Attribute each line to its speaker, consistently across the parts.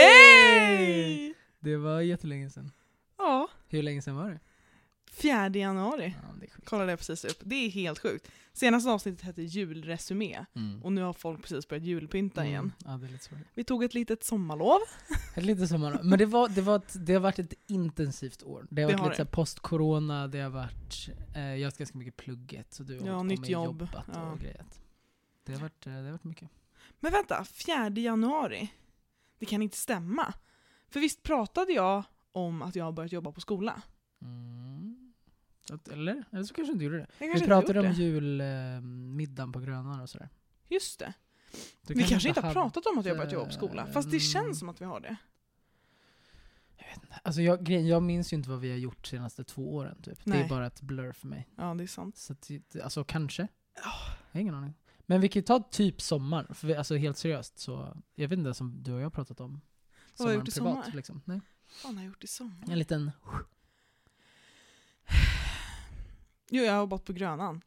Speaker 1: Hej!
Speaker 2: Det var jättelänge sedan.
Speaker 1: Ja,
Speaker 2: Hur länge sedan var det?
Speaker 1: 4 januari
Speaker 2: Ja, det
Speaker 1: kollade jag precis upp. Det är helt sjukt. Senaste avsnittet hette julresumé
Speaker 2: Mm.
Speaker 1: och nu har folk precis börjat julpynta igen.
Speaker 2: Mm. Ja, lite svårt.
Speaker 1: Vi tog ett litet sommarlov.
Speaker 2: Ett lite sommar. Men det, var, det, var ett, det har varit ett intensivt år. Det har
Speaker 1: Det
Speaker 2: varit
Speaker 1: har
Speaker 2: lite post-corona, det har varit, eh, jag har haft ganska mycket plugget, så du har
Speaker 1: Ja, nytt jobb.
Speaker 2: jobbat
Speaker 1: Ja.
Speaker 2: och grejat. Det har, varit, eh, det har varit mycket.
Speaker 1: Men vänta, 4 januari? Det kan inte stämma. För visst pratade jag om att jag har börjat jobba på skola?
Speaker 2: Mm. Att- Eller? Eller så kanske du inte gjorde det.
Speaker 1: Jag
Speaker 2: Vi
Speaker 1: kanske
Speaker 2: pratade
Speaker 1: inte
Speaker 2: om
Speaker 1: det.
Speaker 2: julmiddagen på Grönan och sådär.
Speaker 1: Just det.
Speaker 2: Du
Speaker 1: vi kanske inte har pratat om att jag börjat jobba på skola. Fast det
Speaker 2: Mm.
Speaker 1: känns som att vi har det.
Speaker 2: Alltså jag, jag minns ju inte vad vi har gjort de senaste två åren typ. Det är bara ett blur för mig.
Speaker 1: Ja, det är sant.
Speaker 2: Så att, alltså kanske.
Speaker 1: Ja.
Speaker 2: Jag har ingen aning. Men vi kan ju ta typ sommar, för vi, alltså helt seriöst så, jag vet inte ens om du och jag har pratat om
Speaker 1: Vad har jag
Speaker 2: sommaren
Speaker 1: gjort i
Speaker 2: privat,
Speaker 1: sommar?
Speaker 2: Liksom. Nej.
Speaker 1: Vad har jag gjort i sommar?
Speaker 2: En liten...
Speaker 1: Jo, jag har jobbat på Grönan.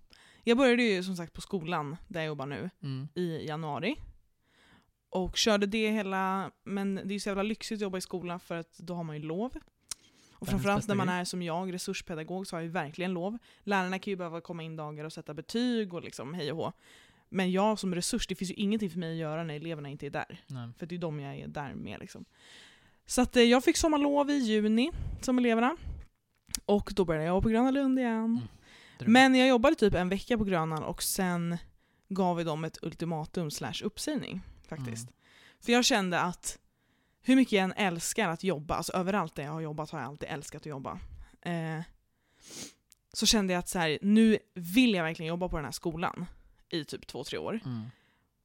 Speaker 1: Jag började ju som sagt på skolan, där jag jobbar nu,
Speaker 2: Mm.
Speaker 1: i januari. Och körde det hela, men det är ju så jävla lyxigt att jobba i skolan för att då har man ju lov. Och framförallt när man är som jag, resurspedagog, så har jag ju verkligen lov. Lärarna kan ju behöva komma in dagar och sätta betyg och liksom hej och hå. Men jag som resurs, det finns ju ingenting för mig att göra när eleverna inte är där.
Speaker 2: Nej.
Speaker 1: För det är de jag är där med. Liksom. Så att, eh, jag fick sommarlov i juni som eleverna. Och då började jag på Gröna Lund igen.
Speaker 2: Dröm.
Speaker 1: Men jag jobbade typ en vecka på Grönan och sen gav vi dem ett ultimatum slash uppsägning. Faktiskt.
Speaker 2: Mm.
Speaker 1: För jag kände att hur mycket jag än älskar att jobba, alltså överallt där jag har jobbat har jag alltid älskat att jobba. Eh, så kände jag att så här, nu vill jag verkligen jobba på den här skolan i typ två, tre år.
Speaker 2: Mm.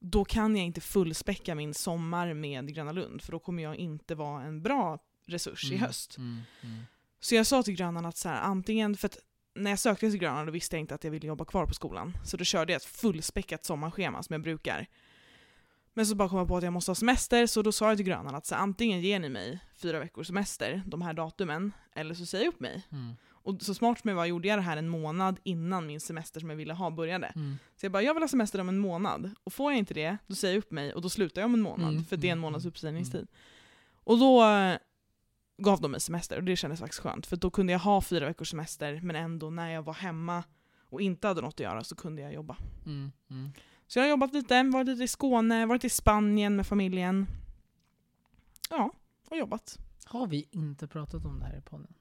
Speaker 1: Då kan jag inte fullspäcka min sommar med Gröna Lund för då kommer jag inte vara en bra resurs i
Speaker 2: Mm.
Speaker 1: höst.
Speaker 2: Mm. Mm.
Speaker 1: Så jag sa till Grönan att så här, antingen, för att när jag sökte till Grönan då visste jag inte att jag ville jobba kvar på skolan. Så då körde jag ett fullspäckat sommarschema som jag brukar. Men så bara kom jag på att jag måste ha semester, så då sa jag till Grönan att så antingen ger ni mig fyra veckors semester, de här datumen, eller så säger jag upp mig.
Speaker 2: Mm.
Speaker 1: Och så smart som jag var gjorde jag det här en månad innan min semester som jag ville ha började.
Speaker 2: Mm.
Speaker 1: Så jag bara, jag vill ha semester om en månad. Och får jag inte det, då säger jag upp mig och då slutar jag om en månad.
Speaker 2: Mm,
Speaker 1: För det är en
Speaker 2: mm,
Speaker 1: månads
Speaker 2: mm,
Speaker 1: uppsägningstid. Och då eh, gav de mig semester och det kändes faktiskt skönt. För då kunde jag ha fyra veckors semester men ändå när jag var hemma och inte hade något att göra så kunde jag jobba.
Speaker 2: Mm. Mm.
Speaker 1: Så jag har jobbat lite, varit lite i Skåne, varit i Spanien med familjen. Ja, och jobbat.
Speaker 2: Har vi inte pratat om det här i podden?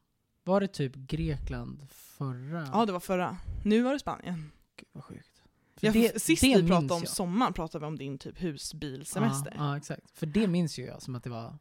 Speaker 2: Var det typ Grekland förra?
Speaker 1: Ja, det var förra. Nu var det Spanien.
Speaker 2: Gud vad sjukt. För
Speaker 1: Jag,
Speaker 2: det-
Speaker 1: sist
Speaker 2: det
Speaker 1: vi pratade om
Speaker 2: jag.
Speaker 1: sommaren pratade vi om din typ husbilsemester.
Speaker 2: Ja, ja, exakt. För det minns ju jag som att det var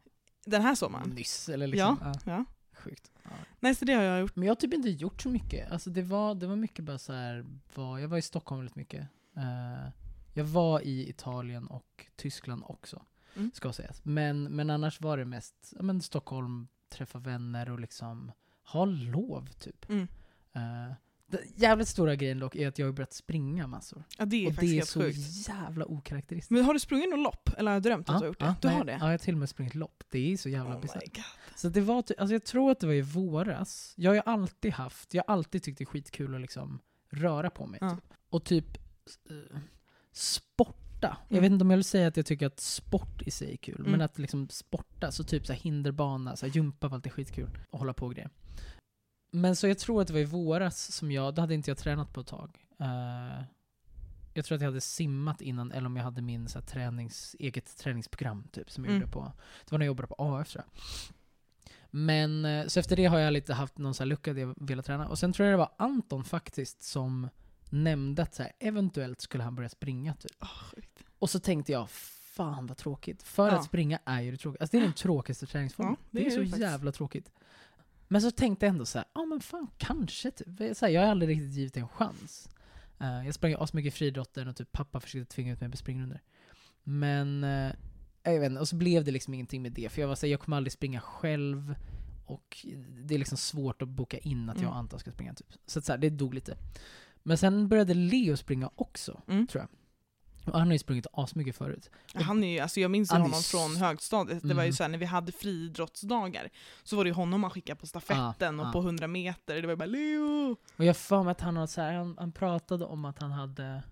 Speaker 1: Den här sommaren.
Speaker 2: nyss. Eller liksom. ja.
Speaker 1: Ja.
Speaker 2: Sjukt. Ja.
Speaker 1: Nej, så det har jag gjort.
Speaker 2: Men jag har typ inte gjort så mycket. Alltså det var, det var mycket bara så här, var, jag var i Stockholm väldigt mycket. Eh, jag var i Italien och Tyskland också,
Speaker 1: Mm.
Speaker 2: ska sägas. Men, men annars var det mest ja, men Stockholm, träffa vänner och liksom ha lov typ.
Speaker 1: Mm.
Speaker 2: Eh, den jävligt stora grejen dock är att jag har börjat springa massor.
Speaker 1: Ja, det är
Speaker 2: och
Speaker 1: faktiskt
Speaker 2: det är
Speaker 1: helt
Speaker 2: så
Speaker 1: sjukt.
Speaker 2: jävla okaraktäristiskt.
Speaker 1: Men har du sprungit något lopp? Eller har jag drömt att du har gjort det? du
Speaker 2: nej,
Speaker 1: har det?
Speaker 2: Ja, jag har till och med sprungit lopp. Det är så jävla
Speaker 1: oh
Speaker 2: bisarrt. Så det var, alltså jag tror att det var i våras. Jag har ju alltid haft, jag har alltid tyckt det är skitkul att liksom röra på mig.
Speaker 1: Ja.
Speaker 2: Typ. Och typ eh, sporta. Jag
Speaker 1: Mm.
Speaker 2: vet inte om jag vill säga att jag tycker att sport i sig är kul,
Speaker 1: Mm.
Speaker 2: men att liksom sporta, så typ så här hinderbana, så här jumpa var alltid skitkul. Och hålla på och grejer. Men så jag tror att det var i våras som jag, då hade inte jag tränat på ett tag. Eh, jag tror att jag hade simmat innan, eller om jag hade min så här, tränings, eget träningsprogram typ, som jag
Speaker 1: Mm.
Speaker 2: gjorde på, det var när jag jobbade på AF tror jag. Men, eh, så efter det har jag lite haft någon så här lucka där jag velat träna. Och sen tror jag det var Anton faktiskt som nämnde att så här, eventuellt skulle han börja springa typ.
Speaker 1: Oh.
Speaker 2: Och så tänkte jag, fan vad tråkigt. För
Speaker 1: Ja.
Speaker 2: att springa är ju det tråkiga. Alltså det är den tråkigaste träningsformen.
Speaker 1: Ja,
Speaker 2: det,
Speaker 1: det
Speaker 2: är
Speaker 1: är
Speaker 2: så
Speaker 1: faktiskt.
Speaker 2: jävla tråkigt. Men så tänkte jag ändå så ja men fan kanske typ. Så här, jag har aldrig riktigt givit det en chans. Eh, jag sprang ju asmycket i friidrotten och typ pappa försökte tvinga ut mig på springrundor. Men, uh, jag vet inte, och så blev det liksom ingenting med det. För jag var såhär, jag kommer aldrig springa själv. Och det är liksom svårt att boka in att jag
Speaker 1: Mm.
Speaker 2: och Anton ska springa typ. Så, att så här, det dog lite. Men sen började Leo springa också,
Speaker 1: Mm.
Speaker 2: tror jag. Och han har ju sprungit asmycket förut.
Speaker 1: Han är ju, alltså jag minns ju honom
Speaker 2: s-
Speaker 1: från högstadiet, det var ju
Speaker 2: Mm.
Speaker 1: så här, när vi hade friidrottsdagar så var det ju honom man skickade på stafetten
Speaker 2: Ah,
Speaker 1: och
Speaker 2: ah.
Speaker 1: på 100 meter, det var ju bara Leo!
Speaker 2: Och jag för mig att han, har så här, han, han pratade om att han hade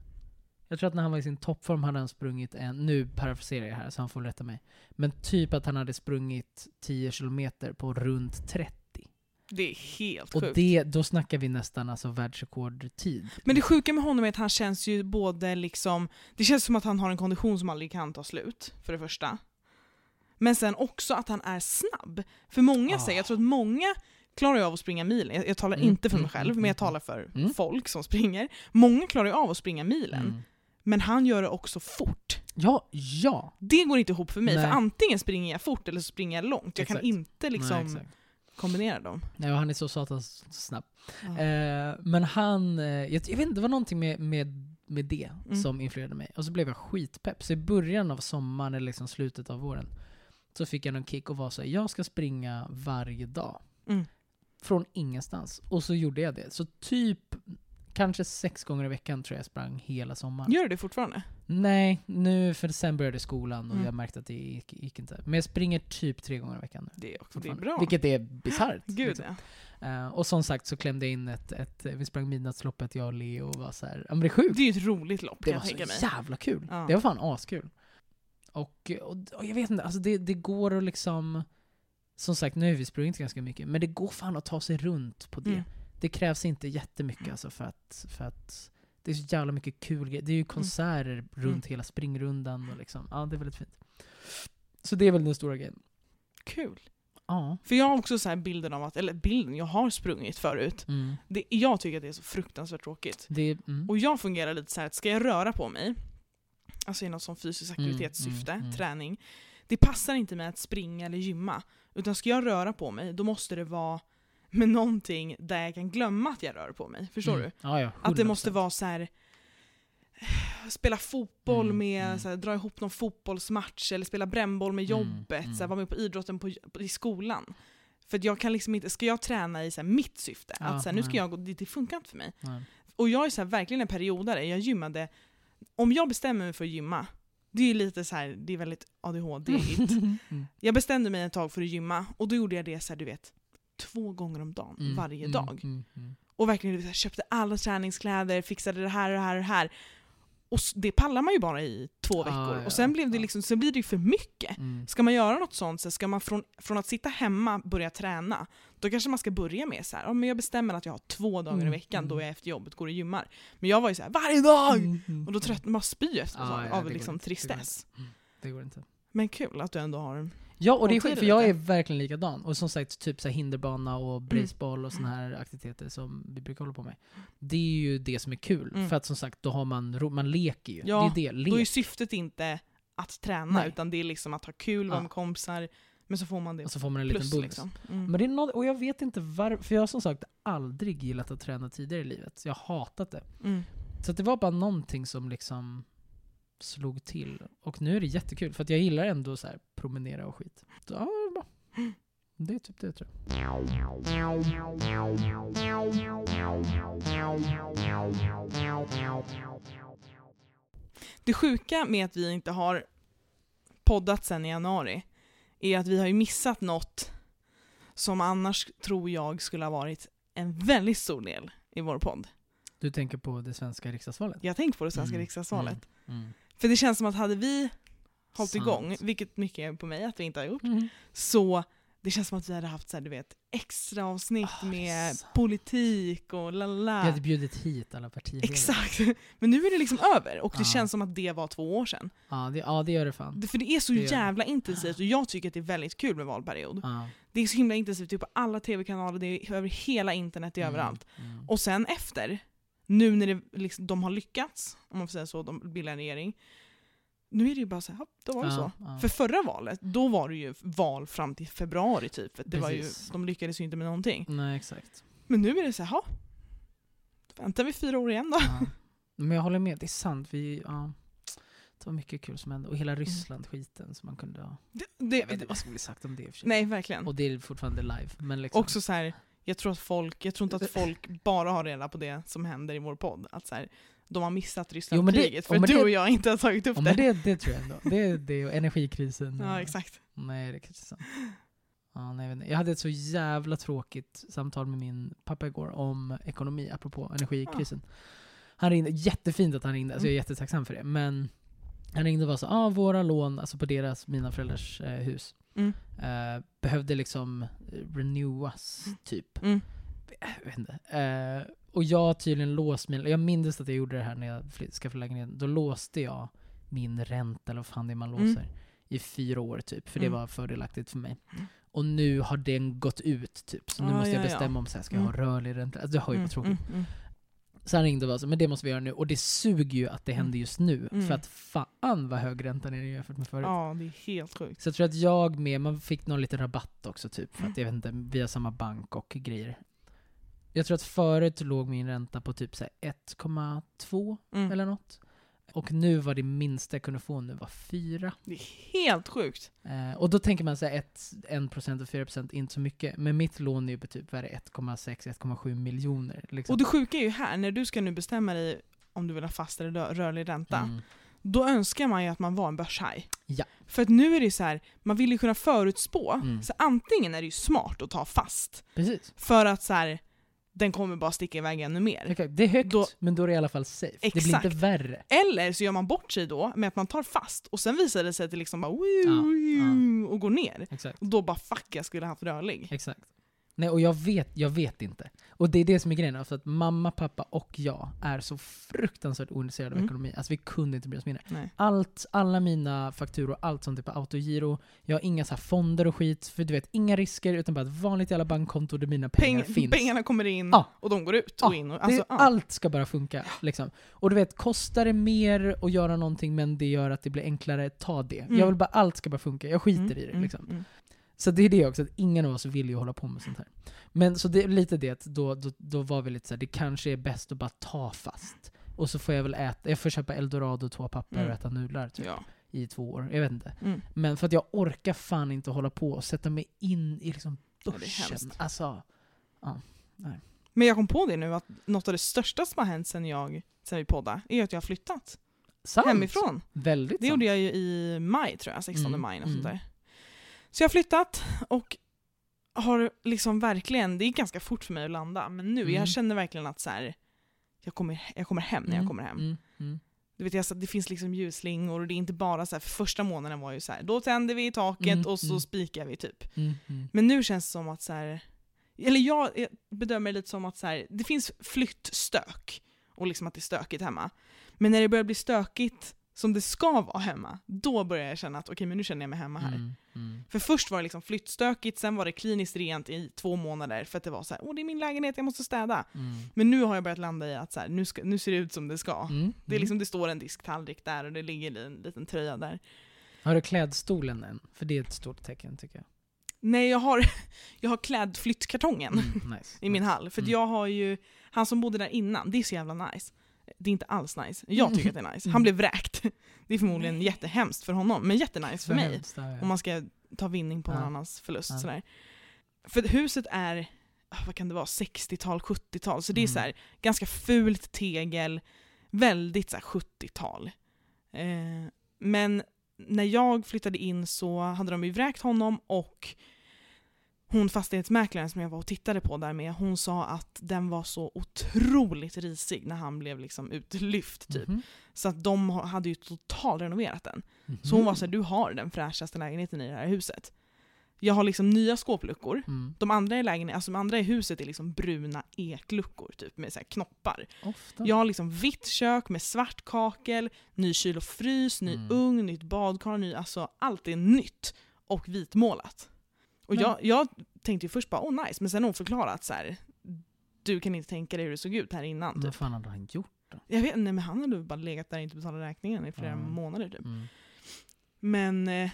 Speaker 2: Jag tror att när han var i sin toppform hade han sprungit en, nu parafraserar jag här så han får rätta mig. Men typ att han hade sprungit 10 kilometer på runt 30.
Speaker 1: Det är helt
Speaker 2: Och
Speaker 1: sjukt.
Speaker 2: det, då snackar vi nästan alltså världsrekordtid.
Speaker 1: Men det sjuka med honom är att han känns ju både liksom, det känns som att han har en kondition som aldrig kan ta slut, för det första. Men sen också att han är snabb. För många
Speaker 2: Ah.
Speaker 1: säger, jag tror att många klarar ju av att springa milen. Jag, jag talar
Speaker 2: Mm,
Speaker 1: inte för mig
Speaker 2: mm,
Speaker 1: själv,
Speaker 2: mm,
Speaker 1: men jag
Speaker 2: mm.
Speaker 1: talar för
Speaker 2: Mm.
Speaker 1: folk som springer. Många klarar ju av att springa milen,
Speaker 2: Mm.
Speaker 1: men han gör det också fort.
Speaker 2: Ja, ja!
Speaker 1: Det går inte ihop för mig,
Speaker 2: Nej.
Speaker 1: för antingen springer jag fort eller så springer jag långt. Jag kan
Speaker 2: Exakt.
Speaker 1: inte liksom
Speaker 2: Nej.
Speaker 1: Kombinera dem.
Speaker 2: Nej, och han är så satans snabb.
Speaker 1: Ja.
Speaker 2: Eh, men han, eh, jag, jag vet inte, det var någonting med, med, med det
Speaker 1: Mm.
Speaker 2: som influerade mig. Och så blev jag skitpepp. Så i början av sommaren, eller liksom slutet av våren, så fick jag någon kick och var så här, jag ska springa varje dag.
Speaker 1: Mm.
Speaker 2: Från ingenstans. Och så gjorde jag det. Så typ, kanske sex gånger i veckan tror jag jag sprang hela sommaren.
Speaker 1: Gör du det fortfarande?
Speaker 2: Nej, nu, för sen började skolan och
Speaker 1: Mm.
Speaker 2: jag märkte att det gick, gick inte. Men jag springer typ tre gånger i veckan nu.
Speaker 1: Det är, också, det är bra.
Speaker 2: Vilket är bisarrt.
Speaker 1: Gud
Speaker 2: liksom.
Speaker 1: ja.
Speaker 2: Eh, och som sagt så klämde jag in ett, ett vi sprang midnattsloppet jag och Leo och var så här, ja men det är sjukt.
Speaker 1: Det är ju ett roligt lopp
Speaker 2: Det var så
Speaker 1: mig.
Speaker 2: jävla kul.
Speaker 1: Ja.
Speaker 2: Det var fan askul. Och, och, och jag vet inte, alltså det, det går att liksom, som sagt nu har vi sprungit ganska mycket, men det går fan att ta sig runt på det.
Speaker 1: Mm.
Speaker 2: Det krävs inte jättemycket alltså för att, för att det är så jävla mycket kul grejer. Det är ju konserter runt hela springrundan och liksom, ja det är väldigt fint. Så det är väl den stora grejen.
Speaker 1: Kul.
Speaker 2: Ja.
Speaker 1: För jag har också så här bilden av att, eller bilden, jag har sprungit förut.
Speaker 2: Mm.
Speaker 1: Det, jag tycker att det är så fruktansvärt tråkigt.
Speaker 2: Det mm.
Speaker 1: Och jag fungerar lite så här att ska jag röra på mig, alltså i något sånt fysiskt
Speaker 2: Mm,
Speaker 1: aktivitetssyfte,
Speaker 2: mm, mm.
Speaker 1: träning, det passar inte med att springa eller gymma. Utan ska jag röra på mig, då måste det vara med någonting där jag kan glömma att jag rör på mig. Förstår
Speaker 2: mm.
Speaker 1: du?
Speaker 2: Ja, ja,
Speaker 1: Att det
Speaker 2: 100%.
Speaker 1: måste vara så här spela fotboll
Speaker 2: Mm,
Speaker 1: med,
Speaker 2: mm.
Speaker 1: Så här, dra ihop någon fotbollsmatch eller spela brännboll med
Speaker 2: Mm,
Speaker 1: jobbet,
Speaker 2: mm.
Speaker 1: Så här, vara med på idrotten på, i skolan. För jag kan liksom inte, ska jag träna i så här, mitt syfte,
Speaker 2: Ja,
Speaker 1: att så här, nu ska jag gå dit, det funkar inte för mig.
Speaker 2: Nej.
Speaker 1: Och jag är så här, verkligen en periodare, jag gymmade, om jag bestämmer mig för att gymma, det är lite så här, det är väldigt ADHD-igt.
Speaker 2: Mm.
Speaker 1: Jag bestämde mig ett tag för att gymma, och då gjorde jag det så du vet, två gånger om dagen,
Speaker 2: Mm,
Speaker 1: varje
Speaker 2: mm,
Speaker 1: dag.
Speaker 2: mm, mm.
Speaker 1: Och verkligen jag köpte alla träningskläder, fixade det här och det här och det här. Och det pallar man ju bara i två
Speaker 2: Ah,
Speaker 1: veckor.
Speaker 2: ja,
Speaker 1: och sen, blev det liksom, sen blir det ju för mycket.
Speaker 2: Mm.
Speaker 1: Ska man göra något sånt, så ska man från, från att sitta hemma börja träna, då kanske man ska börja med så här, ja, men jag bestämmer att jag har två dagar i
Speaker 2: Mm,
Speaker 1: veckan då
Speaker 2: mm.
Speaker 1: jag efter jobbet går och gymmar. Men jag var ju så här, varje dag!
Speaker 2: Mm, mm,
Speaker 1: Och då tröttnar man spy efter
Speaker 2: Ah,
Speaker 1: så,
Speaker 2: ja,
Speaker 1: av liksom tristess.
Speaker 2: Det går inte.
Speaker 1: Men kul att du ändå har...
Speaker 2: Ja, och det är
Speaker 1: till
Speaker 2: för jag är verkligen likadan. Och som sagt, typ så hinderbana och
Speaker 1: Mm.
Speaker 2: baseball och såna här aktiviteter som vi brukar hålla på med. Det är ju det som är kul.
Speaker 1: Mm.
Speaker 2: För att som sagt, då har man ro- man leker ju.
Speaker 1: Ja,
Speaker 2: det är det, lek.
Speaker 1: Då är syftet inte att träna,
Speaker 2: Nej.
Speaker 1: utan det är liksom att ha kul, vara
Speaker 2: Ja.
Speaker 1: med kompisar, men så får man det
Speaker 2: och så får man en liten bonus.
Speaker 1: Liksom. Mm.
Speaker 2: Men det är något, och jag vet inte varför, för jag har som sagt aldrig gillat att träna tidigare i livet. Jag har hatat det.
Speaker 1: Mm.
Speaker 2: Så det var bara någonting som liksom slog till. Och nu är det jättekul, för att jag gillar ändå så här promenera och skit. Så, ja, det är bra. Det är typ det tror jag.
Speaker 1: Det sjuka med att vi inte har poddat sen i januari är att vi har ju missat något som annars tror jag skulle ha varit en väldigt stor del i vår podd.
Speaker 2: Du tänker på det svenska riksdagsvalet?
Speaker 1: Jag tänkt på det svenska
Speaker 2: Mm,
Speaker 1: riksdagsvalet.
Speaker 2: Mm. Mm.
Speaker 1: För det känns som att hade vi hållit
Speaker 2: Sant.
Speaker 1: igång, vilket mycket är på mig att vi inte har gjort,
Speaker 2: Mm.
Speaker 1: så det känns som att vi hade haft så här, du vet, extra avsnitt
Speaker 2: Ah, är
Speaker 1: med politik och
Speaker 2: Vi
Speaker 1: lalala.
Speaker 2: hade bjudit hit alla partiledare.
Speaker 1: Exakt. Men nu är det liksom över och det
Speaker 2: Ja.
Speaker 1: känns som att det var två år sedan.
Speaker 2: Ja det, ja, det gör det fan.
Speaker 1: Det- För det är så
Speaker 2: Det gör det.
Speaker 1: jävla intensivt och jag tycker att det är väldigt kul med valperiod. Det är så himla intensivt, det är på alla tv-kanaler, det är över hela internet, det är överallt.
Speaker 2: Mm.
Speaker 1: Och sen efter, nu när det, liksom, de har lyckats, om man får säga så, de bildar en regering. Nu är det ju bara så här, "Ja, då var det
Speaker 2: Ja,
Speaker 1: så.
Speaker 2: ja.
Speaker 1: För förra valet, då var det ju val fram till februari typ. För det var ju, de lyckades ju inte med någonting.
Speaker 2: Nej exakt.
Speaker 1: Men nu är det så här, "Ja, då väntar vi fyra år igen då.
Speaker 2: Ja. Men jag håller med, det är sant. Vi, ja, det var mycket kul som hände. Och hela Ryssland-skiten som man kunde ha.
Speaker 1: Det, det,
Speaker 2: Jag vet inte vad som blir sagt om det i och för sig.
Speaker 1: nej, verkligen.
Speaker 2: Och det är fortfarande live. Men liksom,
Speaker 1: Också så här, jag tror, att folk, jag tror inte att folk bara har reda på det som händer i vår podd. Att så här, de har missat Rysslandkriget. för
Speaker 2: ja,
Speaker 1: du och jag inte har tagit upp
Speaker 2: Ja,
Speaker 1: det.
Speaker 2: men det, det tror jag ändå. Det är det och energikrisen.
Speaker 1: Ja, exakt.
Speaker 2: Nej, det är kanske är sant. Ja, nej, jag, hade ett så jävla tråkigt samtal med min pappa igår om ekonomi, apropå energikrisen. Han ringde, jättefint att han ringde, alltså jag är jättetacksam för det. Men han ringde och var så ah, våra lån, alltså på deras, mina föräldrars eh, hus,
Speaker 1: Mm.
Speaker 2: eh, behövde liksom renewas, typ.
Speaker 1: Mm.
Speaker 2: Jag vet inte. Eh, och jag har tydligen låst min, jag minns att jag gjorde det här när jag skaffade lägenheten. Då låste jag min ränta, eller vad fan det är man
Speaker 1: Mm.
Speaker 2: låser, i fyra år typ. För det
Speaker 1: Mm.
Speaker 2: var fördelaktigt för mig.
Speaker 1: Mm.
Speaker 2: Och nu har den gått ut typ. Så nu
Speaker 1: Ah,
Speaker 2: måste jag
Speaker 1: ja, ja.
Speaker 2: bestämma om så här, ska jag ha rörlig ränta? Alltså, det har ju varit tråkigt.
Speaker 1: Mm, mm,
Speaker 2: Så han ringde och var så, men det måste vi göra nu. Och det suger ju att det
Speaker 1: Mm.
Speaker 2: händer just nu.
Speaker 1: Mm.
Speaker 2: För att fan vad hög räntan är jämfört med förut.
Speaker 1: Ja, det är helt sjukt.
Speaker 2: Så jag tror att jag med, man fick någon liten rabatt också typ. För
Speaker 1: Mm.
Speaker 2: att jag vet inte, via samma bank och grejer. Jag tror att förut låg min ränta på typ så här 1,2
Speaker 1: Mm.
Speaker 2: eller något. Och nu var det minsta jag kunde få nu var 4.
Speaker 1: Det är helt sjukt.
Speaker 2: Eh, och då tänker man så här, ett- 1% och 4% inte så mycket. Men mitt lån är ju på typ vad är det, 1,6-1,7 miljoner. Liksom.
Speaker 1: Och det sjuka är ju här, när du ska nu bestämma dig om du vill ha fast eller rö- rörlig ränta,
Speaker 2: Mm.
Speaker 1: då önskar man ju att man var en börshaj.
Speaker 2: Ja.
Speaker 1: För att nu är det så här, man vill ju kunna förutspå,
Speaker 2: Mm.
Speaker 1: så antingen är det ju smart att ta fast,
Speaker 2: Precis.
Speaker 1: för att så här, den kommer bara sticka iväg ännu mer.
Speaker 2: Exakt. Det är högt,
Speaker 1: Då-
Speaker 2: men då är det i alla fall safe. Det blir
Speaker 1: Exakt.
Speaker 2: inte värre.
Speaker 1: Eller så gör man bort sig då med att man tar fast, och sen visar det sig att det liksom bara
Speaker 2: Ja,
Speaker 1: och går ner.
Speaker 2: Exakt.
Speaker 1: Och då bara fuck, jag skulle haft rörlig.
Speaker 2: Exakt. Nej, och jag vet, jag vet inte. Och det är det som är grejen, för att mamma, pappa och jag är så fruktansvärt ointresserade av
Speaker 1: Mm.
Speaker 2: ekonomi. Alltså vi kunde inte bry oss mindre.
Speaker 1: Nej.
Speaker 2: Allt, alla mina fakturor, allt sånt typ autogiro, jag har inga så här fonder och skit, för du vet, inga risker, utan bara ett vanligt jävla bankkonto där mina pengar
Speaker 1: Peng,
Speaker 2: finns.
Speaker 1: pengarna kommer in
Speaker 2: Ja.
Speaker 1: och de går ut och in. Och, alltså,
Speaker 2: det,
Speaker 1: ja.
Speaker 2: Allt ska bara funka. Liksom. Och du vet, kostar det mer att göra någonting men det gör att det blir enklare, ta det.
Speaker 1: Mm.
Speaker 2: Jag vill bara, allt ska bara funka. Jag skiter
Speaker 1: Mm,
Speaker 2: i det.
Speaker 1: mm,
Speaker 2: Liksom. Så det är det också, att ingen av oss vill ju hålla på med sånt här. Men så det är lite det, att då, då, då var vi lite så här, det kanske är bäst att bara ta fast. Och så får jag väl äta, jag får köpa eldorado två papper
Speaker 1: Mm.
Speaker 2: och äta nudlar typ,
Speaker 1: Ja.
Speaker 2: i två år. Jag vet inte.
Speaker 1: Mm.
Speaker 2: Men för att jag orkar fan inte hålla på och sätta mig in i liksom
Speaker 1: Ja, det är
Speaker 2: börsen.
Speaker 1: hemskt.
Speaker 2: alltså,
Speaker 1: Men jag kom på det nu att något av det största som har hänt sen, jag, sen vi poddade är att jag har flyttat
Speaker 2: sant.
Speaker 1: hemifrån.
Speaker 2: Väldigt
Speaker 1: Det
Speaker 2: sant.
Speaker 1: gjorde jag ju i maj tror jag, 16
Speaker 2: Mm,
Speaker 1: maj och sånt
Speaker 2: mm.
Speaker 1: där. Så jag har flyttat och har liksom verkligen, det gick ganska fort för mig att landa, men nu,
Speaker 2: Mm.
Speaker 1: jag känner verkligen att så här, jag, kommer, jag kommer hem när jag
Speaker 2: Mm,
Speaker 1: kommer hem.
Speaker 2: Mm, mm.
Speaker 1: Du vet, jag, det finns liksom ljusslingor och det är inte bara så här, för första månaden var ju så här, då tänder vi i taket
Speaker 2: Mm,
Speaker 1: och så
Speaker 2: mm.
Speaker 1: spikar vi typ. Men nu känns det som att så här, eller jag, jag bedömer det lite som att så det finns flyttstök och liksom att det är stökigt hemma. Men när det börjar bli stökigt som det ska vara hemma, då börjar jag känna att okej men nu känner jag mig hemma här.
Speaker 2: Mm, mm.
Speaker 1: För först var det liksom flyttstökigt, sen var det kliniskt rent i två månader för att det var så här, åh det är min lägenhet, jag måste städa.
Speaker 2: Mm.
Speaker 1: Men nu har jag börjat landa i att så här, nu, ska, nu ser det ut som det ska.
Speaker 2: Mm,
Speaker 1: Det, är
Speaker 2: mm.
Speaker 1: liksom, det står en disktallrik där och det ligger en liten tröja där.
Speaker 2: Har du klädstolen än? För det är ett stort tecken tycker jag.
Speaker 1: Nej, jag har, jag har klädflyttkartongen.
Speaker 2: Mm, nice.
Speaker 1: i min hall. För
Speaker 2: Mm.
Speaker 1: jag har ju, han som bodde där innan, det är så jävla nice. Det är inte alls nice. Jag tycker
Speaker 2: Mm.
Speaker 1: att det är nice.
Speaker 2: Mm.
Speaker 1: Han blev vräkt. Det är förmodligen jättehemskt för honom, men jättenice för mig.
Speaker 2: hemskt, ja, ja.
Speaker 1: Om man ska ta vinning på någon
Speaker 2: Ja.
Speaker 1: annans förlust.
Speaker 2: Ja.
Speaker 1: Sådär. För huset är, ah, vad kan det vara, 60-tal, 70-tal. Så det är
Speaker 2: Mm.
Speaker 1: så ganska fult tegel, väldigt så här 70-tal. Eh, men när jag flyttade in så hade de ju vräkt honom och hon fastighetsmäklaren som jag var och tittade på där med, hon sa att den var så otroligt risig när han blev liksom utlyft typ.
Speaker 2: Mhm.
Speaker 1: Så att de hade ju totalrenoverat den.
Speaker 2: Mhm.
Speaker 1: Så hon var såhär, du har den fräschaste lägenheten i det här huset. Jag har liksom nya skåpluckor.
Speaker 2: Mm.
Speaker 1: De andra i lägenheten, alltså de andra i huset är liksom bruna ekluckor typ med så knoppar.
Speaker 2: Ofta.
Speaker 1: Jag har liksom vitt kök med svart kakel, ny kyl och frys, ny
Speaker 2: Mm.
Speaker 1: ugn, nytt badkar, ny, alltså allt är nytt och vitmålat. Och
Speaker 2: Men-
Speaker 1: jag, jag tänkte ju först bara åh nice, men sen har hon förklarat så här. du kan inte tänka dig hur det såg ut här innan. Typ.
Speaker 2: vad fan hade han gjort då?
Speaker 1: Jag vet inte, men han hade bara legat där och inte betalat räkningen i flera
Speaker 2: Mm.
Speaker 1: månader typ.
Speaker 2: Mm.
Speaker 1: Men, eh,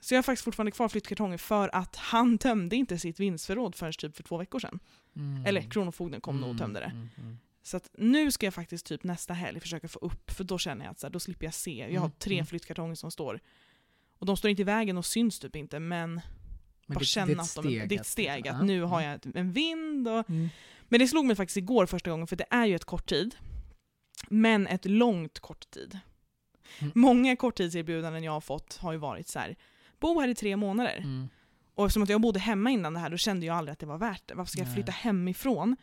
Speaker 1: så jag har faktiskt fortfarande kvar flyttkartonger för att han tömde inte sitt vinstförråd förrän typ för två veckor sedan.
Speaker 2: Mm.
Speaker 1: Eller Kronofogden kom nog och
Speaker 2: Mm,
Speaker 1: tömde det.
Speaker 2: mm, mm.
Speaker 1: Så att nu ska jag faktiskt typ nästa helg försöka få upp, för då känner jag att så här, då slipper jag se. Jag har
Speaker 2: Mm,
Speaker 1: tre
Speaker 2: mm.
Speaker 1: flyttkartonger som står. Och de står inte i vägen och syns typ inte, men,
Speaker 2: Men
Speaker 1: bara
Speaker 2: det-
Speaker 1: känna
Speaker 2: det
Speaker 1: att de, det är ett
Speaker 2: att-
Speaker 1: steg. Att nu har jag ett, en vind och...
Speaker 2: Mm.
Speaker 1: Men det slog mig faktiskt igår första gången, för det är ju ett kort tid. Men ett långt kort tid.
Speaker 2: Mm.
Speaker 1: Många korttidserbjudanden jag har fått har ju varit så här. bo här i tre månader.
Speaker 2: Mm.
Speaker 1: Och eftersom att jag bodde hemma innan det här, då kände jag aldrig att det var värt det. Varför ska jag
Speaker 2: Nej.
Speaker 1: flytta hemifrån,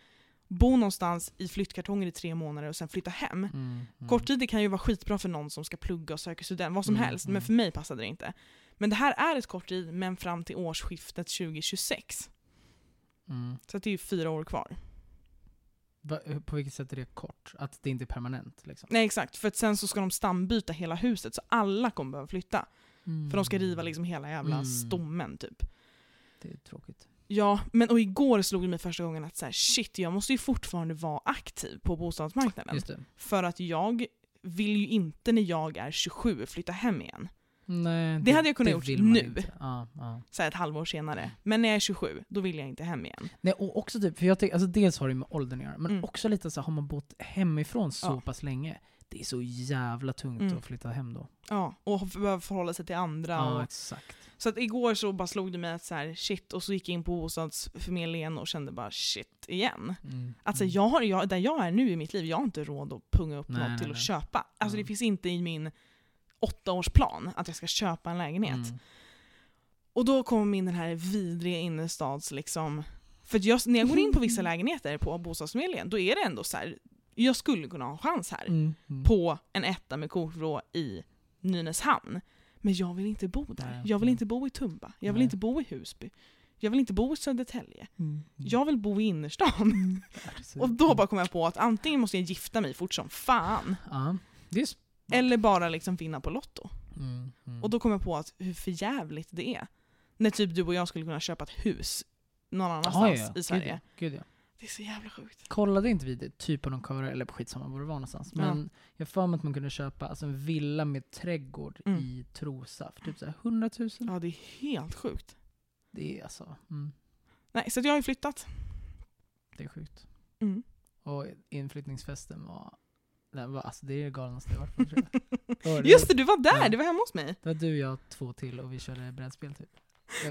Speaker 1: bo någonstans i flyttkartonger i tre månader och sen flytta hem?
Speaker 2: Mm. Mm.
Speaker 1: Korttider kan ju vara skitbra för någon som ska plugga och söka student, vad som
Speaker 2: Mm,
Speaker 1: helst,
Speaker 2: mm.
Speaker 1: men för mig passade det inte. Men det här är ett korttid, men fram till årsskiftet 2026.
Speaker 2: Mm.
Speaker 1: Så det är ju fyra år kvar.
Speaker 2: Va, på vilket sätt är det kort? Att det inte är permanent? Liksom?
Speaker 1: Nej exakt, för sen så ska de stambyta hela huset, så alla kommer behöva flytta.
Speaker 2: Mm.
Speaker 1: För de ska riva liksom hela jävla
Speaker 2: Mm.
Speaker 1: stommen typ.
Speaker 2: Det är tråkigt.
Speaker 1: Ja, men och igår slog det mig första gången att så här, shit, jag måste ju fortfarande vara aktiv på bostadsmarknaden. För att jag vill ju inte när jag är 27 flytta hem igen.
Speaker 2: Nej,
Speaker 1: Det hade jag kunnat
Speaker 2: det
Speaker 1: gjort nu.
Speaker 2: Ja, ja.
Speaker 1: Så ett halvår senare. Men när jag är 27, då vill jag inte hem igen.
Speaker 2: Nej, och också typ, för jag tänker, alltså dels har det med åldern att göra, men
Speaker 1: Mm.
Speaker 2: också lite så här, har man bott hemifrån så
Speaker 1: Ja.
Speaker 2: pass länge, det är så jävla tungt
Speaker 1: Mm.
Speaker 2: att flytta hem då.
Speaker 1: Ja, och behöva förhålla sig till andra.
Speaker 2: Ja,
Speaker 1: och,
Speaker 2: exakt.
Speaker 1: så att igår så bara slog det mig att så här, shit, och så gick jag in på bostadsförmedlingen och kände bara shit igen.
Speaker 2: Mm.
Speaker 1: Alltså jag har, jag, där jag är nu i mitt liv, jag har inte råd att punga upp
Speaker 2: Nej,
Speaker 1: något
Speaker 2: nej,
Speaker 1: till att
Speaker 2: nej.
Speaker 1: köpa. Alltså
Speaker 2: Mm.
Speaker 1: det finns inte i min åttaårsplan att jag ska köpa en lägenhet.
Speaker 2: Mm.
Speaker 1: Och då kommer in den här vidriga innerstads liksom... För jag, när jag går in på vissa lägenheter på bostadsförmedlingen, då är det ändå så här. jag skulle kunna ha en chans här.
Speaker 2: Mm. Mm.
Speaker 1: På en etta med kokvrå i Nynäshamn. Men jag vill inte bo där.
Speaker 2: Nej,
Speaker 1: Jag vill
Speaker 2: nej.
Speaker 1: inte bo i Tumba. Jag vill
Speaker 2: Nej.
Speaker 1: inte bo i Husby. Jag vill inte bo i Södertälje.
Speaker 2: Mm. Mm.
Speaker 1: Jag vill bo i innerstan.
Speaker 2: Så-
Speaker 1: Och då bara kom jag på att antingen måste jag gifta mig fort som fan,
Speaker 2: Ja, det är...
Speaker 1: eller bara liksom vinna på Lotto.
Speaker 2: Mm. Mm.
Speaker 1: Och då kom jag på att hur förjävligt det är. När typ du och jag skulle kunna köpa ett hus någon annanstans
Speaker 2: Ja, ja,
Speaker 1: i Sverige.
Speaker 2: Gud, ja. Gud, ja.
Speaker 1: Det är så jävla sjukt.
Speaker 2: Kollade inte vi det, typ av någon köra, eller skitsamma var det var någonstans. Men jag har för mig att man kunde köpa alltså, en villa med trädgård
Speaker 1: Mm.
Speaker 2: i Trosa för typ såhär 100 000.
Speaker 1: Ja, det är helt sjukt.
Speaker 2: Det är alltså, mm,
Speaker 1: Nej, så att jag har ju flyttat.
Speaker 2: det är sjukt.
Speaker 1: Mm.
Speaker 2: Och inflyttningsfesten var, den var alltså det är det galnaste jag varit på tror jag. Det var-
Speaker 1: Just det, du var där!
Speaker 2: Ja.
Speaker 1: Du var hemma hos mig.
Speaker 2: Det var du, jag, två till och vi körde brädspel typ.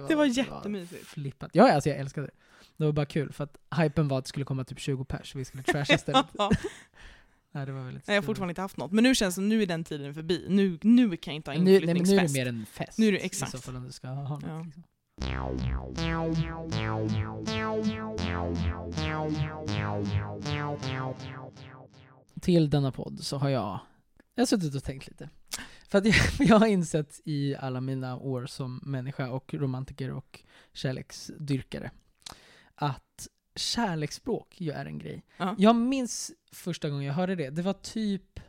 Speaker 1: Det var jättemysigt.
Speaker 2: flippat. Ja, alltså jag älskade det. Det var bara kul för att hypen var att det skulle komma typ 20 pers vi skulle trasha istället. Nej, det var väldigt
Speaker 1: Nej, jag har fortfarande inte haft något. Men nu känns det nu är den tiden förbi. Nu, nu kan jag inte ha
Speaker 2: nu, nej, men nu är det
Speaker 1: inflyttningsfest.
Speaker 2: mer en fest.
Speaker 1: Nu är det-
Speaker 2: I
Speaker 1: exakt.
Speaker 2: så fall om du ska ha något.
Speaker 1: Ja.
Speaker 2: Liksom. Till denna podd så har jag, jag har suttit och tänkt lite. För att jag, jag har insett i alla mina år som människa och romantiker och kärleksdyrkare att kärleksspråk ju är en grej.
Speaker 1: Ja.
Speaker 2: Jag minns första gången jag hörde det, det var typ,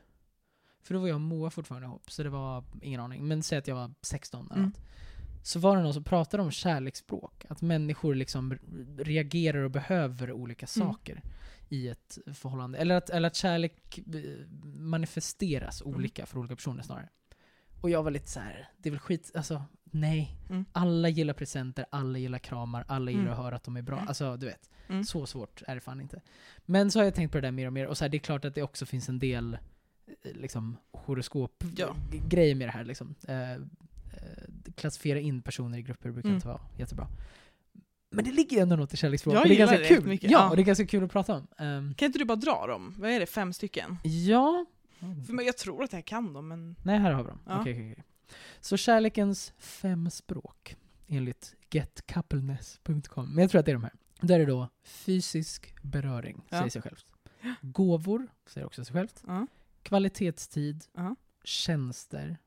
Speaker 2: för då var jag och Moa fortfarande ihop, så det var ingen aning, men säg att jag var 16 eller
Speaker 1: Mm.
Speaker 2: något. Så var det någon som pratade om kärleksspråk, att människor liksom reagerar och behöver olika
Speaker 1: Mm.
Speaker 2: I ett förhållande. Eller att, eller att kärlek eh, manifesteras
Speaker 1: Mm.
Speaker 2: olika för olika personer snarare. Och jag var lite så här, det är väl skit, alltså nej.
Speaker 1: Mm.
Speaker 2: Alla gillar presenter, alla gillar kramar, alla gillar
Speaker 1: Mm.
Speaker 2: att höra att de är bra. Alltså du vet,
Speaker 1: Mm.
Speaker 2: så svårt är det fan inte. Men så har jag tänkt på det där mer och mer, och så här, det är klart att det också finns en del eh, liksom
Speaker 1: Ja.
Speaker 2: horoskop-grejer med det här liksom. Eh, eh, klassifiera in personer i grupper brukar
Speaker 1: Mm.
Speaker 2: inte vara jättebra. Men det ligger ju ändå något i kärleksspråk.
Speaker 1: Jag
Speaker 2: det är ganska
Speaker 1: det
Speaker 2: kul. Ja, och det är ganska kul att prata om. Ehm,
Speaker 1: Kan inte du bara dra dem? Vad är det? Fem stycken?
Speaker 2: ja.
Speaker 1: För jag tror att jag kan dem, men...
Speaker 2: Nej, här har vi dem.
Speaker 1: Ja.
Speaker 2: Okej, okej, okej. Så kärlekens fem språk, enligt getcoupleness.com. Men jag tror att det är de här. Där är då fysisk beröring,
Speaker 1: Ja.
Speaker 2: säger sig självt. Gåvor, säger också sig självt.
Speaker 1: Ja.
Speaker 2: Kvalitetstid,
Speaker 1: Ja.
Speaker 2: tjänster,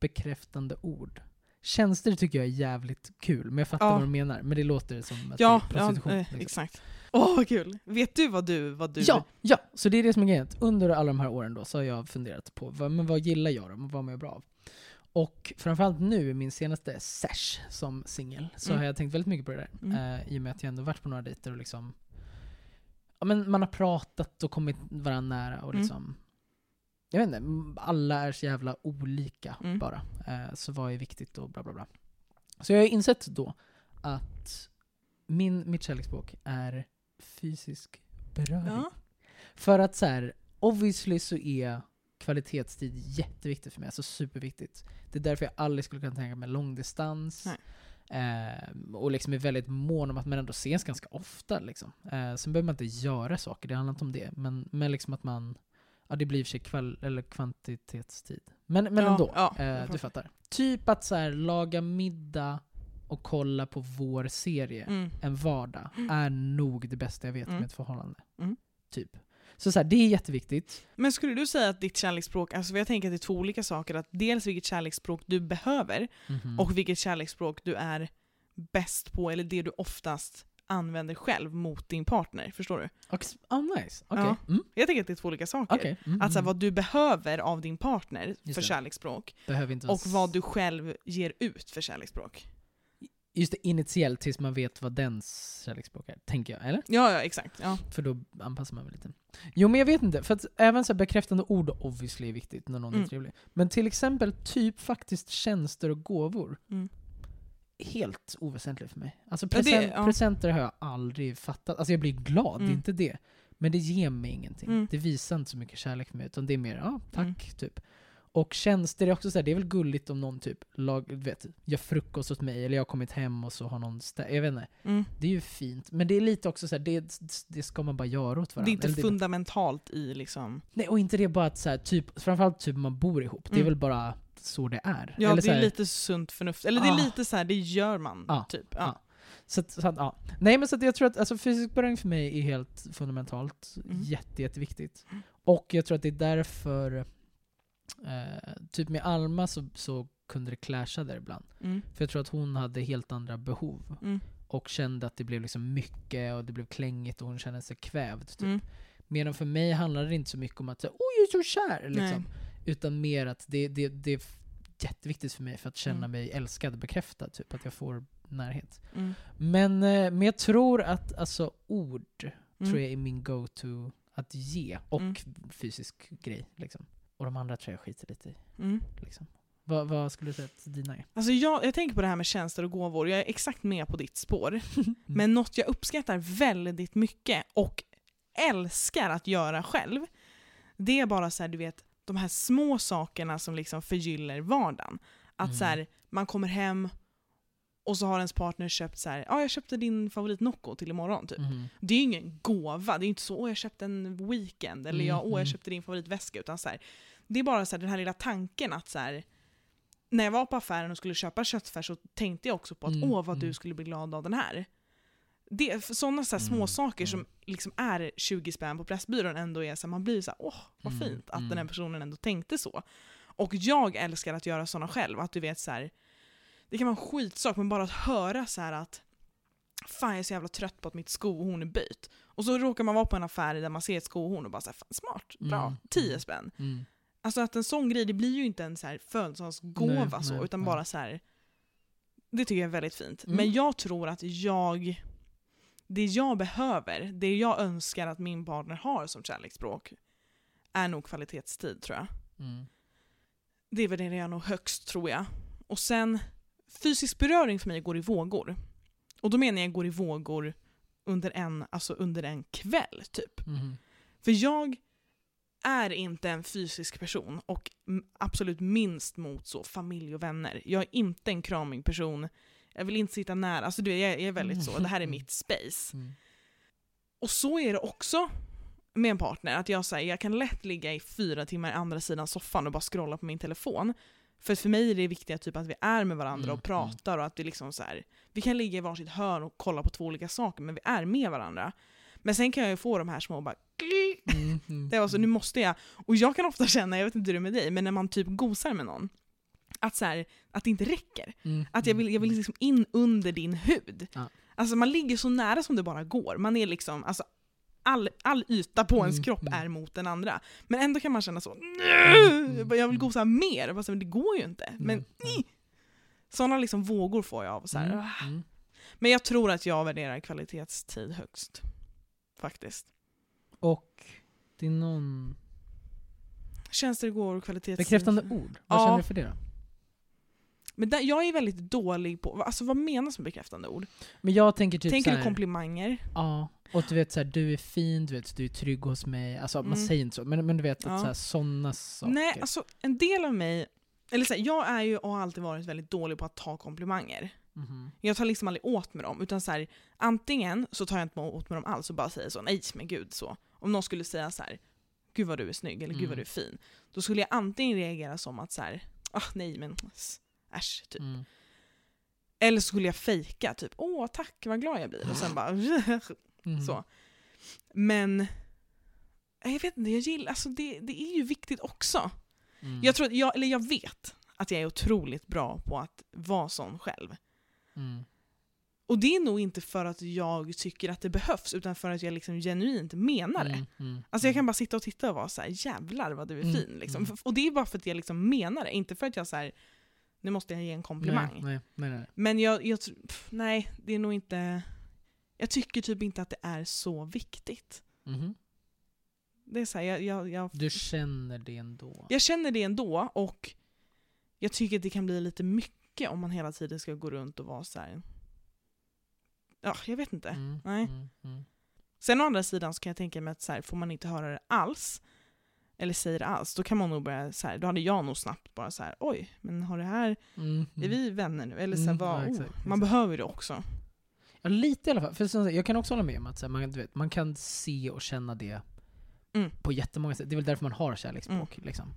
Speaker 2: bekräftande ord. Tjänster tycker jag är jävligt kul, men jag fattar
Speaker 1: Ja.
Speaker 2: vad de menar. Men det låter som att
Speaker 1: Ja,
Speaker 2: det är
Speaker 1: ja
Speaker 2: prostitution.
Speaker 1: eh,
Speaker 2: liksom.
Speaker 1: exakt. Åh vad kul! Vet du vad du... Vad du
Speaker 2: Ja, ja, så det är det som är grejen. Under alla de här åren då så har jag funderat på vad, men vad gillar jag då? Vad mår jag bra av? Och framförallt nu i min senaste sesh som singel så
Speaker 1: Mm.
Speaker 2: har jag tänkt väldigt mycket på det där.
Speaker 1: Mm.
Speaker 2: Eh, I och med att jag ändå varit på några dejter och liksom ja, men man har pratat och kommit varandra nära och
Speaker 1: Mm.
Speaker 2: Jag vet inte, alla är så jävla olika
Speaker 1: Mm.
Speaker 2: bara. Eh, så vad är viktigt och bla bla bla. Så jag har insett då att min, mitt kärleksspråk är fysisk beröring.
Speaker 1: Ja.
Speaker 2: För att så här, obviously så är kvalitetstid jätteviktigt för mig, alltså superviktigt. Det är därför jag aldrig skulle kunna tänka mig långdistans. Eh, och liksom är väldigt mån om att man ändå ses ganska ofta. Liksom. Eh, sen behöver man inte göra saker, det handlar inte om det. Men, men liksom att man Ja, det blir i och för sig kval- eller kvantitetstid. Men, men
Speaker 1: Ja,
Speaker 2: ändå,
Speaker 1: ja,
Speaker 2: eh, du
Speaker 1: fattar.
Speaker 2: Typ att så här, laga middag och kolla på vår serie
Speaker 1: Mm.
Speaker 2: en vardag är nog det bästa jag vet
Speaker 1: Mm.
Speaker 2: med ett förhållande.
Speaker 1: Mm.
Speaker 2: Typ. Så, så här, det är jätteviktigt.
Speaker 1: Men skulle du säga att ditt kärleksspråk, alltså jag tänker att det är två olika saker, att dels vilket kärleksspråk du behöver
Speaker 2: Mhm.
Speaker 1: och vilket kärleksspråk du är bäst på, eller det du oftast använder själv mot din partner. Förstår du?
Speaker 2: Oh, nice. Okej.
Speaker 1: Ja.
Speaker 2: Mm.
Speaker 1: Jag tänker att det är två olika saker.
Speaker 2: Okej. Mm,
Speaker 1: Att så här,
Speaker 2: mm.
Speaker 1: vad du behöver av din partner
Speaker 2: Just
Speaker 1: för
Speaker 2: det.
Speaker 1: kärleksspråk och vad du själv ger ut för kärleksspråk.
Speaker 2: Just det, initiellt tills man vet vad dens kärleksspråk är, tänker jag. Eller?
Speaker 1: Ja, ja exakt. Ja.
Speaker 2: För då anpassar man väl lite. Jo men jag vet inte, för att även så bekräftande ord obviously är viktigt när någon är
Speaker 1: Mm.
Speaker 2: trevlig. Men till exempel typ faktiskt tjänster och gåvor. Helt oväsentligt för mig. Alltså
Speaker 1: Ja, det-
Speaker 2: present,
Speaker 1: ja.
Speaker 2: presenter har jag aldrig fattat. Alltså jag blir glad, det
Speaker 1: Mm.
Speaker 2: är inte det. Men det ger mig ingenting.
Speaker 1: Mm.
Speaker 2: Det visar inte så mycket kärlek för mig, utan det är mer ja, tack,
Speaker 1: Mm.
Speaker 2: typ. Och tjänster är också så här, det är väl gulligt om någon typ lag, vet, gör frukost åt mig, eller jag har kommit hem och så har någon stä- Jag vet inte.
Speaker 1: Mm.
Speaker 2: Det är ju fint, men det är lite också så här, det, det ska man bara göra åt varandra.
Speaker 1: Det är inte
Speaker 2: Eller
Speaker 1: fundamentalt i liksom...
Speaker 2: Nej, och inte det bara att så här, typ, framförallt typ man bor ihop, det är
Speaker 1: Mm.
Speaker 2: väl bara så det är.
Speaker 1: Ja,
Speaker 2: Eller
Speaker 1: det är lite sunt förnuft. Eller det är
Speaker 2: Ah.
Speaker 1: lite så här, det gör man.
Speaker 2: Ah.
Speaker 1: Typ. Ja.
Speaker 2: Ja. Så, att, så att, ja. Nej men så jag tror att alltså, fysisk beröring för mig är helt fundamentalt,
Speaker 1: Mm.
Speaker 2: jätte, jätteviktigt.
Speaker 1: Mm.
Speaker 2: Och jag tror att det är därför, eh, typ med Alma så, så kunde det clasha där ibland.
Speaker 1: Mm.
Speaker 2: För jag tror att hon hade helt andra behov.
Speaker 1: Mm.
Speaker 2: Och kände att det blev liksom mycket och det blev klängigt och hon kände sig kvävd. Typ.
Speaker 1: Mm.
Speaker 2: Medan för mig handlade det inte så mycket om att säga, åh jag är så kär! Liksom. Utan mer att det, det, det är jätteviktigt för mig för att känna
Speaker 1: Mm.
Speaker 2: mig älskad och bekräftad. Typ att jag får närhet.
Speaker 1: Mm.
Speaker 2: Men, eh, men jag tror att alltså ord
Speaker 1: Mm.
Speaker 2: tror jag är min go-to att ge. Och fysisk grej. Liksom. Och de andra jag skiter lite i.
Speaker 1: Mm.
Speaker 2: Liksom. Vad, vad skulle du säga att dina är?
Speaker 1: Alltså jag, jag tänker på det här med tjänster och gåvor, jag är exakt med på ditt spår. Men något jag uppskattar väldigt mycket och älskar att göra själv, det är bara så här, du vet, de här små sakerna som liksom förgyller vardagen. Att
Speaker 2: Mm.
Speaker 1: så här, man kommer hem och så har ens partner köpt så här, ja jag köpte din favorit Nocco till imorgon typ.
Speaker 2: Mhm.
Speaker 1: Det är ju ingen gåva, det är inte så åh jag köpte en weekend eller
Speaker 2: Mm,
Speaker 1: jag, åh, jag
Speaker 2: mm.
Speaker 1: köpte din favoritväska. Utan så här, det är bara så här, den här lilla tanken att så här, när jag var på affären och skulle köpa köttfärs så tänkte jag också på att
Speaker 2: Mm,
Speaker 1: åh vad
Speaker 2: mm.
Speaker 1: du skulle bli glad av den här. Det, sådana så här små
Speaker 2: Mm,
Speaker 1: saker
Speaker 2: mm.
Speaker 1: som liksom är 20 spänn på Pressbyrån ändå är så här, man blir så här, åh vad
Speaker 2: Mm,
Speaker 1: fint att
Speaker 2: mm.
Speaker 1: den här personen ändå tänkte så. Och jag älskar att göra sådana själv, att du vet så här, det kan vara en skitsak men bara att höra så här att fan jag är så jävla trött på att mitt skohorn är böjt. Och så råkar man vara på en affär där man ser ett skohorn och bara så här, fan smart, bra,
Speaker 2: Mm,
Speaker 1: 10
Speaker 2: mm.
Speaker 1: spänn.
Speaker 2: Mm.
Speaker 1: Alltså att en sån grej, det blir ju inte en så här födelsedagsgåva så,
Speaker 2: nej,
Speaker 1: utan
Speaker 2: nej.
Speaker 1: bara så här. Det tycker jag är väldigt fint.
Speaker 2: Mm.
Speaker 1: Men jag tror att jag, det jag behöver, det jag önskar att min partner har som kärleksspråk, är nog kvalitetstid tror jag.
Speaker 2: Mm.
Speaker 1: Det värderar jag nog högst tror jag. Och sen, fysisk beröring för mig går i vågor. Och då menar jag går i vågor under en, alltså under en kväll typ.
Speaker 2: Mhm.
Speaker 1: För jag är inte en fysisk person och absolut minst mot så familj och vänner. Jag är inte en kramig person. Jag vill inte sitta nära. Alltså du, jag, jag är väldigt så. Det här är mitt space.
Speaker 2: Mm.
Speaker 1: Och så är det också med en partner. Att jag, säger jag kan lätt ligga i fyra timmar i andra sidan soffan och bara scrolla på min telefon. För för mig är det viktiga typ att vi är med varandra
Speaker 2: Mm,
Speaker 1: och pratar och att vi liksom så här, vi kan ligga i varsitt hörn och kolla på två olika saker men vi är med varandra. Men sen kan jag ju få de här små bara.
Speaker 2: Mm, mm,
Speaker 1: Det var så,
Speaker 2: mm.
Speaker 1: nu måste jag. Och jag kan ofta känna, jag vet inte hur det är med dig, men när man typ gosar med någon, att, så här, att det inte räcker.
Speaker 2: Mm,
Speaker 1: Att jag vill, jag vill liksom in under din hud.
Speaker 2: Ja.
Speaker 1: Alltså man ligger så nära som det bara går. Man är liksom, alltså, all, all yta på ens
Speaker 2: Mm,
Speaker 1: kropp
Speaker 2: mm.
Speaker 1: är mot den andra. Men ändå kan man känna så,
Speaker 2: mm,
Speaker 1: jag vill gosa mer. Fast det går ju inte. Men sådana liksom vågor får jag av. Så här. Ah. Men jag tror att jag värderar kvalitetstid högst. Faktiskt.
Speaker 2: Och det är någon...
Speaker 1: Tjänster går kvalitetstid.
Speaker 2: Bekräftande ord, vad
Speaker 1: Ja.
Speaker 2: känner du för det då?
Speaker 1: Men där, jag är väldigt dålig på, alltså vad menas med bekräftande ord?
Speaker 2: Men jag tänker typ
Speaker 1: Tänker du komplimanger?
Speaker 2: Ja, och du vet såhär, du är fin, du vet, du är trygg hos mig. Alltså man
Speaker 1: Mm.
Speaker 2: säger inte så, men, men du vet
Speaker 1: Ja.
Speaker 2: att sådana saker.
Speaker 1: Nej, alltså en del av mig, eller så här, jag är ju och har alltid varit väldigt dålig på att ta komplimanger.
Speaker 2: Mhm.
Speaker 1: Jag tar liksom aldrig åt mig dem, utan så här, antingen så tar jag inte åt mig dem alls och bara säger så, nej men gud så. Om någon skulle säga så här, gud vad du är snygg eller gud vad
Speaker 2: Mm.
Speaker 1: du är fin. Då skulle jag antingen reagera som att så här, ah nej men äsch typ.
Speaker 2: Mm.
Speaker 1: Eller så skulle jag fejka typ, åh tack vad glad jag blir. Och sen bara
Speaker 2: Mm.
Speaker 1: så. Men jag vet inte, jag gillar, alltså det, det är ju viktigt också.
Speaker 2: Mm.
Speaker 1: Jag, tror, att jag, eller jag vet att jag är otroligt bra på att vara sån själv.
Speaker 2: Mm.
Speaker 1: Och det är nog inte för att jag tycker att det behövs, utan för att jag liksom genuint menar det.
Speaker 2: Mm. Mm.
Speaker 1: Alltså jag kan bara sitta och titta och vara så här: jävlar vad du är
Speaker 2: Mm,
Speaker 1: fin. Liksom.
Speaker 2: mm.
Speaker 1: Och det är bara för att jag liksom menar det, inte för att jag så här, nu måste jag ge en komplimang.
Speaker 2: Nej, nej, nej.
Speaker 1: Men jag, jag pff, nej, det är nog inte... Jag tycker typ inte att det är så viktigt.
Speaker 2: Mhm.
Speaker 1: Det är så här, jag, jag, jag,
Speaker 2: Du känner det ändå?
Speaker 1: jag känner det ändå och jag tycker att det kan bli lite mycket om man hela tiden ska gå runt och vara så här. Ja, jag vet inte.
Speaker 2: Mm.
Speaker 1: Nej.
Speaker 2: Mm. Mm.
Speaker 1: Sen å andra sidan så kan jag tänka mig att så här, får man inte höra det alls, eller säger det alls, då kan man nog börja så här, då hade jag nog snabbt bara så här, oj, men har det här,
Speaker 2: Mm.
Speaker 1: är vi vänner nu? Eller så här,
Speaker 2: Mm,
Speaker 1: vad,
Speaker 2: ja,
Speaker 1: oh,
Speaker 2: exakt,
Speaker 1: man
Speaker 2: exakt.
Speaker 1: behöver det också.
Speaker 2: Ja, lite i alla fall. För som jag kan också hålla med om att här, man, vet, man kan se och känna det
Speaker 1: Mm.
Speaker 2: på jättemånga sätt. Det är väl därför man har kärleksspråk. Liksom.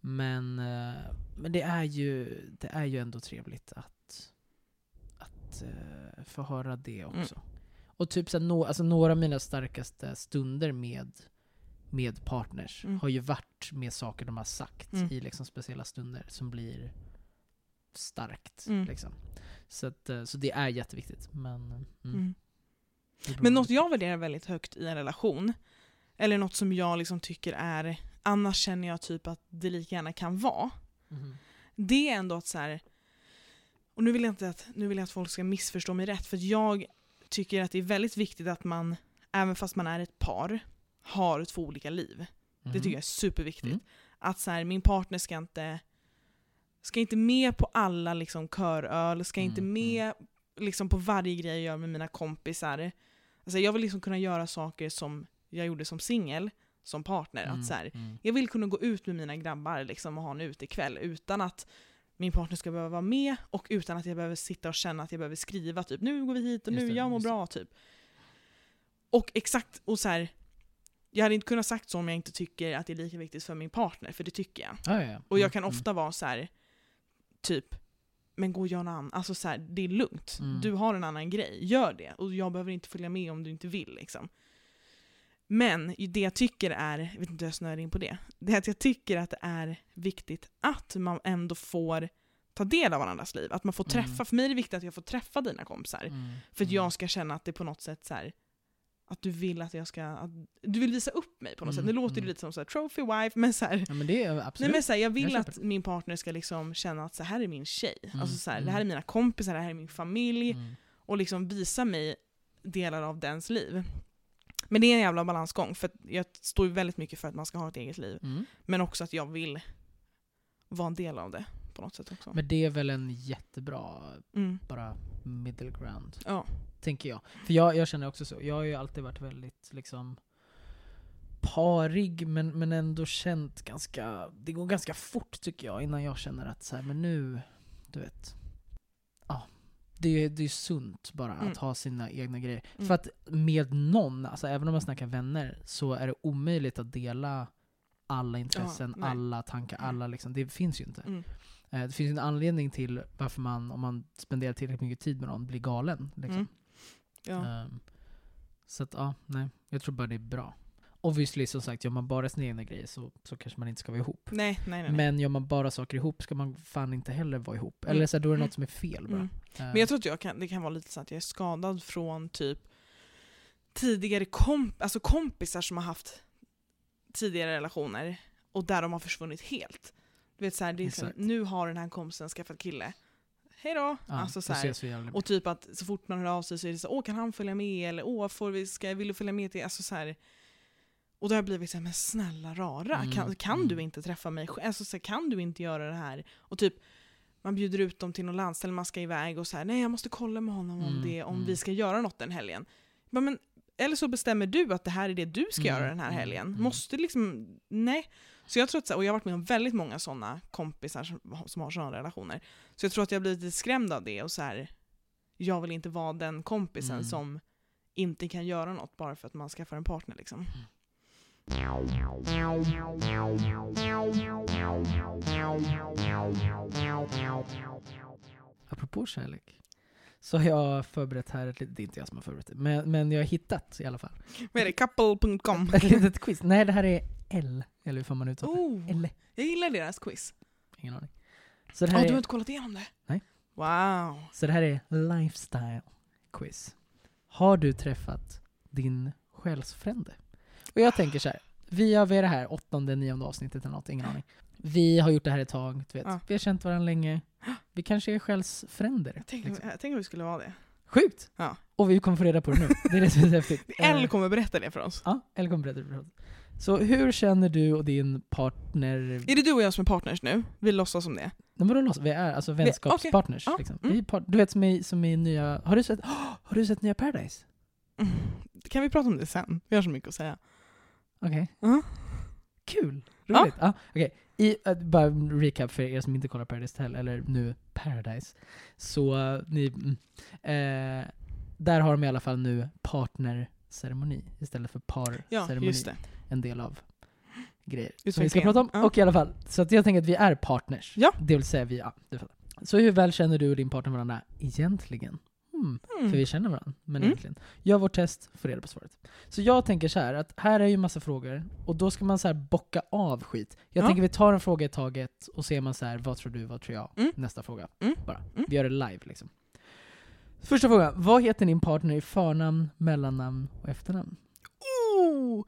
Speaker 2: Men, eh, men det, är ju, det är ju ändå trevligt att, att eh, få höra det också.
Speaker 1: Mm.
Speaker 2: Och typ så här, nå, alltså, några av mina starkaste stunder med, med partners
Speaker 1: Mm.
Speaker 2: har ju varit med saker de har sagt
Speaker 1: Mm.
Speaker 2: i liksom, speciella stunder som blir starkt.
Speaker 1: Mm.
Speaker 2: Liksom. Så, att, eh, så det är jätteviktigt. Men, mm,
Speaker 1: Mm. Men något jag värderar väldigt högt i en relation, eller något som jag liksom tycker är, annars känner jag typ att det lika gärna kan vara,
Speaker 2: Mhm.
Speaker 1: det är ändå att så här. och nu vill, jag inte att, nu vill jag att folk ska missförstå mig rätt, för jag tycker att det är väldigt viktigt att man, även fast man är ett par, har två olika liv. Det tycker jag är superviktigt.
Speaker 2: Mm.
Speaker 1: Att så här, min partner ska inte, ska inte med på alla liksom köröl, ska inte
Speaker 2: Mm,
Speaker 1: med liksom på varje grej jag gör med mina kompisar. Alltså jag vill liksom kunna göra saker som jag gjorde som singel, som partner.
Speaker 2: Mm,
Speaker 1: Att så här,
Speaker 2: mm.
Speaker 1: jag vill kunna gå ut med mina grabbar liksom, och ha en utekväll utan att min partner ska behöva vara med och utan att jag behöver sitta och känna att jag behöver skriva typ nu går vi hit och
Speaker 2: Just
Speaker 1: nu
Speaker 2: det,
Speaker 1: jag mår bra typ. Och exakt, och så här, jag hade inte kunnat sagt så om jag inte tycker att det är lika viktigt för min partner, för det tycker jag.
Speaker 2: Ja, ja, ja.
Speaker 1: Och jag
Speaker 2: Mm,
Speaker 1: kan
Speaker 2: mm.
Speaker 1: ofta vara så här, typ, men gå och gör något annat. Alltså så här, det är lugnt.
Speaker 2: Mm.
Speaker 1: Du har en annan grej, gör det. Och jag behöver inte följa med om du inte vill. Liksom. Men det jag tycker är, jag vet inte hur jag snöar in på det, det är att jag tycker att det är viktigt att man ändå får ta del av varandras liv. Att man får träffa,
Speaker 2: Mm.
Speaker 1: för mig är det viktigt att jag får träffa dina kompisar.
Speaker 2: Mm,
Speaker 1: För att
Speaker 2: mm.
Speaker 1: jag ska känna att det på något sätt så här, att du vill att jag ska, att, du vill visa upp mig på något
Speaker 2: Mm,
Speaker 1: sätt. Nu låter det
Speaker 2: mm.
Speaker 1: lite som så här, trophy wife, men så här,
Speaker 2: Ja men det är
Speaker 1: Nej
Speaker 2: absolut.
Speaker 1: men så här, jag vill
Speaker 2: Jag
Speaker 1: att
Speaker 2: köper
Speaker 1: min partner ska liksom känna att så här är min tjej.
Speaker 2: Mm,
Speaker 1: Alltså så här,
Speaker 2: mm.
Speaker 1: Det här är mina kompisar, det här är min familj.
Speaker 2: Mm.
Speaker 1: Och liksom visa mig delar av dens liv. Men det är en jävla balansgång, för jag står ju väldigt mycket för att man ska ha ett eget liv.
Speaker 2: Mm.
Speaker 1: Men också att jag vill vara en del av det på något sätt också.
Speaker 2: Men det är väl en jättebra,
Speaker 1: Mm.
Speaker 2: bara middle ground,
Speaker 1: Ja.
Speaker 2: Tänker jag. För jag, jag känner också så, jag har ju alltid varit väldigt liksom parig, men, men ändå känt ganska, det går ganska fort tycker jag, innan jag känner att så här, men nu, du vet. Ja, det, är- det är sunt bara
Speaker 1: Mm.
Speaker 2: att ha sina egna grejer.
Speaker 1: Mm.
Speaker 2: För att med någon, alltså även om man snackar vänner, så är det omöjligt att dela alla intressen,
Speaker 1: nej.
Speaker 2: alla tankar,
Speaker 1: Mm.
Speaker 2: alla liksom, det finns ju inte.
Speaker 1: Mm.
Speaker 2: Eh, Det finns en anledning till varför man, om man spenderar tillräckligt mycket tid med någon, blir galen. Liksom.
Speaker 1: Mm. Ja.
Speaker 2: Ehm, så att, ja, nej. Jag tror bara det är bra. Obviously, som sagt, gör man bara sina egna grejer så, så kanske man inte ska vara ihop.
Speaker 1: Nej, nej, nej.
Speaker 2: Men gör man bara saker ihop ska man fan inte heller vara ihop.
Speaker 1: Mm.
Speaker 2: Eller så här, då är det
Speaker 1: Mm.
Speaker 2: något som är fel bara.
Speaker 1: Mm.
Speaker 2: Ehm,
Speaker 1: Men jag tror att jag kan, det kan vara lite så att jag är skadad från typ tidigare komp alltså kompisar som har haft tidigare relationer och där de har försvunnit helt. Du vet så här, det är så här, nu har den här kompisen skaffat kille. Hej då!
Speaker 2: ja,
Speaker 1: alltså så här, och typ att så fort man hör av sig så är det så åh kan han följa med? Eller åh, får vi, ska, vill du följa med till... Alltså så här, och då har jag blivit såhär, men snälla rara,
Speaker 2: Mm,
Speaker 1: kan, kan
Speaker 2: mm.
Speaker 1: du inte träffa mig? Alltså så här, kan du inte göra det här? Och typ, man bjuder ut dem till någon landställe man ska iväg och så här, nej jag måste kolla med honom om,
Speaker 2: Mm,
Speaker 1: det, om
Speaker 2: mm.
Speaker 1: vi ska göra något den helgen. Men, men, eller så bestämmer du att det här är det du ska
Speaker 2: Mm,
Speaker 1: göra den här
Speaker 2: mm,
Speaker 1: helgen.
Speaker 2: mm.
Speaker 1: Måste liksom, nej. Så jag tror att, och jag har varit med om väldigt många sådana kompisar som, som har sådana relationer. Så jag tror att jag blivit lite skrämd av det och så här. jag vill inte vara den kompisen
Speaker 2: Mm.
Speaker 1: som inte kan göra något bara för att man skaffar en partner liksom.
Speaker 2: Apropå kärlek. Så har jag förberett här ett litet, det är inte jag som har förberett det, men, men jag har hittat i alla fall.
Speaker 1: Vad är det? Couple.com?
Speaker 2: Ett litet quiz. Nej, det här är L, eller hur får man uttala?
Speaker 1: Oh,
Speaker 2: L,
Speaker 1: jag gillar deras quiz.
Speaker 2: ingen aning. Så det här,
Speaker 1: du har
Speaker 2: är,
Speaker 1: inte kollat igenom det?
Speaker 2: Nej.
Speaker 1: Wow.
Speaker 2: så det här är lifestyle quiz. Har du träffat din själsfrände? Och jag tänker så här. Vi har vid det här åttonde, nionde avsnittet eller något, ingen aning. Vi har gjort det här ett tag, du vet.
Speaker 1: Ja.
Speaker 2: Vi har känt varandra länge. Vi kanske är själsfränder.
Speaker 1: Jag tänker,
Speaker 2: liksom.
Speaker 1: jag tänker att vi skulle vara det.
Speaker 2: Sjukt!
Speaker 1: Ja.
Speaker 2: Och vi kommer få reda på det nu. Det är är så häftigt.
Speaker 1: L kommer berätta det för oss.
Speaker 2: Ja, eller kommer berätta det för oss. Så hur känner du och din partner...
Speaker 1: Är det du och jag som är partners nu? Vi låtsas som det.
Speaker 2: Men vadå loss? Vi är alltså vänskapspartners.
Speaker 1: Ja,
Speaker 2: Liksom.
Speaker 1: mm.
Speaker 2: Vi är par- du vet som i, som i nya... Har du sett, har du sett nya Paradise?
Speaker 1: Mm. Kan vi prata om det sen? Vi har så mycket att säga.
Speaker 2: Okej.
Speaker 1: Ja.
Speaker 2: Kul!
Speaker 1: Ja.
Speaker 2: Roligt. Ja. okej. I, äh, bara en recap för er som inte kollar Paradise Hotel, eller nu Paradise. Så äh, ni... Mm, eh, där har de i alla fall nu partnerceremoni istället för
Speaker 1: Ja,
Speaker 2: parceremoni.
Speaker 1: just det.
Speaker 2: En del av grejer som vi ska prata om.
Speaker 1: Ja.
Speaker 2: Och i alla fall, så att jag tänker att vi är partners.
Speaker 1: Ja.
Speaker 2: Det vill säga vi, ja, du fattar. Så hur väl känner du och din partner varandra egentligen? Hmm.
Speaker 1: Mm.
Speaker 2: För vi känner varandra, men
Speaker 1: Mm.
Speaker 2: egentligen. Gör vårt test, få reda på svaret. Så jag tänker så här att här är ju massa frågor, och då ska man så här bocka av skit. Jag
Speaker 1: Ja.
Speaker 2: tänker vi tar en fråga i taget, och ser man så här, vad tror du, vad tror jag?
Speaker 1: Mm.
Speaker 2: Nästa fråga.
Speaker 1: Mm.
Speaker 2: Bara.
Speaker 1: Mm.
Speaker 2: Vi gör det live liksom. Första frågan, vad heter din partner i förnamn, mellannamn och efternamn?
Speaker 1: Oh!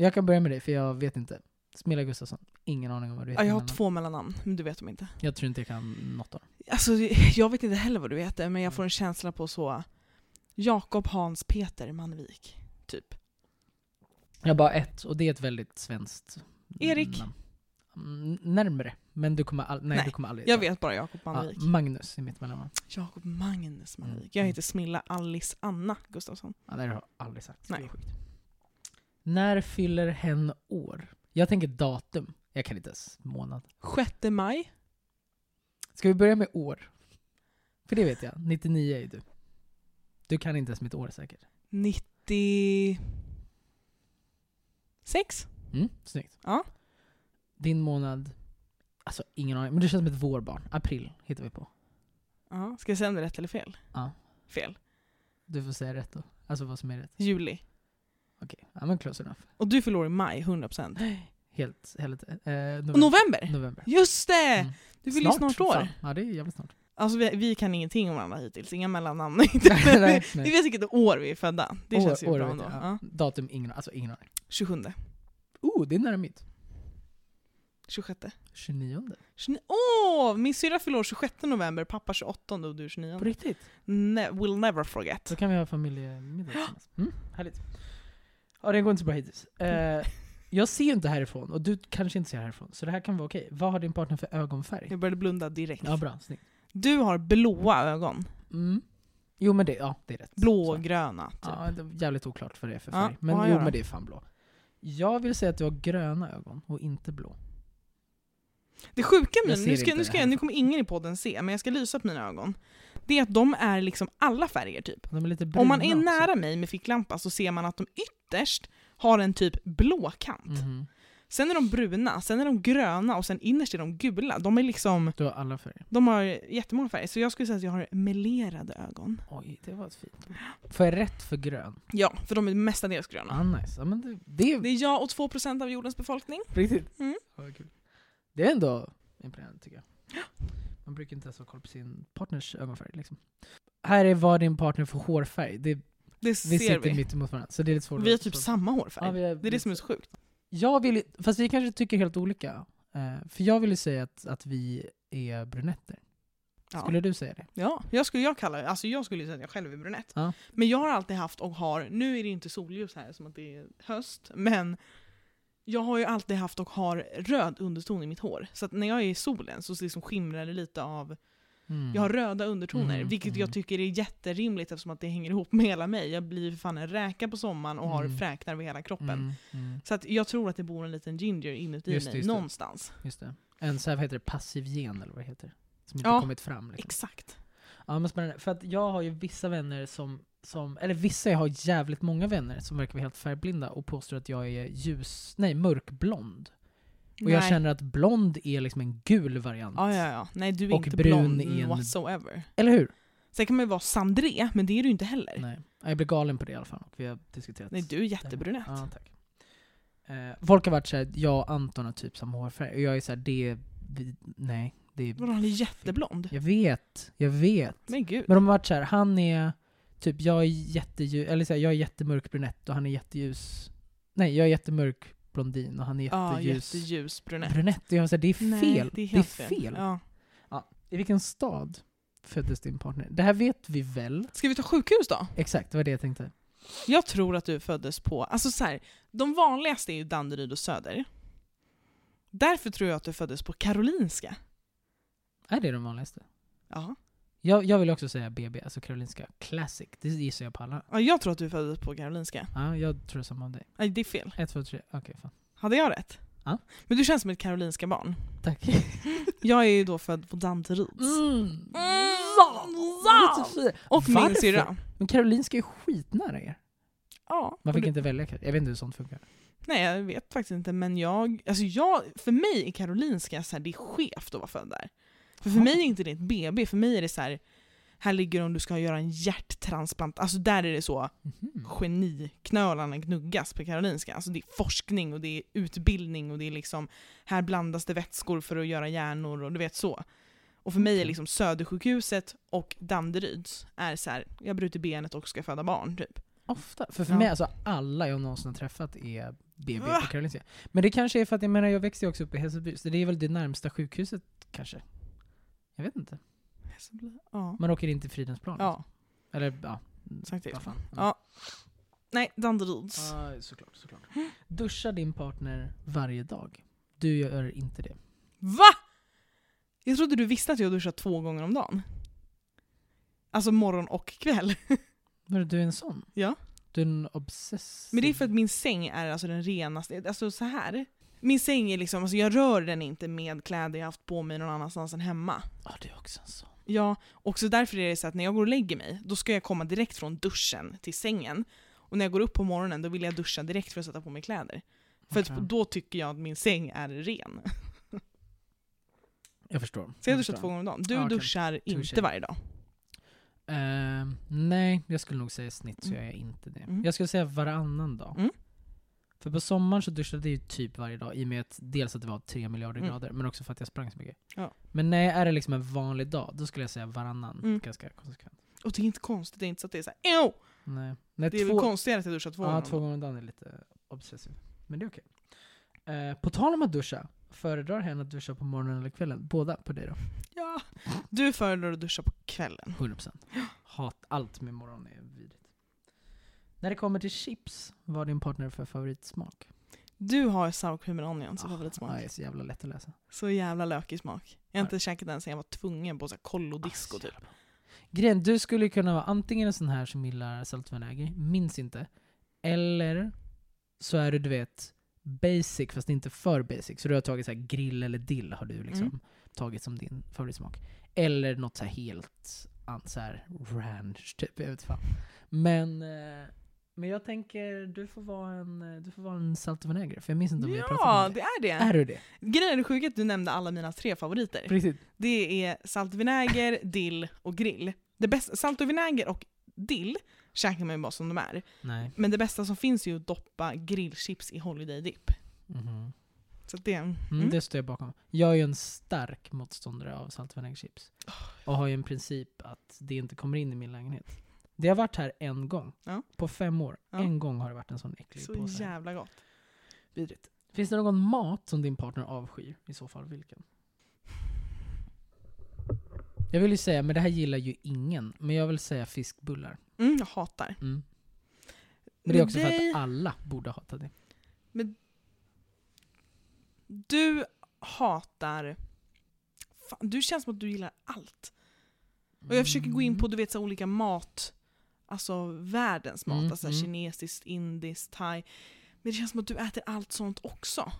Speaker 2: Jag kan börja med dig, för jag vet inte. Smilla Gustafsson, ingen aning om vad du heter
Speaker 1: Ja, jag har två mellannamn, men du vet dem inte.
Speaker 2: Jag tror inte jag kan något av dem.
Speaker 1: Alltså, jag vet inte heller vad du heter, men jag får en känsla på så Jakob Hans Peter Manvik, typ.
Speaker 2: Jag har bara ett, och det är ett väldigt svenskt
Speaker 1: Erik?
Speaker 2: namn. Mm, närmre, men du kommer, all, nej,
Speaker 1: Nej,
Speaker 2: du kommer aldrig
Speaker 1: Jag vet bara Jakob
Speaker 2: ja,
Speaker 1: Manvik.
Speaker 2: Magnus är mitt mellannamn.
Speaker 1: Jakob Magnus Manvik.
Speaker 2: Mm.
Speaker 1: Jag heter Smilla Alice Anna Gustafsson.
Speaker 2: Ja, det har jag aldrig sagt. Det
Speaker 1: Nej.
Speaker 2: är sjukt. När fyller hen år? Jag tänker datum. Jag kan inte ens månad.
Speaker 1: 6 maj.
Speaker 2: Ska vi börja med år? För det vet jag. 99 är ju du. Du kan inte ens mitt år säkert.
Speaker 1: 96.
Speaker 2: Mm, snyggt.
Speaker 1: Ja.
Speaker 2: Din månad? Alltså ingen aning. Men du känns som ett vårbarn. April hittar vi på.
Speaker 1: Ja. Ska jag säga om det är rätt eller fel?
Speaker 2: Ja.
Speaker 1: Fel.
Speaker 2: Du får säga rätt då. Alltså vad som är rätt.
Speaker 1: Juli.
Speaker 2: Okej, ja men close enough.
Speaker 1: Och du fyller år i maj, 100%.
Speaker 2: Helt, helt eh, november.
Speaker 1: Och november!
Speaker 2: november.
Speaker 1: Just det!
Speaker 2: Mm.
Speaker 1: Du fyller ju snart år.
Speaker 2: Ja, det är jävligt snart.
Speaker 1: Alltså vi, vi kan ingenting om varandra hittills, inga mellannamn.
Speaker 2: nej,
Speaker 1: vi,
Speaker 2: nej.
Speaker 1: vi vet vilket år vi är födda. Det
Speaker 2: År-
Speaker 1: känns ju
Speaker 2: år
Speaker 1: bra ändå. Ja.
Speaker 2: ja. Datum, ingen, alltså ingen aning.
Speaker 1: 27.
Speaker 2: Oh, det är nära mitt.
Speaker 1: 26.
Speaker 2: 29.
Speaker 1: 29. Åh! min syrra fyller år 26 november, pappa 28 och du 29.
Speaker 2: På riktigt?
Speaker 1: Ne will never forget.
Speaker 2: Då kan vi ha familjemiddag tillsammans. Mm, härligt. Ja, det går inte så bra hittills. Eh, jag ser ju inte härifrån, och du kanske inte ser härifrån, så det här kan vara okej. Vad har din partner för ögonfärg?
Speaker 1: Jag började blunda direkt.
Speaker 2: Ja, bra. Snyggt.
Speaker 1: Du har blåa ögon.
Speaker 2: Mm. Jo, men det, ja, det är rätt.
Speaker 1: Blågröna, typ.
Speaker 2: Ja, det är jävligt oklart vad det är för
Speaker 1: Ja,
Speaker 2: färg. men
Speaker 1: vad
Speaker 2: jo,
Speaker 1: gör
Speaker 2: men
Speaker 1: de?
Speaker 2: det är fan blå. Jag vill säga att du har gröna ögon och inte blå.
Speaker 1: Det sjuka
Speaker 2: Jag
Speaker 1: med
Speaker 2: ser
Speaker 1: nu, ska,
Speaker 2: inte
Speaker 1: nu, ska
Speaker 2: det
Speaker 1: jag,
Speaker 2: här.
Speaker 1: nu kommer ingen i podden se, men jag ska lysa på mina ögon. Det är att de är liksom alla färger typ.
Speaker 2: De är lite bruna
Speaker 1: Om man är
Speaker 2: också.
Speaker 1: nära mig med ficklampa så ser man att de ytterst har en typ blå kant.
Speaker 2: Mhm.
Speaker 1: Sen är de bruna, sen är de gröna och sen innerst är de gula. De är liksom,
Speaker 2: Du har alla färger.
Speaker 1: de har jättemånga färger. Så jag skulle säga att jag har melerade ögon.
Speaker 2: Oj, det var ett fint. Får jag rätt för grön?
Speaker 1: Ja, för de är mestadels gröna.
Speaker 2: Ah, nice. Ja, men det, det är
Speaker 1: Det är jag och 2% av jordens befolkning.
Speaker 2: riktigt.
Speaker 1: Mm.
Speaker 2: Ja, kul. Det är ändå imponerande tycker jag. Man brukar inte ens ha koll på sin partners ögonfärg. Liksom. Här är vad din partner får hårfärg. Det,
Speaker 1: Det
Speaker 2: vi
Speaker 1: ser
Speaker 2: sitter
Speaker 1: vi.
Speaker 2: mitt emot varandra. Så det är lite svårt
Speaker 1: Vi har typ
Speaker 2: så-
Speaker 1: samma hårfärg.
Speaker 2: Ja, vi är-
Speaker 1: Det är det som är så sjukt.
Speaker 2: Jag vill, fast vi kanske tycker helt olika. Eh, för jag vill ju säga att, att vi är brunetter.
Speaker 1: Ja.
Speaker 2: Skulle du säga det?
Speaker 1: Ja, jag skulle, jag kalla, alltså jag skulle säga att jag själv är brunett.
Speaker 2: Ja.
Speaker 1: Men jag har alltid haft och har, nu är det inte solljus här som att det är höst, men jag har ju alltid haft och har röd underton i mitt hår. Så att när jag är i solen så liksom skimrar det lite av,
Speaker 2: Mm.
Speaker 1: jag har röda undertoner.
Speaker 2: Mm,
Speaker 1: vilket
Speaker 2: mm.
Speaker 1: jag tycker är jätterimligt eftersom att det hänger ihop med hela mig. Jag blir för fan en räka på sommaren och har
Speaker 2: Mm.
Speaker 1: fräknar över hela kroppen.
Speaker 2: Mm, mm,
Speaker 1: Så att jag tror att det bor en liten ginger inuti
Speaker 2: Just
Speaker 1: mig,
Speaker 2: just
Speaker 1: någonstans.
Speaker 2: just det. En så här, vad heter det, passiv gen eller vad det heter? Som inte
Speaker 1: Ja,
Speaker 2: kommit fram. Liksom.
Speaker 1: Exakt.
Speaker 2: Ja men spännande. För att jag har ju vissa vänner som, som eller vissa, jag har jävligt många vänner som verkar vara helt färgblinda och påstår att jag är ljus, nej mörkblond. Och jag
Speaker 1: Nej.
Speaker 2: känner att blond är liksom en gul variant.
Speaker 1: Ja, ja, ja. Nej, du är
Speaker 2: Och
Speaker 1: inte
Speaker 2: brun
Speaker 1: blond
Speaker 2: en-
Speaker 1: whatsoever.
Speaker 2: Eller hur?
Speaker 1: Sen kan man ju vara Sandré, men det är du inte heller. Nej,
Speaker 2: Nej. Jag blir galen på det i alla fall. Vi har diskuterat
Speaker 1: du är jättebrunett.
Speaker 2: Ja, tack. Eh, folk har varit såhär, jag och Anton har typ samma hårfärg. Och jag är såhär, det vi, nej. Det är,
Speaker 1: Vadå, han är jätteblond?
Speaker 2: jag vet, jag vet.
Speaker 1: Men gud.
Speaker 2: Men de har varit såhär, han är typ, jag är jätteljus, eller så här, jag är jättemörk brunett och han är jätteljus. Nej, jag är jättemörk blondin och han är
Speaker 1: Ja,
Speaker 2: jätteljus
Speaker 1: jätteljus brunett.
Speaker 2: brunett. Jag var det är fel.
Speaker 1: Nej, det är helt fel. Ja.
Speaker 2: I vilken stad föddes din partner? Det här vet vi väl?
Speaker 1: Ska vi ta sjukhus då?
Speaker 2: Exakt, det var det jag tänkte.
Speaker 1: Jag tror att du föddes på, alltså så här, de vanligaste är ju Danderyd och Söder. Därför tror jag att du föddes på Karolinska.
Speaker 2: Är det de vanligaste?
Speaker 1: Ja.
Speaker 2: Jag, jag vill också säga BB, alltså Karolinska Classic. Det gissar jag på alla.
Speaker 1: ja jag tror att du föddes på Karolinska.
Speaker 2: Ja, jag tror samma om dig.
Speaker 1: Nej, det är fel.
Speaker 2: Ett, två, tre. Okej, fan.
Speaker 1: Hade jag rätt?
Speaker 2: Ja.
Speaker 1: Men du känns som ett Karolinska barn.
Speaker 2: Tack.
Speaker 1: Jag är ju då född på Danderyds.
Speaker 2: Mm.
Speaker 1: Mm. Och min syrra.
Speaker 2: Men Karolinska är skitnära er.
Speaker 1: Ja.
Speaker 2: Man fick
Speaker 1: du-
Speaker 2: inte välja. Jag vet inte hur sånt funkar.
Speaker 1: Nej jag vet faktiskt inte men jag, alltså jag, för mig är Karolinska så här, det är skevt att vara född där. För för mig är inte det ett BB, för mig är det så här. här ligger om du ska göra en hjärttransplant, alltså där är det så
Speaker 2: Mhm.
Speaker 1: geniknölarna gnuggas på Karolinska. Alltså det är forskning och det är utbildning och det är liksom, här blandas det vätskor för att göra hjärnor och du vet så. Och för mig är liksom Södersjukhuset och Danderyds är så här, jag bryter benet och ska föda barn typ.
Speaker 2: Ofta. För för
Speaker 1: Ja.
Speaker 2: mig, alltså alla jag någonsin har träffat är BB på Karolinska. Men det kanske är för att jag menar, jag växte ju också upp i Hässelby, så det är väl det närmsta sjukhuset kanske. Jag vet inte.
Speaker 1: Ja.
Speaker 2: Man åker in till Fridhemsplan.
Speaker 1: Ja,
Speaker 2: Eller ja.
Speaker 1: Sankt
Speaker 2: vad
Speaker 1: Eriks.
Speaker 2: fan.
Speaker 1: Ja. Nej, Danderyds.
Speaker 2: Ja, såklart, såklart. Duschar din partner varje dag? Du gör inte det.
Speaker 1: Va? Jag trodde du visste att jag duschar två gånger om dagen. Alltså morgon och kväll.
Speaker 2: Men du är en sån?
Speaker 1: Ja.
Speaker 2: Du är en obsessiv...
Speaker 1: Men det är för att min säng är alltså den renaste. Alltså så här. Min säng är liksom, alltså jag rör den inte med kläder jag haft på mig någon annanstans än hemma.
Speaker 2: Ja, du är också en sån.
Speaker 1: Ja, och så därför är det så att när jag går och lägger mig, då ska jag komma direkt från duschen till sängen. Och när jag går upp på morgonen, då vill jag duscha direkt för att sätta på mig kläder. För att då tycker jag att min säng är ren.
Speaker 2: Jag förstår.
Speaker 1: Så jag duschar två gånger om dagen. Du
Speaker 2: Ja, okej.
Speaker 1: duschar inte
Speaker 2: Touché.
Speaker 1: varje dag.
Speaker 2: Ehm, nej, jag skulle nog säga snitt så
Speaker 1: Mm.
Speaker 2: gör jag inte det.
Speaker 1: Mm.
Speaker 2: Jag skulle säga varannan dag.
Speaker 1: Mm.
Speaker 2: För på sommaren så duschade jag ju typ varje dag i och med att dels att det var 3 miljarder
Speaker 1: Mm.
Speaker 2: grader, men också för att jag sprang så mycket.
Speaker 1: Ja.
Speaker 2: Men när är det liksom en vanlig dag, då skulle jag säga varannan.
Speaker 1: Mm.
Speaker 2: Ganska konsekvent.
Speaker 1: Och det är inte konstigt, det är inte så att det är så här, Ew!
Speaker 2: Nej. Nej,
Speaker 1: Det är
Speaker 2: två,
Speaker 1: väl konstigare att jag duschar två
Speaker 2: ja,
Speaker 1: gånger
Speaker 2: två
Speaker 1: om dagen.
Speaker 2: gånger om dagen är lite obsessiv. Men det är okej. Eh, på tal om att duscha, föredrar hen att duscha på morgonen eller kvällen? Båda på dig då?
Speaker 1: Ja. Du föredrar att duscha på kvällen.
Speaker 2: 100%. Hat, allt med morgon är vidrigt. När det kommer till chips, vad har din partner för favoritsmak?
Speaker 1: Du har sour cream and onion som
Speaker 2: Ah,
Speaker 1: favoritsmak.
Speaker 2: Ja, det är så jävla lätt att läsa.
Speaker 1: Så jävla lökig smak. Jag har inte käkat den sen jag var tvungen på så här kollo disco
Speaker 2: Ah, så
Speaker 1: typ.
Speaker 2: Grejen, du skulle kunna vara antingen en sån här som gillar saltvinäger, minns inte. Eller så är du, du vet, basic fast inte för basic. Så du har tagit så här grill eller dill har du liksom
Speaker 1: Mm.
Speaker 2: tagit som din favoritsmak. Eller något så helt så ranch typ, jag vet fan. Men, eh, men jag tänker, du får vara en, du får vara en salt och vinäger, för jag minns inte om vi har pratat
Speaker 1: Ja,
Speaker 2: om det.
Speaker 1: det är det.
Speaker 2: Är du det?
Speaker 1: Grejen är sjukt att du nämnde alla mina tre favoriter.
Speaker 2: Riktigt?
Speaker 1: Det är saltvinäger, dill och grill. Det bästa, salt och vinäger och dill käkar man ju bara som de är.
Speaker 2: Nej.
Speaker 1: Men det bästa som finns är ju att doppa grillchips i holiday dip.
Speaker 2: Mhm.
Speaker 1: Så det...
Speaker 2: Mm,
Speaker 1: Mm.
Speaker 2: Det står jag bakom. Jag är ju en stark motståndare av salt och vinägerchips. Och har ju en princip att det inte kommer in i min lägenhet. Det har varit här en gång.
Speaker 1: Ja.
Speaker 2: På fem år.
Speaker 1: Ja.
Speaker 2: En gång har det varit en sån äcklig
Speaker 1: Så
Speaker 2: påse.
Speaker 1: jävla gott.
Speaker 2: Vidrigt. Finns det någon mat som din partner avskyr? I så fall vilken? Jag vill ju säga, men det här gillar ju ingen, men jag vill säga fiskbullar.
Speaker 1: Mm, jag hatar.
Speaker 2: Mm. Men det är också för
Speaker 1: dig-
Speaker 2: att alla borde hata det.
Speaker 1: Du hatar... Fan, du känns som att du gillar allt. Och jag försöker gå in på du vet, så olika mat, alltså världens mat,
Speaker 2: Mm,
Speaker 1: alltså
Speaker 2: mm.
Speaker 1: kinesiskt, indiskt, thai. Men det känns som att du äter allt sånt också.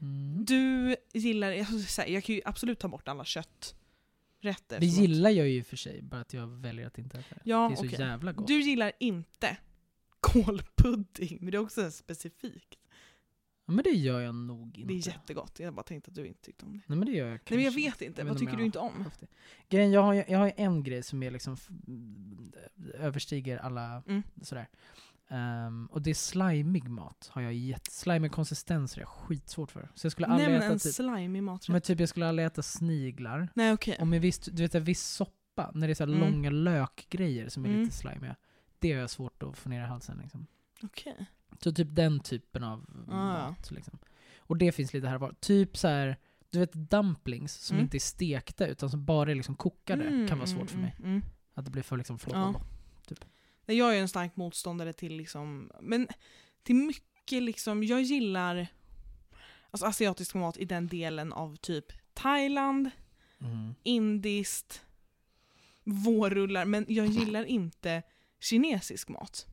Speaker 2: Mm.
Speaker 1: Du gillar, jag, jag kan ju absolut ta bort alla kötträtter rätter.
Speaker 2: Det gillar jag ju för sig, bara att jag väljer att inte äta det.
Speaker 1: Ja,
Speaker 2: det är så jävla gott.
Speaker 1: Du gillar inte kålpudding, men det är också specifikt.
Speaker 2: Ja, men det gör jag nog inte.
Speaker 1: Det är jättegott. Jag bara tänkte att du inte tyckte om det.
Speaker 2: Nej men det gör jag
Speaker 1: Nej
Speaker 2: kanske.
Speaker 1: men jag vet inte,
Speaker 2: Jag
Speaker 1: vad
Speaker 2: vet
Speaker 1: tycker du inte om?
Speaker 2: Grejen, jag har, jag har en grej som är liksom överstiger alla
Speaker 1: Mm.
Speaker 2: sådär. Ehm, och det är slimig mat. Har jag jätte, slimig konsistens är jag skitsvårt för. Så jag skulle aldrig
Speaker 1: Nej men
Speaker 2: äta
Speaker 1: en
Speaker 2: typ,
Speaker 1: slimig maträtt.
Speaker 2: men typ jag skulle aldrig äta sniglar.
Speaker 1: Nej okej.
Speaker 2: Och med viss, du vet, en viss soppa, när det är så
Speaker 1: Mm.
Speaker 2: långa lökgrejer som är
Speaker 1: Mm.
Speaker 2: lite slimiga. Det har jag svårt att få ner i halsen liksom.
Speaker 1: Okej.
Speaker 2: Så typ den typen av
Speaker 1: Ah,
Speaker 2: mat. Liksom. Och det finns lite här och var. Typ så här, du vet dumplings som
Speaker 1: Mm.
Speaker 2: inte är stekta utan som bara är liksom kokade
Speaker 1: Mm,
Speaker 2: kan vara
Speaker 1: mm,
Speaker 2: svårt för
Speaker 1: mm,
Speaker 2: mig.
Speaker 1: mm.
Speaker 2: Att det blir för liksom
Speaker 1: Ja. Nej, Jag är en stark motståndare till liksom, men till mycket liksom, jag gillar alltså asiatisk mat i den delen av typ Thailand,
Speaker 2: Mm.
Speaker 1: indiskt, vårrullar, men jag gillar inte kinesisk mat.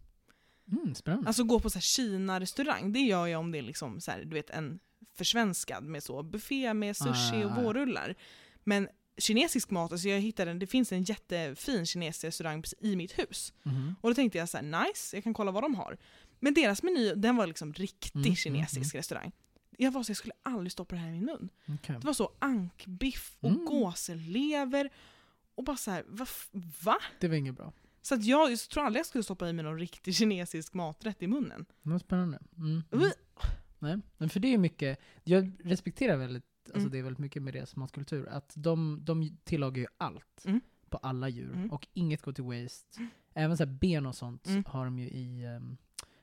Speaker 2: Mm, spännande.
Speaker 1: Alltså gå på så här Kina-restaurang, det gör jag om det är liksom så här, du vet en försvenskad med så buffé med sushi
Speaker 2: Ah,
Speaker 1: och vårrullar. Men kinesisk mat, alltså jag hittade en, det finns en jättefin kinesisk restaurang i mitt hus.
Speaker 2: Mhm.
Speaker 1: Och då tänkte jag så här: nice, jag kan kolla vad de har. Men deras meny, den var liksom riktig
Speaker 2: Mm, mm,
Speaker 1: kinesisk restaurang. Jag var så jag skulle aldrig stoppa det här i min mun.
Speaker 2: Okej.
Speaker 1: Det var så ankbiff och
Speaker 2: Mm.
Speaker 1: gåselever. Och bara så här, va? va?
Speaker 2: Det var inget bra.
Speaker 1: Så att jag, jag tror aldrig jag skulle stoppa i mig någon riktig kinesisk maträtt i munnen.
Speaker 2: Var spännande. Mm. Mm. Nej, men för det är mycket, jag respekterar väldigt, alltså
Speaker 1: Mm.
Speaker 2: det är väldigt mycket med deras matkultur, att de, de tillagar ju allt
Speaker 1: Mm.
Speaker 2: på alla djur
Speaker 1: Mm.
Speaker 2: och inget går till waste. Även så ben och sånt
Speaker 1: Mm.
Speaker 2: har de ju i um,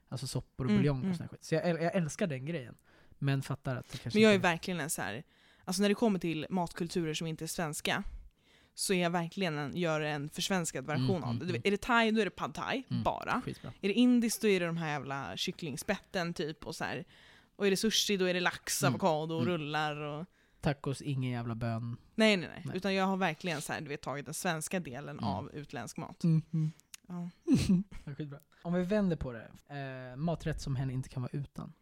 Speaker 2: alltså soppor och buljong och sån skit. Så jag, jag älskar den grejen. Men fattar att det kanske
Speaker 1: Men jag är verkligen en så här, alltså när det kommer till matkulturer som inte är svenska, så är jag verkligen en, gör en försvenskad version
Speaker 2: Mm,
Speaker 1: av det.
Speaker 2: mm,
Speaker 1: Du vet, Är det thai, då är det pad thai,
Speaker 2: Mm.
Speaker 1: bara.
Speaker 2: skitbra.
Speaker 1: Är det indiskt, då är det de här jävla kycklingspetten typ. Och, så här. och är det sushi, då är det lax,
Speaker 2: Mm.
Speaker 1: avokado
Speaker 2: Mm.
Speaker 1: rullar. Och...
Speaker 2: Tacos, ingen jävla bön.
Speaker 1: Nej, nej, nej,
Speaker 2: Nej.
Speaker 1: Utan jag har verkligen så här, du vet, tagit den svenska delen
Speaker 2: Mm.
Speaker 1: av utländsk mat.
Speaker 2: Mm.
Speaker 1: Ja.
Speaker 2: Skitbra. Om vi vänder på det, eh, maträtt som hen inte kan vara utan.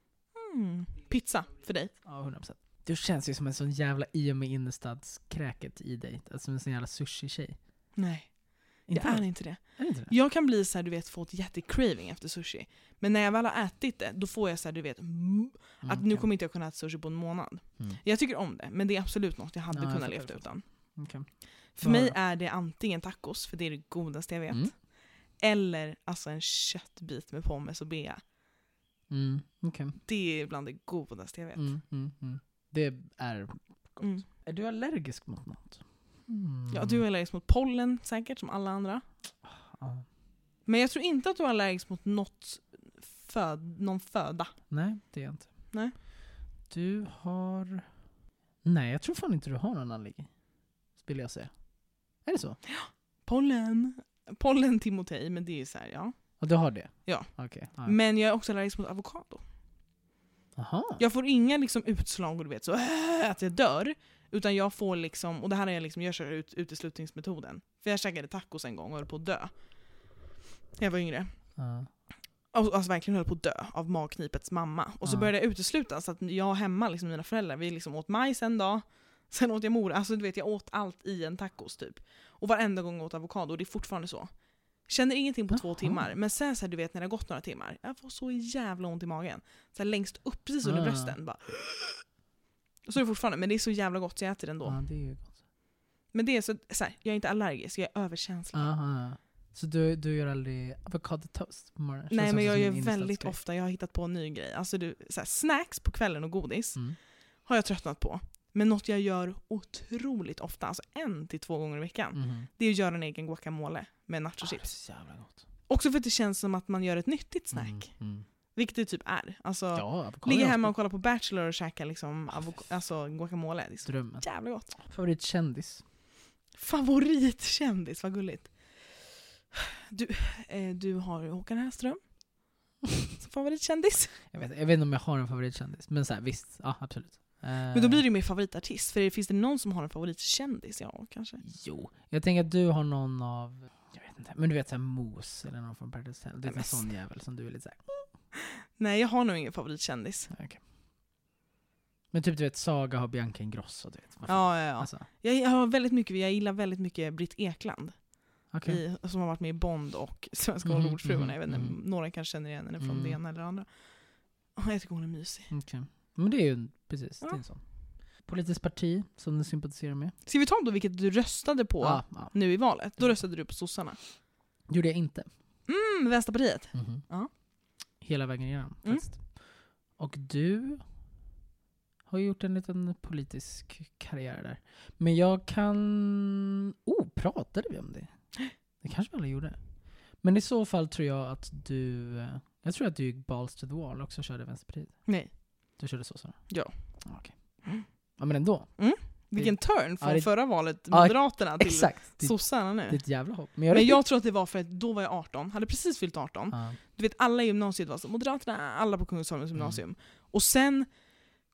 Speaker 1: Mm. Pizza, för dig.
Speaker 2: Ja, 100%. Du känns ju som en sån jävla i och med innerstadskräket i dig. Alltså en sån jävla sushi-tjej.
Speaker 1: Nej,
Speaker 2: Inte
Speaker 1: jag är inte det.
Speaker 2: Är inte det?
Speaker 1: Jag kan bli så här, du vet, få ett jättecraving efter sushi. Men när jag väl har ätit det, då får jag så här, du vet, mm,
Speaker 2: Mm,
Speaker 1: att nu kommer inte jag kunna äta sushi på en månad.
Speaker 2: Mm.
Speaker 1: Jag tycker om det, men det är absolut något jag hade
Speaker 2: Ja,
Speaker 1: kunnat leva utan.
Speaker 2: Okej.
Speaker 1: För mig är det antingen tacos, för det är det godaste jag vet.
Speaker 2: Mm.
Speaker 1: Eller alltså en köttbit med pommes och bea.
Speaker 2: Mm, okej.
Speaker 1: Det är bland det godaste jag vet.
Speaker 2: Det är gott.
Speaker 1: Mm.
Speaker 2: Är du allergisk mot något? Mm.
Speaker 1: Ja, du är allergisk mot pollen säkert, som alla andra.
Speaker 2: Ja.
Speaker 1: Men jag tror inte att du är allergisk mot något föd, någon föda.
Speaker 2: Nej, det är jag inte.
Speaker 1: Nej.
Speaker 2: Du har... Nej, jag tror fan inte du har någon allergi. Skulle jag säga. Är det så?
Speaker 1: Pollen. Pollen Timotej, men det är så här, ja.
Speaker 2: Ja, du har det?
Speaker 1: Ja.
Speaker 2: Ja.
Speaker 1: Men jag är också allergisk mot avokado.
Speaker 2: Aha.
Speaker 1: Jag får inga liksom utslag och du vet så äh, att jag dör. Utan jag får liksom, och det här är jag liksom, jag kör ut, uteslutningsmetoden. För jag käkade tacos en gång och höll på att dö. Jag var yngre.
Speaker 2: Ja.
Speaker 1: Alltså, alltså verkligen höll på att dö av magknipets mamma. Och så
Speaker 2: Ja.
Speaker 1: började jag utesluta så att jag hemma, liksom mina föräldrar, vi liksom åt majs en dag. Sen åt jag mor, alltså du vet jag åt allt i en tacos typ. Och varenda gång jag åt avokado, och det är fortfarande så. Känner ingenting på två
Speaker 2: Jaha.
Speaker 1: timmar, men sen så här, du vet när det har gått några timmar, jag får så jävla ont i magen. Så här, längst upp, precis under
Speaker 2: Ah.
Speaker 1: brösten. Bara. Och så är det fortfarande, men det är så jävla gott så jag äter det ändå.
Speaker 2: ja, det är ju gott.
Speaker 1: Men det är så, så här, jag är inte allergisk, jag är överkänslig.
Speaker 2: Aha. Så du, du gör aldrig avocado toast på morgonen?
Speaker 1: Nej men jag gör väldigt ofta, jag har hittat på en ny grej. Alltså du, så här, snacks på kvällen och godis
Speaker 2: Mm.
Speaker 1: har jag tröttnat på. Men något jag gör otroligt ofta, alltså en till två gånger i veckan,
Speaker 2: Mhm.
Speaker 1: det är att göra en egen guacamole med
Speaker 2: Ah,
Speaker 1: nachochips.
Speaker 2: gott.
Speaker 1: Också för att det känns som att man gör ett nyttigt snack.
Speaker 2: Mm. Mm.
Speaker 1: Vilket det typ är. Alltså,
Speaker 2: Ja,
Speaker 1: ligga hemma och kolla på Bachelor och käka liksom
Speaker 2: Ah,
Speaker 1: alltså, guacamole. Det är så
Speaker 2: Drömmen.
Speaker 1: jävla gott.
Speaker 2: Favoritkändis?
Speaker 1: Favoritkändis, vad gulligt. Du, eh, du har Håkan Hellström som favoritkändis.
Speaker 2: Jag vet, jag vet inte om jag har en favoritkändis, men så här, visst, ja absolut.
Speaker 1: Men då blir det ju mer favoritartist, för finns det någon som har en favoritkändis? Ja, kanske.
Speaker 2: Jo, jag tänker att du har någon av, jag vet inte, men du vet såhär Mos eller någon från Paradise Hotel. Det är en sån jävel som du är lite såhär,
Speaker 1: Nej, jag har nog ingen favoritkändis.
Speaker 2: okej. Men typ du vet, Saga har Bianca Ingrosso, du vet. Varför?
Speaker 1: Ja, ja, ja.
Speaker 2: Alltså,
Speaker 1: Jag, har väldigt mycket, jag gillar väldigt mycket Britt Ekland.
Speaker 2: okej.
Speaker 1: I, som har varit med i Bond och Svenska Hollywoodfruarna.
Speaker 2: mhm,
Speaker 1: Jag vet inte,
Speaker 2: mhm.
Speaker 1: några kanske känner igen henne från
Speaker 2: Mm.
Speaker 1: det ena eller det andra. Jag tycker hon är mysig.
Speaker 2: Okej. Men det är ju precis, det är
Speaker 1: Ja.
Speaker 2: en sån. Politiskt parti som du sympatiserar med?
Speaker 1: Ska vi ta då vilket du röstade på
Speaker 2: Ja, ja.
Speaker 1: nu i valet? Då
Speaker 2: Mm.
Speaker 1: röstade du på sossarna.
Speaker 2: Gjorde jag inte.
Speaker 1: Mm, Vänsterpartiet. Ja.
Speaker 2: Hela vägen igenom
Speaker 1: Mm.
Speaker 2: faktiskt. Och du har gjort en liten politisk karriär där. Men jag kan... Oh, pratade vi om det? Det kanske vi aldrig gjorde. Men i så fall tror jag att du... eh, Jag tror att du gick balls to the wall och också körde Vänsterpartiet.
Speaker 1: Nej.
Speaker 2: Du körde sossarna?
Speaker 1: Ja.
Speaker 2: Ah.
Speaker 1: Mm.
Speaker 2: Ja men ändå.
Speaker 1: Vilken turn från
Speaker 2: Ja, det-
Speaker 1: förra valet,
Speaker 2: Ja,
Speaker 1: Moderaterna, till
Speaker 2: Exakt. Det,
Speaker 1: sossarna
Speaker 2: det är
Speaker 1: nu.
Speaker 2: ett jävla hopp. Men jag,
Speaker 1: Men jag tror att det var för att då var jag 18, hade precis fyllt 18.
Speaker 2: Ja.
Speaker 1: Du vet alla i gymnasiet var så, Moderaterna, alla på Kungsholmens
Speaker 2: Mm.
Speaker 1: gymnasium. Och sen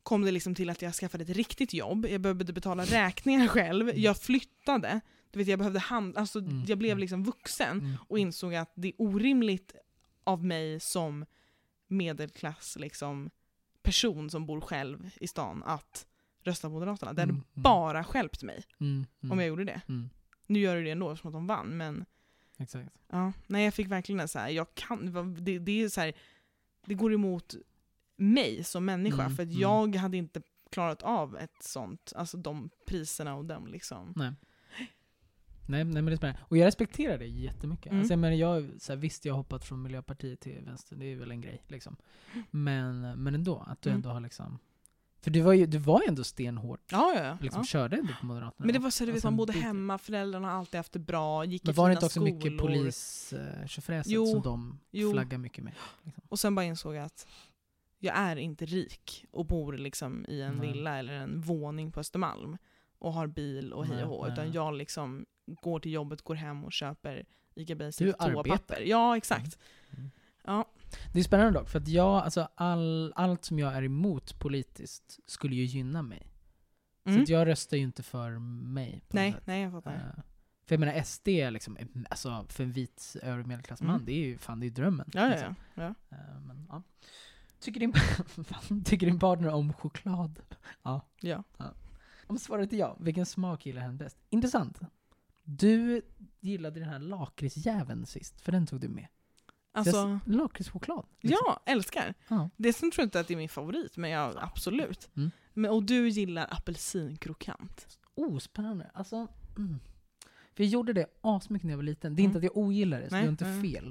Speaker 1: kom det liksom till att jag skaffade ett riktigt jobb, jag behövde betala räkningar själv, jag flyttade, du vet jag behövde hand, alltså
Speaker 2: Mm.
Speaker 1: jag blev liksom vuxen
Speaker 2: Mm.
Speaker 1: och insåg att det är orimligt av mig som medelklass liksom, person som bor själv i stan att rösta på Moderaterna. Det hade
Speaker 2: Mm, mm.
Speaker 1: bara skälpt mig
Speaker 2: Mm, mm,
Speaker 1: om jag gjorde det.
Speaker 2: mm.
Speaker 1: Nu gör det det ändå eftersom att de vann, men
Speaker 2: Exakt.
Speaker 1: ja, nej, jag fick verkligen en så här, jag kan, det, det är så här, det går emot mig som människa, för att jag hade inte klarat av ett sånt, alltså de priserna och de liksom.
Speaker 2: Nej. Nej, nej men det är spännande. Och jag respekterar det jättemycket.
Speaker 1: Mm.
Speaker 2: Alltså, jag menar, jag, så här, visst, jag har hoppat från Miljöpartiet till vänster, det är väl en grej. Liksom. Men, men ändå, att du
Speaker 1: Mm.
Speaker 2: ändå har liksom... För du var ju, du var ändå stenhårt,
Speaker 1: Ja, ja, ja.
Speaker 2: liksom
Speaker 1: ja.
Speaker 2: körde ändå på Moderaterna.
Speaker 1: Men det var så, du vet,
Speaker 2: Alltså,
Speaker 1: man bodde hemma, föräldrarna har alltid haft det bra, gick
Speaker 2: Men var det inte också
Speaker 1: skolor.
Speaker 2: mycket polis uh, som de
Speaker 1: jo.
Speaker 2: flaggar mycket med? Liksom.
Speaker 1: Och sen bara insåg jag att jag är inte rik och bor liksom i en
Speaker 2: Nej.
Speaker 1: villa eller en våning på Östermalm och har bil och hej och hå, utan jag liksom går till jobbet, går hem och köper ICA Basic
Speaker 2: Du
Speaker 1: toapapper.
Speaker 2: arbetar.
Speaker 1: Ja, exakt.
Speaker 2: Mm.
Speaker 1: Ja.
Speaker 2: Det är spännande dock, för att jag, alltså all, allt som jag är emot politiskt skulle ju gynna mig. Så
Speaker 1: Mm.
Speaker 2: att jag röstar ju inte för mig.
Speaker 1: Nej, nej, jag fattar.
Speaker 2: Eh, för jag menar SD, liksom, alltså, för en vit övre medelklassman,
Speaker 1: Mm.
Speaker 2: det är ju fan det är drömmen.
Speaker 1: Ja, ja,
Speaker 2: liksom.
Speaker 1: ja. ja.
Speaker 2: Eh, men, ja. tycker, din, fan, tycker din partner om choklad? Ja.
Speaker 1: ja.
Speaker 2: Om svaret är ja, vilken smak gillar hen bäst? Intressant. Du gillade den här lakritsjäveln sist, för den tog du med.
Speaker 1: Alltså,
Speaker 2: Lakritschoklad. liksom.
Speaker 1: ja, älskar.
Speaker 2: Ja.
Speaker 1: Det som tror jag inte att det är min favorit, men jag, absolut.
Speaker 2: Mm.
Speaker 1: Men, och du gillar apelsinkrokant.
Speaker 2: Oh, spännande. Alltså, mm. För jag gjorde det asmycket när jag var liten. Det är inte
Speaker 1: Mm.
Speaker 2: att jag ogillar det, så
Speaker 1: Nej,
Speaker 2: det är inte
Speaker 1: nej.
Speaker 2: fel.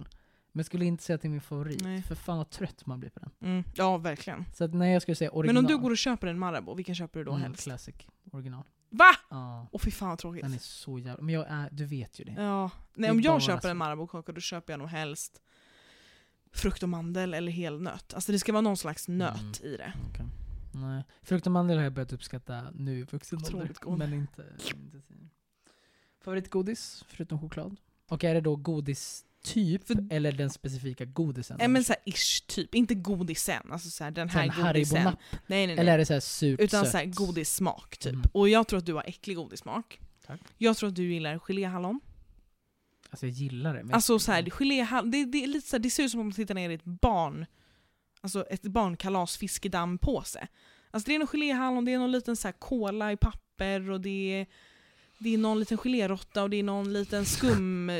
Speaker 2: Men jag skulle inte säga att det är min favorit.
Speaker 1: Nej.
Speaker 2: För fan vad trött man blir på den.
Speaker 1: Mm. Ja, verkligen.
Speaker 2: Så att när jag skulle säga original.
Speaker 1: Men om du går och köper en Marabou, vilken köper du då
Speaker 2: mm,
Speaker 1: helst?
Speaker 2: Classic, original.
Speaker 1: Va?
Speaker 2: Ja,
Speaker 1: Åh fy fan vad tråkigt.
Speaker 2: den är så jävla... Men jag är, du vet ju det.
Speaker 1: Ja.
Speaker 2: Det
Speaker 1: Nej,
Speaker 2: är
Speaker 1: om jag köper
Speaker 2: så.
Speaker 1: en Marabou-kaka då köper jag nog helst frukt och mandel eller helnöt. Alltså det ska vara någon slags nöt
Speaker 2: Mm.
Speaker 1: i det.
Speaker 2: Okej. Nej. Frukt och mandel har jag börjat uppskatta nu i vuxen ålder. Men inte, inte. Favoritgodis, förutom choklad? Och är det då godis typ,
Speaker 1: För-
Speaker 2: eller den specifika godisen?
Speaker 1: Nej men såhär ish typ, inte godisen. Alltså såhär den här
Speaker 2: Sen
Speaker 1: godisen. Nej nej nej.
Speaker 2: Eller är det så här surt,
Speaker 1: Utan såhär godissmak typ.
Speaker 2: Mm.
Speaker 1: Och jag tror att du har äcklig godissmak.
Speaker 2: Tack.
Speaker 1: Jag tror att du gillar geléhallon.
Speaker 2: Alltså jag gillar det. Men
Speaker 1: Alltså såhär, geléhallon, det, det, är lite såhär, det ser ut som om man tittar ner i ett barn, alltså ett barnkalas fiskedampåse. Alltså det är någon geléhallon, det är någon liten kola i papper och det är, det är någon liten geléråtta och det är någon liten skum,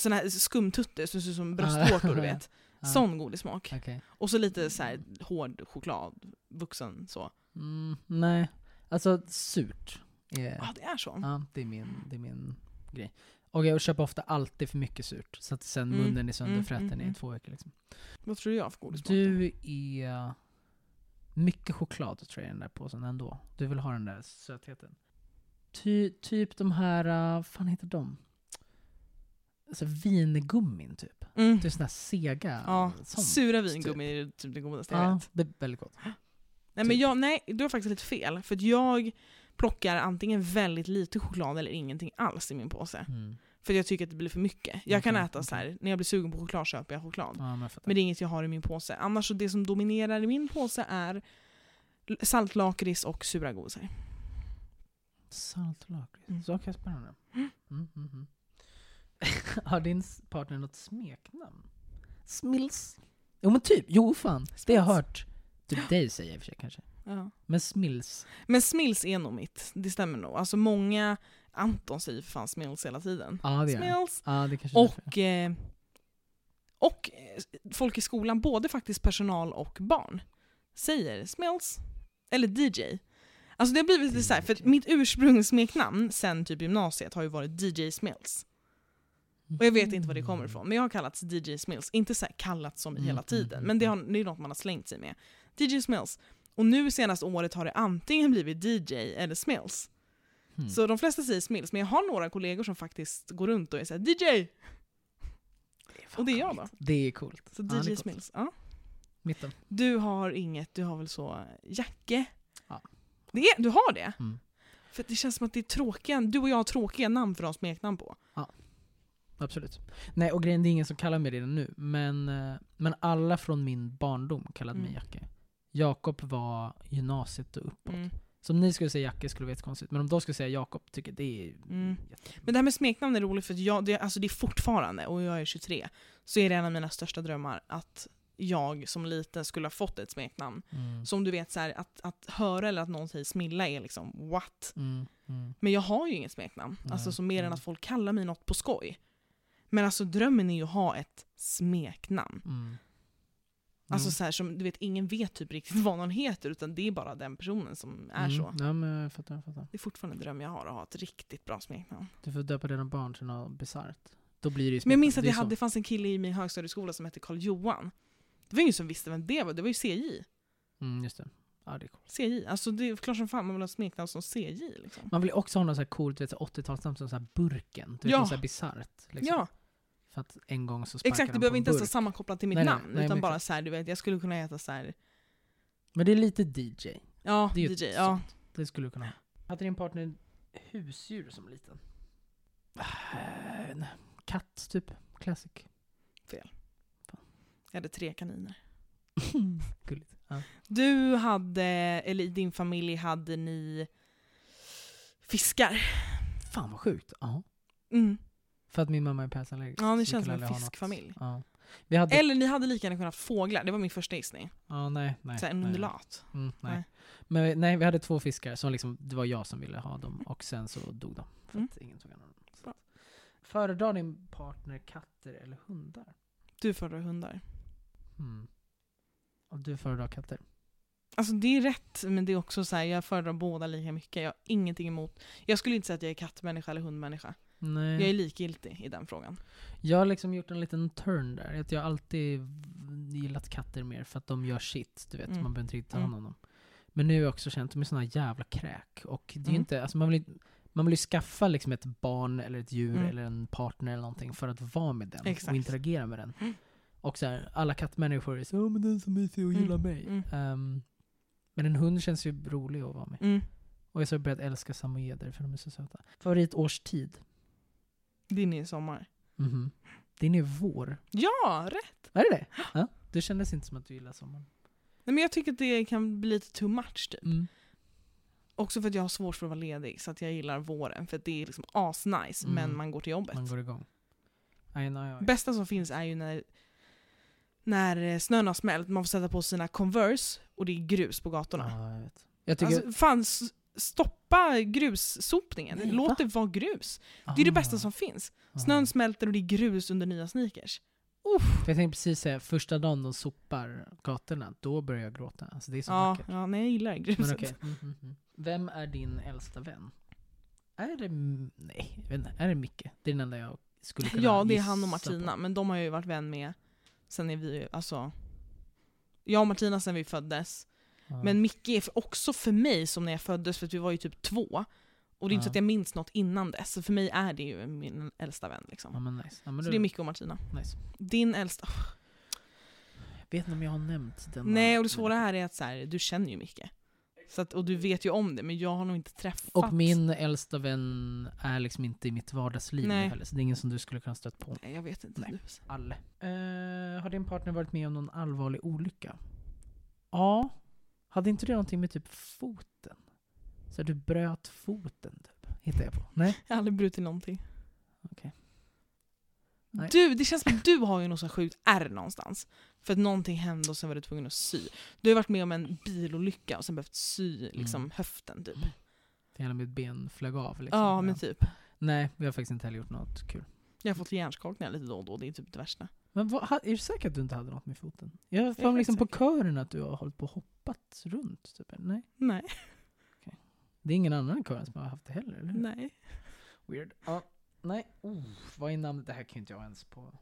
Speaker 1: sån här skumtutte som ser ut som bröstvårtor du vet. Sån godissmak.
Speaker 2: Okej.
Speaker 1: Och så lite så här hård choklad, vuxen så.
Speaker 2: Mm, nej. Alltså surt.
Speaker 1: Ja det är så.
Speaker 2: ja, det är min, det är min grej. Och jag köper ofta alltid för mycket surt. Så att sen
Speaker 1: Mm,
Speaker 2: munnen är sönderfrätten
Speaker 1: mm, mm,
Speaker 2: i
Speaker 1: mm.
Speaker 2: två veckor liksom.
Speaker 1: Vad tror du jag har för godissmak?
Speaker 2: Du är... Mycket choklad tror jag i den där påsen ändå. Du vill ha den där sötheten. Ty, typ de här, uh, fan heter de? Alltså vingummin typ.
Speaker 1: Mm.
Speaker 2: Det är såna här sega.
Speaker 1: Ja,
Speaker 2: sånt.
Speaker 1: sura vingummi är typ det godaste jag
Speaker 2: Ja,
Speaker 1: vet.
Speaker 2: det är väldigt gott.
Speaker 1: Nej, men jag, nej, du har faktiskt lite fel. För jag plockar antingen väldigt lite choklad eller ingenting alls i min påse.
Speaker 2: Mm.
Speaker 1: För jag tycker att det blir för mycket. Jag kan
Speaker 2: Okej,
Speaker 1: äta så här, när jag blir sugen på choklad köper jag choklad.
Speaker 2: Ja, men.
Speaker 1: Men det är inget jag har i min påse. Annars så det som dominerar i min påse är saltlakrits och sura godisar.
Speaker 2: Saltlakrits.
Speaker 1: Mm.
Speaker 2: Okej, spännande. Mm, mm, mm. Har din partner något smeknamn? Smils? Jo men typ, jo fan. Det har jag hört typ dig säga i och för sig kanske.
Speaker 1: Ja.
Speaker 2: Men Smils.
Speaker 1: Men Smils är nog mitt, det stämmer nog. Alltså många, Anton säger för fan Smils hela tiden.
Speaker 2: Ja, det.
Speaker 1: Smils!
Speaker 2: Ja, det kanske därför.
Speaker 1: Och, eh, och eh, folk i skolan, både faktiskt personal och barn, säger Smils eller DJ. Alltså det har blivit lite så här, för mitt ursprungssmeknamn sen typ gymnasiet har ju varit DJ Smils. Och jag vet inte var det kommer ifrån, men jag har kallats DJ Smils. Inte så här kallat som
Speaker 2: Mm,
Speaker 1: hela
Speaker 2: mm,
Speaker 1: tiden,
Speaker 2: mm,
Speaker 1: men det,
Speaker 2: mm.
Speaker 1: har, det är något man har slängt sig med. DJ Smils. Och nu senaste året har det antingen blivit DJ eller Smils.
Speaker 2: Hmm.
Speaker 1: Så de flesta säger Smils, men jag har några kollegor som faktiskt går runt och är såhär DJ!
Speaker 2: fan
Speaker 1: och det är jag
Speaker 2: coolt. Det är coolt.
Speaker 1: Så
Speaker 2: Ja, det
Speaker 1: DJ. Smils. Ja.
Speaker 2: Mitten.
Speaker 1: Du har inget, du har väl så Jacke?
Speaker 2: Ja.
Speaker 1: Det är, du har det?
Speaker 2: Mm.
Speaker 1: För det känns som att det är tråkiga, du och jag har tråkiga namn för att ha smeknamn på.
Speaker 2: Absolut. Nej, och grejen det är ingen som kallar mig det nu, men, eh, men alla från min barndom kallade mig
Speaker 1: Mm.
Speaker 2: Jacke. Jakob var gymnasiet och uppåt.
Speaker 1: Mm.
Speaker 2: Så om ni skulle säga Jacke skulle det vara jättekonstigt, men om de skulle säga Jakob tycker det är
Speaker 1: Mm. Men det här med smeknamn är roligt för jag, det, alltså det är fortfarande, och jag är 23, så är det en av mina största drömmar att jag som liten skulle ha fått ett smeknamn.
Speaker 2: Mm.
Speaker 1: Som du vet, så här, att, att höra eller att någon säger Smilla är liksom what?
Speaker 2: Mm. Mm.
Speaker 1: Men jag har ju inget smeknamn. Alltså så mer än att folk kallar mig något på skoj. Men alltså drömmen är ju att ha ett smeknamn.
Speaker 2: Mm.
Speaker 1: Alltså
Speaker 2: Jo.
Speaker 1: så här, som, du vet, ingen vet typ riktigt vad någon heter utan det är bara den personen som är
Speaker 2: Mm.
Speaker 1: så.
Speaker 2: Ja, men jag fattar, jag fattar.
Speaker 1: Det är fortfarande en dröm jag har att ha ett riktigt bra smeknamn.
Speaker 2: Du får döpa dina barn till något bisarrt. Då blir det ju
Speaker 1: Men jag minns att
Speaker 2: det
Speaker 1: jag hade, det fanns en kille i min högstadieskola som hette Karl Johan. Det var ingen som visste vem det var, det var ju CJ.
Speaker 2: Mm, just det. Ja, det är coolt.
Speaker 1: CJ, alltså det är klart som fan man vill ha smeknamn som CJ liksom.
Speaker 2: Man vill också ha något så här coolt du vet, så här 80-talsnamn som så här Burken. Du vet,
Speaker 1: Ja.
Speaker 2: något så här bisarrt. Liksom.
Speaker 1: Ja,
Speaker 2: För att en gång så
Speaker 1: exakt. Det behöver inte ens vara sammankopplat till mitt
Speaker 2: Nej, nej,
Speaker 1: namn.
Speaker 2: nej,
Speaker 1: utan
Speaker 2: men
Speaker 1: bara så här, du vet, jag skulle kunna heta så här.
Speaker 2: Men det är lite DJ.
Speaker 1: ja,
Speaker 2: Det är
Speaker 1: DJ, ja.
Speaker 2: Det skulle du kunna ha. Hade din partner husdjur som liten? Äh, nej. Katt, typ. Classic.
Speaker 1: Jag hade tre kaniner.
Speaker 2: Gulligt. Ja.
Speaker 1: Du hade, eller i din familj hade ni fiskar.
Speaker 2: Fan vad sjukt. Ja.
Speaker 1: Mm.
Speaker 2: För att min mamma är pälsallergisk.
Speaker 1: Ja, ni känns som en fiskfamilj.
Speaker 2: Ja. Vi hade...
Speaker 1: Eller ni hade lika gärna kunnat ha fåglar, det var min första gissning.
Speaker 2: Ja, nej. nej,
Speaker 1: Så en
Speaker 2: nej.
Speaker 1: undulat.
Speaker 2: Mm, nej.
Speaker 1: Nej.
Speaker 2: Men nej, vi hade två fiskar som liksom, det var jag som ville ha dem och sen så dog de. För
Speaker 1: Mm.
Speaker 2: ingen tog hand om dem. Föredrar din partner katter eller hundar?
Speaker 1: Du föredrar hundar.
Speaker 2: Mm. Och du föredrar katter?
Speaker 1: Alltså det är rätt, men det är också så här, jag föredrar båda lika mycket. Jag har ingenting emot. Jag skulle inte säga att jag är kattmänniska eller hundmänniska.
Speaker 2: Nej.
Speaker 1: Jag är likgiltig i den frågan.
Speaker 2: Jag har liksom gjort en liten turn där. Att jag har alltid gillat katter mer för att de gör shit. Du vet,
Speaker 1: Mm.
Speaker 2: man behöver inte riktigt ta
Speaker 1: Mm.
Speaker 2: hand om dem. Men nu har jag också känt de är såna jävla kräk. Och det är
Speaker 1: Mm.
Speaker 2: inte, alltså man vill, man vill ju skaffa liksom ett barn eller ett djur
Speaker 1: Mm.
Speaker 2: eller en partner eller någonting för att vara med den
Speaker 1: Exakt.
Speaker 2: och interagera med den.
Speaker 1: Mm.
Speaker 2: Och så här, alla kattmänniskor är så "Ja, men den är så mysig och
Speaker 1: Mm.
Speaker 2: gillar mig. Ehm, men en hund känns ju rolig att vara med. Och jag har börjat älska samojeder för de är så söta. Favoritårstid?
Speaker 1: Din är sommar.
Speaker 2: Mhm. Din är vår.
Speaker 1: Ja, rätt!
Speaker 2: Är det det? Ja. Det kändes inte som att du gillar sommaren.
Speaker 1: Nej, men jag tycker att det kan bli lite too much typ.
Speaker 2: Mm.
Speaker 1: Också för att jag har svårt för att vara ledig, så att jag gillar våren. För att det är liksom asnice,
Speaker 2: Mm.
Speaker 1: men man går till jobbet.
Speaker 2: Man går igång. Aj, nej, aj.
Speaker 1: bästa som finns är ju när, när eh, snön har smält, man får sätta på sina Converse och det är grus på gatorna.
Speaker 2: Ja, jag vet. Jag tycker...
Speaker 1: Alltså, fan, s- stoppa grussopningen.
Speaker 2: Nej,
Speaker 1: Låt
Speaker 2: va?
Speaker 1: det vara grus. Det är det bästa
Speaker 2: Ah.
Speaker 1: som finns.
Speaker 2: Ah.
Speaker 1: Snön smälter och det är grus under nya sneakers.
Speaker 2: För jag tänkte precis säga, första dagen de sopar gatorna, då börjar jag gråta. Alltså det är så
Speaker 1: Ja,
Speaker 2: vackert.
Speaker 1: ja, nej jag gillar gruset.
Speaker 2: Men okej. Mm, mm, mm. Vem är din äldsta vän? Är det... Nej, jag vet inte. Är det Micke? Det är den enda jag skulle kunna
Speaker 1: Ja, det är han och
Speaker 2: på.
Speaker 1: Martina, men de har jag ju varit vän med sen är vi alltså jag och Martina sen vi föddes. Men Micke är också för mig som när jag föddes, för vi var ju typ två. Och det är inte så att jag minns något innan dess, så för mig är det ju min äldsta vän. Liksom.
Speaker 2: Nice.
Speaker 1: Så
Speaker 2: då-
Speaker 1: det är Micke och Martina.
Speaker 2: nice.
Speaker 1: Din äldsta...
Speaker 2: Jag vet inte om jag har nämnt den.
Speaker 1: Nej, och det svåra här är att så här, du känner ju Micke. Så att, och du vet ju om det, men jag har nog inte träffat...
Speaker 2: Och min äldsta vän är liksom inte i mitt vardagsliv
Speaker 1: Nej.
Speaker 2: heller, så det är ingen som du skulle kunna stöta på.
Speaker 1: Nej, jag vet inte.
Speaker 2: Nej. Alle. Eh, har din partner varit med om någon allvarlig olycka? Ja. Hade inte det någonting med typ foten? Så du bröt foten typ? Hittar jag på. Nej?
Speaker 1: Jag har aldrig brutit någonting.
Speaker 2: Nej.
Speaker 1: Du, det känns som att du har ju något så sjukt ärr någonstans. För att någonting hände och sen var du tvungen att sy. Du har varit med om en bilolycka och sen behövt sy liksom,
Speaker 2: Mm.
Speaker 1: höften typ.
Speaker 2: Hela mitt ben flög av liksom.
Speaker 1: Ja men typ.
Speaker 2: Nej, vi har faktiskt inte heller gjort något kul.
Speaker 1: Jag har fått hjärnskakningar lite då och då, det är typ det värsta.
Speaker 2: Men vad, är du säker att du inte hade något med foten? Jag har för mig liksom på kören att du har hållit på och hoppat runt. Typ. Nej,
Speaker 1: Nej.
Speaker 2: det är ingen annan i kören som har haft det heller, eller hur?
Speaker 1: Nej.
Speaker 2: Weird. Ja, nej. Oh, vad är namnet? Det här kan ju inte jag ens på,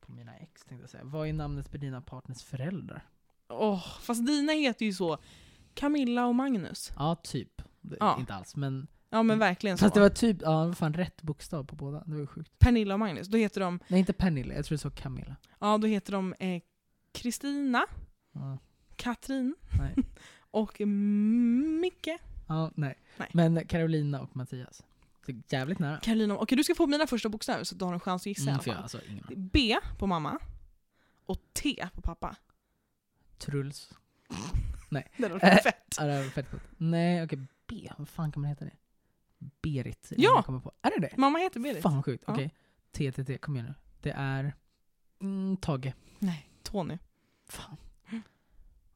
Speaker 2: på mina ex tänkte jag säga. Vad är namnet på dina partners föräldrar?
Speaker 1: Åh, fast dina heter ju så Camilla och Magnus.
Speaker 2: Ja, typ. Det,
Speaker 1: Ja.
Speaker 2: Inte alls, men...
Speaker 1: Ja men verkligen så.
Speaker 2: Fast det var typ, ja det var fan rätt bokstav på båda. Det var ju sjukt.
Speaker 1: Pernilla och Magnus. Då heter de,
Speaker 2: Nej, inte Pernilla. Jag tror det så Camilla.
Speaker 1: ja då heter de eh, Kristina,
Speaker 2: Ja,
Speaker 1: Katrin
Speaker 2: nej.
Speaker 1: och Micke.
Speaker 2: Ja, nej.
Speaker 1: Nej.
Speaker 2: Men Carolina och Mattias. Det är jävligt nära.
Speaker 1: Karolina. Okej du ska få mina första bokstäver så du har en chans att gissa
Speaker 2: Mm, jag, alltså,
Speaker 1: Det. B på mamma och T på pappa.
Speaker 2: Truls.
Speaker 1: Det var
Speaker 2: Eh,
Speaker 1: fett.
Speaker 2: Ja, det var fett. Nej, okej. B. Vad fan kan man heta det? Berit.
Speaker 1: Ja!
Speaker 2: kommer På. Är det det?
Speaker 1: Mamma heter Berit.
Speaker 2: Fan vad sjukt.
Speaker 1: Ja.
Speaker 2: Okej. TTT, kom igen nu. Det är... Mm, Tage.
Speaker 1: Nej, Tony.
Speaker 2: Fan.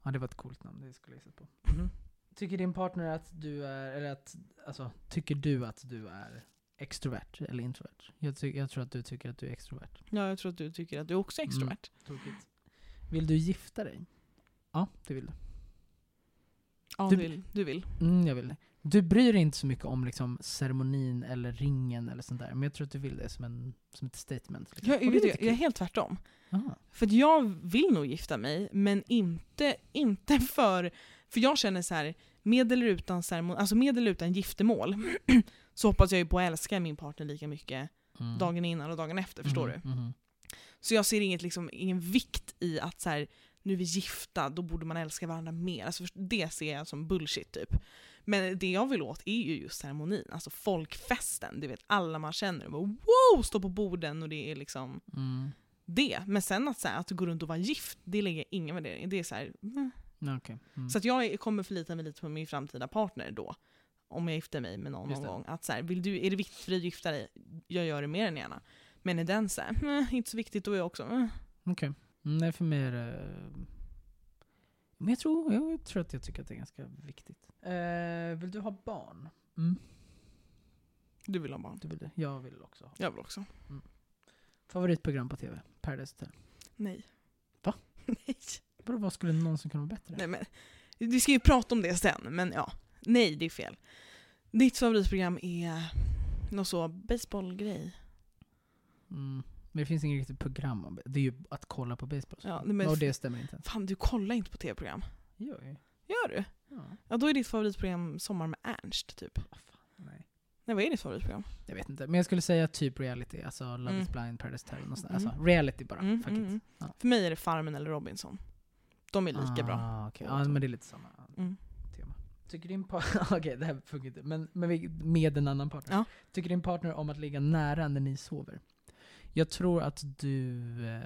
Speaker 2: Ja, det var ett coolt namn. Det skulle jag på.
Speaker 1: Mhm.
Speaker 2: Tycker din partner att du är, eller att, alltså, tycker du att du är extrovert eller introvert? Jag, ty- jag tror att du tycker att du är extrovert.
Speaker 1: Ja, jag tror att du tycker att du också är extrovert.
Speaker 2: Tokigt. Vill du gifta dig? Ja, det vill du.
Speaker 1: Ja,
Speaker 2: Du-
Speaker 1: du vill. Du vill.
Speaker 2: Mm, jag vill det. Du bryr dig inte så mycket om liksom, ceremonin eller ringen eller sånt där, men jag tror att du vill det som, en, som ett statement. Liksom.
Speaker 1: Jag, jag, jag är helt tvärtom.
Speaker 2: Aha.
Speaker 1: För jag vill nog gifta mig, men inte, inte för... För jag känner så här, med eller utan, ceremon, alltså med eller utan giftermål, så hoppas jag ju på att älska min partner lika mycket
Speaker 2: Mm.
Speaker 1: dagen innan och dagen efter, förstår
Speaker 2: Mhm,
Speaker 1: du?
Speaker 2: mhm.
Speaker 1: Så jag ser inget, liksom, ingen vikt i att så här, nu är vi gifta, då borde man älska varandra mer. Alltså, det ser jag som bullshit typ. Men det jag vill åt är ju just ceremonin, alltså folkfesten. Du vet, alla man känner, och bara, wow, står på borden och det är liksom
Speaker 2: Mm.
Speaker 1: det. Men sen att, så här, att gå runt och vara gift, det lägger jag ingen värdering. Det är så här, mm.
Speaker 2: Okej. Mm.
Speaker 1: Så att jag kommer förlita mig lite på min framtida partner då. Om jag gifter mig med någon någon gång. Att så här, vill du, är det viktigt för dig att gifta dig? Jag gör det mer än gärna. Men är den så här, "Mm, inte så viktigt, då är jag också.
Speaker 2: Okej. Mm, Nej, för mig är det... Men jag tror, jag tror att jag tycker att det är ganska viktigt. Eh, vill du ha barn? Mm.
Speaker 1: Du vill ha barn.
Speaker 2: Du vill det? Jag vill också ha.
Speaker 1: Jag vill också.
Speaker 2: Favoritprogram på TV? Paradise Hotel.
Speaker 1: Nej.
Speaker 2: Va?
Speaker 1: Nej.
Speaker 2: Vadå, vad skulle någonsin kunna vara bättre?
Speaker 1: Nej men, vi ska ju prata om det sen, men ja. Nej, det är fel. Ditt favoritprogram är någon så baseballgrej.
Speaker 2: Mm. Men det finns inget riktigt program om det. Är ju att kolla på baseball.
Speaker 1: Ja, men-
Speaker 2: Och det stämmer inte.
Speaker 1: Fan, du kollar inte på tv-program.
Speaker 2: Jo, ju.
Speaker 1: Gör du?
Speaker 2: Ja.
Speaker 1: Ja, då är ditt favoritprogram Sommar med Ernst, typ.
Speaker 2: Vad fan, nej.
Speaker 1: Nej, vad är ditt favoritprogram?
Speaker 2: Jag vet inte. Men jag skulle säga typ reality. Alltså Love
Speaker 1: Mm.
Speaker 2: is blind, Paradise Hotel. något sånt.
Speaker 1: Mm.
Speaker 2: Alltså reality bara.
Speaker 1: Mm,
Speaker 2: Fuck
Speaker 1: mm,
Speaker 2: it.
Speaker 1: mm.
Speaker 2: Ja.
Speaker 1: För mig är det Farmen eller Robinson. De är lika bra.
Speaker 2: Ah, okej. Ja, men det är lite samma
Speaker 1: Mm.
Speaker 2: tema. Tycker din partner... Okej, det här funkar inte. Men, men med en annan partner.
Speaker 1: Ja.
Speaker 2: Tycker din partner om att ligga nära när ni sover? Jag tror att du eh,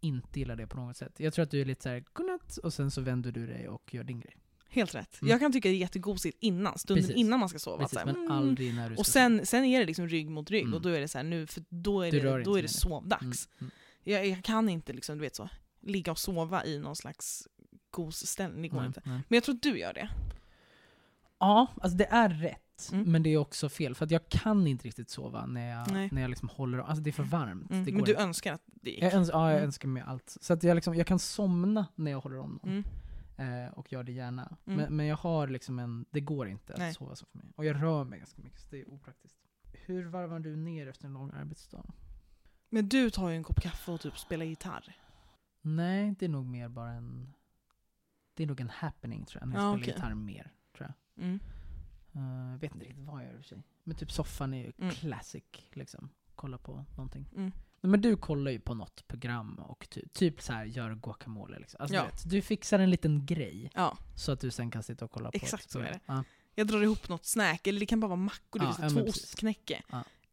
Speaker 2: inte gillar det på något sätt. Jag tror att du är lite såhär, godnatt, och sen så vänder du dig och gör din grej.
Speaker 1: Helt rätt.
Speaker 2: Mm.
Speaker 1: Jag kan tycka det är jättegosigt innan, stunden
Speaker 2: Precis.
Speaker 1: innan man ska sova.
Speaker 2: Precis, men
Speaker 1: mm.
Speaker 2: aldrig när du
Speaker 1: Och
Speaker 2: ska
Speaker 1: sen, sen är det liksom rygg mot rygg
Speaker 2: Mm.
Speaker 1: och då är det så här, nu, för då är
Speaker 2: Du
Speaker 1: det, då är det sovdags.
Speaker 2: Mm, mm.
Speaker 1: Jag, jag kan inte liksom, du vet så, ligga och sova i någon slags gosställning, det går inte. Men jag tror att du gör det.
Speaker 2: Ja, alltså det är rätt.
Speaker 1: Mm.
Speaker 2: Men det är också fel. För att jag kan inte riktigt sova när jag,
Speaker 1: Nej.
Speaker 2: när jag liksom håller Alltså det är för varmt.
Speaker 1: Mm.
Speaker 2: Det går
Speaker 1: Men du
Speaker 2: inte.
Speaker 1: önskar att det gick.
Speaker 2: jag, öns ja, jag
Speaker 1: Mm.
Speaker 2: önskar mig allt. Så att jag, liksom, jag kan somna när jag håller om någon.
Speaker 1: Mm.
Speaker 2: Eh, och gör det gärna.
Speaker 1: Mm.
Speaker 2: Men, men jag har liksom en, det går inte att
Speaker 1: Nej.
Speaker 2: sova så för mig. Och jag rör mig ganska mycket, så det är opraktiskt. Hur varvar du ner efter en lång arbetsdag?
Speaker 1: Men du tar ju en kopp kaffe och typ spelar gitarr.
Speaker 2: Nej, det är nog mer bara en... Det är nog en happening tror jag, när jag
Speaker 1: Ja,
Speaker 2: spelar
Speaker 1: okej.
Speaker 2: gitarr mer. Tror jag.
Speaker 1: Mm.
Speaker 2: Jag vet inte riktigt vad jag gör i och för sig. Men typ soffan är ju
Speaker 1: Mm.
Speaker 2: classic, liksom. Kolla på någonting.
Speaker 1: Mm.
Speaker 2: Men du kollar ju på något program och ty typ så här gör guacamole liksom. Alltså,
Speaker 1: Ja.
Speaker 2: du, vet, du fixar en liten grej
Speaker 1: Ja,
Speaker 2: så att du sen kan sitta och kolla på
Speaker 1: Exakt så är det.
Speaker 2: Ja.
Speaker 1: jag drar ihop något snack, eller det kan bara vara mackor,
Speaker 2: Ja, ja,
Speaker 1: två ostknäcke.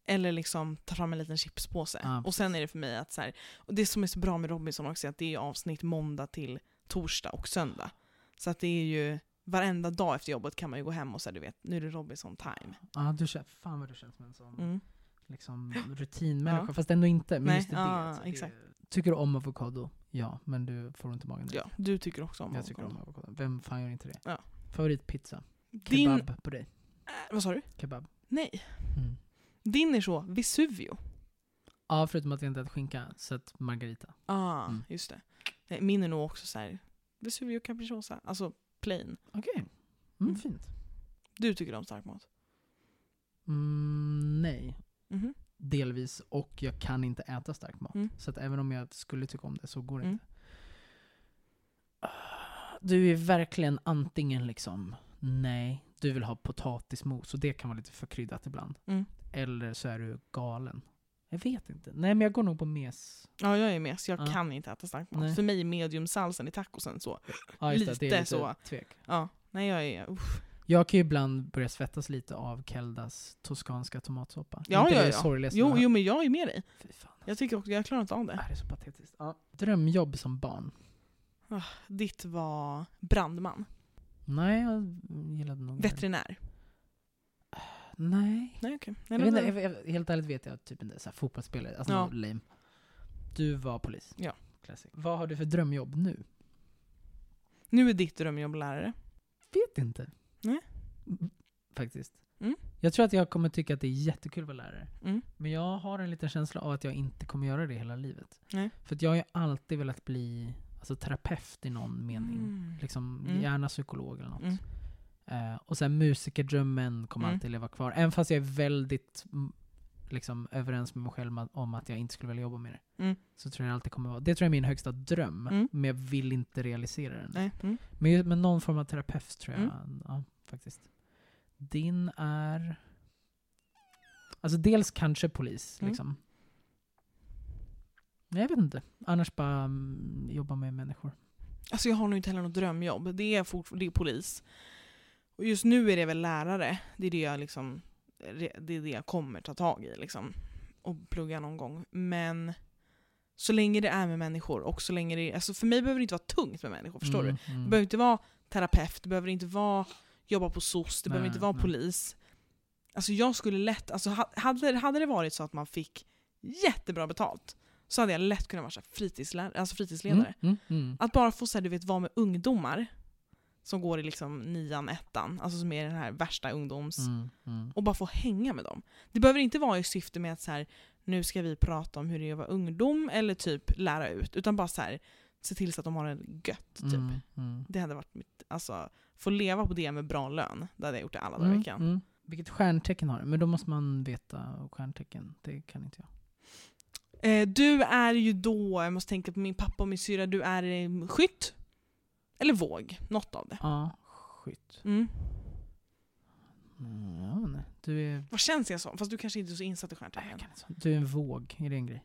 Speaker 1: Eller liksom ta fram en liten chipspåse. Och sen är det för mig att så här, och det som är så bra med Robinson också är att det är avsnitt måndag till torsdag och söndag. Så att det är ju varenda dag efter jobbet kan man ju gå hem och säga du vet, nu är det Robinson time.
Speaker 2: Ja, du fan vad du känns som en sån
Speaker 1: Mm.
Speaker 2: liksom, rutinmänniska,
Speaker 1: Ja.
Speaker 2: fast ändå inte. Men
Speaker 1: Nej,
Speaker 2: just det,
Speaker 1: ja,
Speaker 2: alltså, det-
Speaker 1: exakt.
Speaker 2: Tycker du om avokado? Ja, men du får ont i magen direkt.
Speaker 1: Ja, du tycker också om
Speaker 2: Jag tycker om
Speaker 1: avokado.
Speaker 2: avokado. Vem fan gör inte det?
Speaker 1: Ja.
Speaker 2: Favoritpizza?
Speaker 1: Din...
Speaker 2: Kebab på dig?
Speaker 1: Äh, vad sa du?
Speaker 2: Kebab?
Speaker 1: Nej.
Speaker 2: Mm.
Speaker 1: Din är så Vesuvio.
Speaker 2: Ja, förutom att jag inte äter skinka, så att margarita.
Speaker 1: Ah,
Speaker 2: Mm.
Speaker 1: just det. Min är nog också så här Vesuvio capricciosa. Alltså plain.
Speaker 2: Okej. Mm,
Speaker 1: Mm.
Speaker 2: Fint.
Speaker 1: Du tycker om stark mat?
Speaker 2: Mm, nej.
Speaker 1: Mhm.
Speaker 2: Delvis, och jag kan inte äta stark mat.
Speaker 1: Mm.
Speaker 2: Så att även om jag skulle tycka om det så går det
Speaker 1: Mm.
Speaker 2: inte. Ah, Du är verkligen antingen liksom, nej, du vill ha potatismos och det kan vara lite för kryddat ibland.
Speaker 1: Mm.
Speaker 2: Eller så är du galen. Jag vet inte. Nej men jag går nog på mes.
Speaker 1: Ja, jag är med. Så jag
Speaker 2: Ja.
Speaker 1: kan inte äta stark mat.
Speaker 2: Nej.
Speaker 1: För mig är mediumsalsen i tacosen så.
Speaker 2: Ja, just det, det
Speaker 1: Lite
Speaker 2: lite
Speaker 1: så.
Speaker 2: tvek.
Speaker 1: Ja, nej jag är... Uff.
Speaker 2: Jag kan ju ibland börja svettas lite av Keldas toskanska tomatsoppa.
Speaker 1: Ja,
Speaker 2: inte
Speaker 1: ja,
Speaker 2: det
Speaker 1: ja.
Speaker 2: sorgligaste
Speaker 1: Jo, jo, men jag är med dig. Jag tycker också, jag klarar inte av det.
Speaker 2: Det här är så patetiskt. Ja. Drömjobb som barn?
Speaker 1: Ditt var brandman.
Speaker 2: Nej, jag gillade nog det.
Speaker 1: Veterinär.
Speaker 2: Nej.
Speaker 1: Nej.
Speaker 2: Jag
Speaker 1: Nej,
Speaker 2: vet
Speaker 1: men-
Speaker 2: inte, jag, jag, helt ärligt vet jag typ inte. Så här, fotbollsspelare, alltså
Speaker 1: Ja.
Speaker 2: lame. Du var polis.
Speaker 1: Ja.
Speaker 2: Classic. Vad har du för drömjobb nu?
Speaker 1: Nu är ditt drömjobb lärare.
Speaker 2: Vet inte.
Speaker 1: Nej.
Speaker 2: Mm, Faktiskt.
Speaker 1: Mm.
Speaker 2: Jag tror att jag kommer tycka att det är jättekul att vara lärare.
Speaker 1: Mm.
Speaker 2: Men jag har en liten känsla av att jag inte kommer göra det hela livet.
Speaker 1: Nej.
Speaker 2: För jag har ju alltid velat bli alltså, terapeut i någon mening.
Speaker 1: Mm.
Speaker 2: Liksom,
Speaker 1: Mm.
Speaker 2: Gärna psykolog eller något. Eh, och sen musikerdrömmen kommer
Speaker 1: Mm.
Speaker 2: alltid leva kvar. Även fast jag är väldigt mm, liksom, överens med mig själv om att jag inte skulle vilja jobba med det.
Speaker 1: Mm.
Speaker 2: Så tror jag alltid kommer vara. Det tror jag är min högsta dröm.
Speaker 1: Mm.
Speaker 2: Men jag vill inte realisera den.
Speaker 1: Mm.
Speaker 2: Men, men någon form av terapeut tror jag.
Speaker 1: Mm.
Speaker 2: Ja, faktiskt. Din är... Alltså dels kanske polis, liksom. Jag vet inte. Annars bara mm, jobba med människor.
Speaker 1: Alltså jag har nog inte heller något drömjobb. Det är, fort, det är polis. Och just nu är det väl lärare. Det är det jag, liksom, det, är det jag kommer ta tag i. Liksom, och plugga någon gång. Men så länge det är med människor och så länge det alltså för mig behöver det inte vara tungt med människor. Förstår du?
Speaker 2: Mm,
Speaker 1: Det
Speaker 2: mm.
Speaker 1: behöver inte vara terapeut, det behöver inte vara jobba på SOS, det behöver
Speaker 2: Nej,
Speaker 1: inte vara
Speaker 2: nej.
Speaker 1: polis. Alltså jag skulle lätt, alltså ha- hade, hade det varit så att man fick jättebra betalt så hade jag lätt kunnat vara så här fritidslärare, alltså fritidsledare.
Speaker 2: Mm, mm, mm.
Speaker 1: Att bara få så här, du vet, vara med ungdomar som går i liksom nian, ettan, alltså som är den här värsta ungdoms...
Speaker 2: Mm, mm.
Speaker 1: Och bara få hänga med dem. Det behöver inte vara i syfte med att så här, nu ska vi prata om hur det är att vara ungdom eller typ lära ut. Utan bara så här, se till så att de har det gött. Typ.
Speaker 2: Mm, mm.
Speaker 1: Det hade varit mitt, alltså, få leva på det med bra lön. Det hade jag gjort det alla dagar i
Speaker 2: Mm,
Speaker 1: veckan.
Speaker 2: mm. Vilket stjärntecken har du? Men då måste man veta stjärntecken. Det kan inte jag.
Speaker 1: Eh, du är ju då, jag måste tänka på min pappa och min syra, du är skytt. Eller våg, något av det.
Speaker 2: Ja, skytt.
Speaker 1: Mm.
Speaker 2: Mm, jag vet inte. Du är...
Speaker 1: Vad känns jag som? Fast du kanske inte är så insatt i stjärntecken.
Speaker 2: Du är en våg, är det en grej?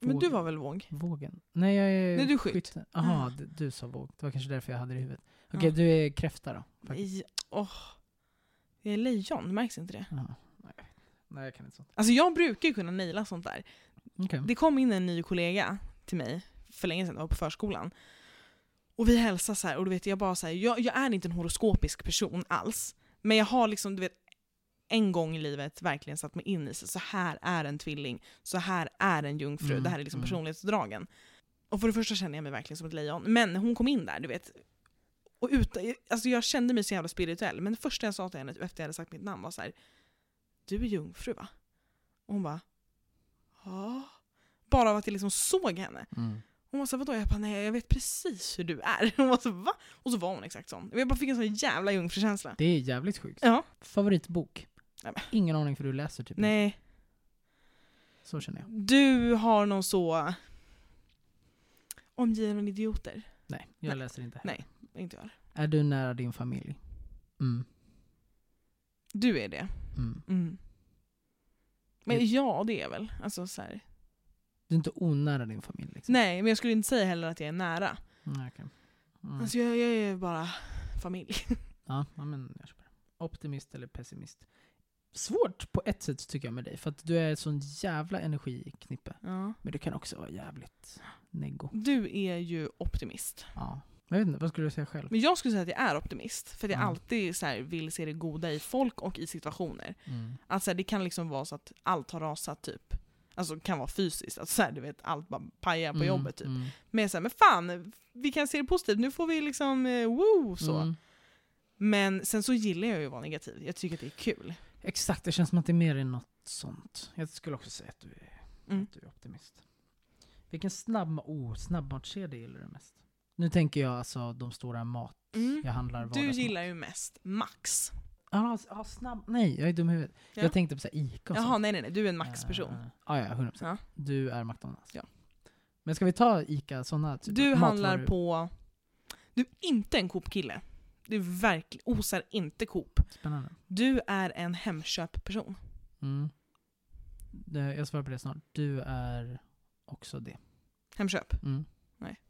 Speaker 1: Men
Speaker 2: Våg.
Speaker 1: du var väl våg?
Speaker 2: Vågen? Nej, jag är
Speaker 1: Nej, du är skytt.
Speaker 2: Jaha,
Speaker 1: Ah.
Speaker 2: du, sa våg. Det var kanske därför jag hade det i huvudet. Okej,
Speaker 1: Ja.
Speaker 2: du är kräfta då? faktiskt.
Speaker 1: Nej, åh. Jag är lejon, märks inte det?
Speaker 2: Jaha, Nej, jag. Nej, kan inte sånt.
Speaker 1: Alltså jag brukar ju kunna naila sånt där.
Speaker 2: Okej.
Speaker 1: Det kom in en ny kollega till mig för länge sedan, jag var på förskolan. Och vi hälsade så här, och du vet jag bara så här, jag, jag är inte en horoskopisk person alls. Men jag har liksom, du vet, en gång i livet verkligen satt mig in i sig, så här är en tvilling, så här är en jungfru,
Speaker 2: Mm,
Speaker 1: det här är liksom
Speaker 2: mm.
Speaker 1: personlighetsdragen. Och för det första kände jag mig verkligen som ett lejon. Men hon kom in där, du vet, och ut, alltså jag kände mig så jävla spirituell, men det första jag sa till henne efter jag hade sagt mitt namn var så här, du är jungfru va? Och hon bara, ja. Bara av att jag liksom såg henne.
Speaker 2: Mm.
Speaker 1: Hon var så vadå? Jag bara, nej jag vet precis hur du är. Hon var så va? Och så var hon exakt sån. Jag bara fick en sån jävla jungfrukänsla.
Speaker 2: Det är jävligt sjukt.
Speaker 1: Ja.
Speaker 2: Favoritbok?
Speaker 1: Nej, men-
Speaker 2: Ingen aning för du läser typ.
Speaker 1: Nej,
Speaker 2: Så känner jag.
Speaker 1: du har någon så... Omgiven av idioter.
Speaker 2: Nej, jag
Speaker 1: Nej.
Speaker 2: läser inte
Speaker 1: Nej. Inte jag heller.
Speaker 2: Är du nära din familj? Mm.
Speaker 1: Du är det.
Speaker 2: Mm.
Speaker 1: Mm. Men ja, det är väl. Alltså så här.
Speaker 2: Du är inte onära din familj liksom?
Speaker 1: Nej, men jag skulle inte säga heller att jag är nära.
Speaker 2: Mm, okej. mm.
Speaker 1: Alltså jag, jag är bara familj.
Speaker 2: Ja, men jag köper. Optimist eller pessimist? Svårt på ett sätt tycker jag med dig, för att du är ett sån jävla energiknippe.
Speaker 1: Ja.
Speaker 2: Men du kan också vara jävligt neggo.
Speaker 1: Du är ju optimist.
Speaker 2: Ja. Jag vet inte, vad skulle du säga själv?
Speaker 1: Men jag skulle säga att jag är optimist. För att jag
Speaker 2: Mm.
Speaker 1: alltid så här, vill se det goda i folk och i situationer. Att så här, det kan liksom vara så att allt har rasat typ. Alltså kan vara fysiskt, att så här, du vet, allt bara pajar på
Speaker 2: Mm,
Speaker 1: jobbet typ.
Speaker 2: mm,
Speaker 1: Men så här, men fan, vi kan se det positivt, nu får vi liksom eh, woo så.
Speaker 2: mm.
Speaker 1: Men sen så gillar jag ju att vara negativ, jag tycker att det är kul.
Speaker 2: Exakt, det känns som att det är mer än något sånt. Jag skulle också säga att du är,
Speaker 1: Mm.
Speaker 2: att du är optimist. Vilken snabb, oh, snabbmatskedja gillar du mest? Nu tänker jag alltså de stora mat
Speaker 1: Mm.
Speaker 2: jag handlar
Speaker 1: Du gillar ju mest Max.
Speaker 2: Ja, ah, snabb, nej jag är dum i huvudet.
Speaker 1: Ja.
Speaker 2: Jag tänkte på så här Ica och
Speaker 1: Jaha,
Speaker 2: sånt.
Speaker 1: nej nej nej, du är en Max-person.
Speaker 2: Eh, ja, ja, 100%.
Speaker 1: Ja.
Speaker 2: Du är McDonalds.
Speaker 1: Ja.
Speaker 2: Men ska vi ta Ica, sådana typ
Speaker 1: Du handlar
Speaker 2: matvaror-
Speaker 1: på... Du är inte en Coop-kille. Du verkligen osar inte Coop.
Speaker 2: Spännande.
Speaker 1: Du är en Hemköp-person.
Speaker 2: Mm. Det- Jag svarar på det snart. Du är också det.
Speaker 1: Hemköp.
Speaker 2: Mm.
Speaker 1: Nej.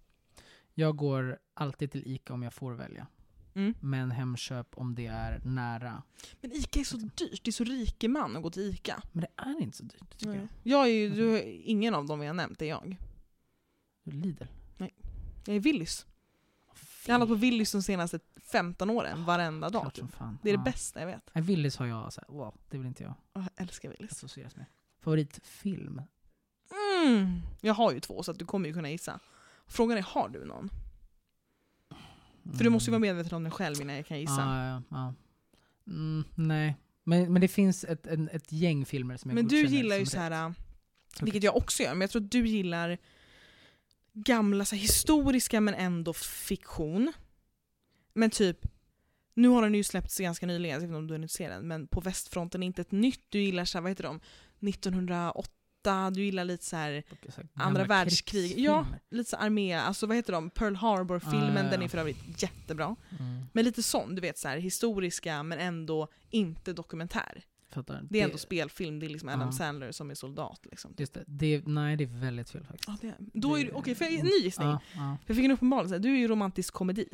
Speaker 2: Jag går alltid till Ica om jag får välja.
Speaker 1: Mm.
Speaker 2: Men Hemköp om det är nära.
Speaker 1: Men Ica är så dyrt, det är så rikeman att gå till Ica.
Speaker 2: Men det är inte så dyrt tycker
Speaker 1: Nej.
Speaker 2: jag.
Speaker 1: Jag är ju, du, ingen av dem vi har nämnt är jag.
Speaker 2: Lidl.
Speaker 1: Jag är Willys. Jag har handlat på Willys de senaste 15 åren, varenda dag. Typ.
Speaker 2: som fan.
Speaker 1: Det är det
Speaker 2: Ja.
Speaker 1: bästa jag vet.
Speaker 2: Nej, Willys har jag så här, wow, det vill inte jag
Speaker 1: Jag älskar Willys.
Speaker 2: associeras med. Favoritfilm?
Speaker 1: Mm. Jag har ju två så att du kommer ju kunna gissa. Frågan är, har du någon? För du måste ju vara medveten om den själv innan jag kan gissa.
Speaker 2: Mm. Ja, ja, ja. Mm, nej. Men, men det finns ett, en, ett gäng filmer som jag
Speaker 1: Men du gillar ju så här,
Speaker 2: rätt.
Speaker 1: vilket jag också gör, men jag tror att du gillar gamla så här, historiska men ändå fiktion. Men typ, nu har den ju släppts ganska nyligen, jag vet inte om du är intresserad, men på västfronten är inte ett nytt, du gillar så här, vad heter de, 1908, du gillar lite så här andra världskrig. Ja, lite så armé, alltså vad heter de, Pearl Harbor-filmen,
Speaker 2: Ah, ja, ja.
Speaker 1: den är för övrigt jättebra.
Speaker 2: Mm,
Speaker 1: Men lite sån, du vet så här, historiska men ändå inte dokumentär.
Speaker 2: fattar.
Speaker 1: Det är ändå spelfilm, det är liksom Adam
Speaker 2: Ja.
Speaker 1: Sandler som är soldat. Liksom.
Speaker 2: Just det. det. Nej, det är väldigt fel faktiskt.
Speaker 1: Ja, det är, då är det,
Speaker 2: Det-
Speaker 1: okej, för en ny gissning.
Speaker 2: Ja, ja.
Speaker 1: Jag fick en uppenbarelse, du är ju romantisk komedi.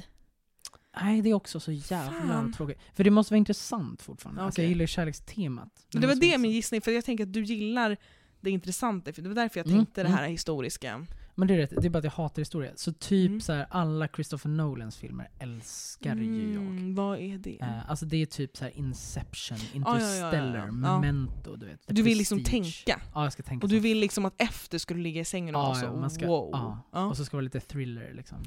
Speaker 2: Nej, det är också så jävla tråkigt. För det måste vara intressant fortfarande. Alltså, jag gillar ju kärlekstemat. Men
Speaker 1: det var det min gissning, för jag tänker att du gillar det intressanta, för det var därför jag
Speaker 2: Mm,
Speaker 1: tänkte det
Speaker 2: mm.
Speaker 1: här historiska.
Speaker 2: Men det är rätt, det är bara att jag hatar historia. Så typ
Speaker 1: Mm.
Speaker 2: så här, alla Christopher Nolans filmer älskar ju jag.
Speaker 1: Mm, vad är det?
Speaker 2: Eh, alltså det är typ så här Inception,
Speaker 1: ja, ja, ja,
Speaker 2: Interstellar,
Speaker 1: ja. Ja.
Speaker 2: Memento, du vet.
Speaker 1: Du vill liksom tänka.
Speaker 2: Ja, jag ska tänka
Speaker 1: Och du
Speaker 2: som
Speaker 1: vill liksom att efter skulle ligga i sängen och vara så
Speaker 2: man ska-
Speaker 1: wow.
Speaker 2: Ja. Och så ska det vara lite thriller liksom.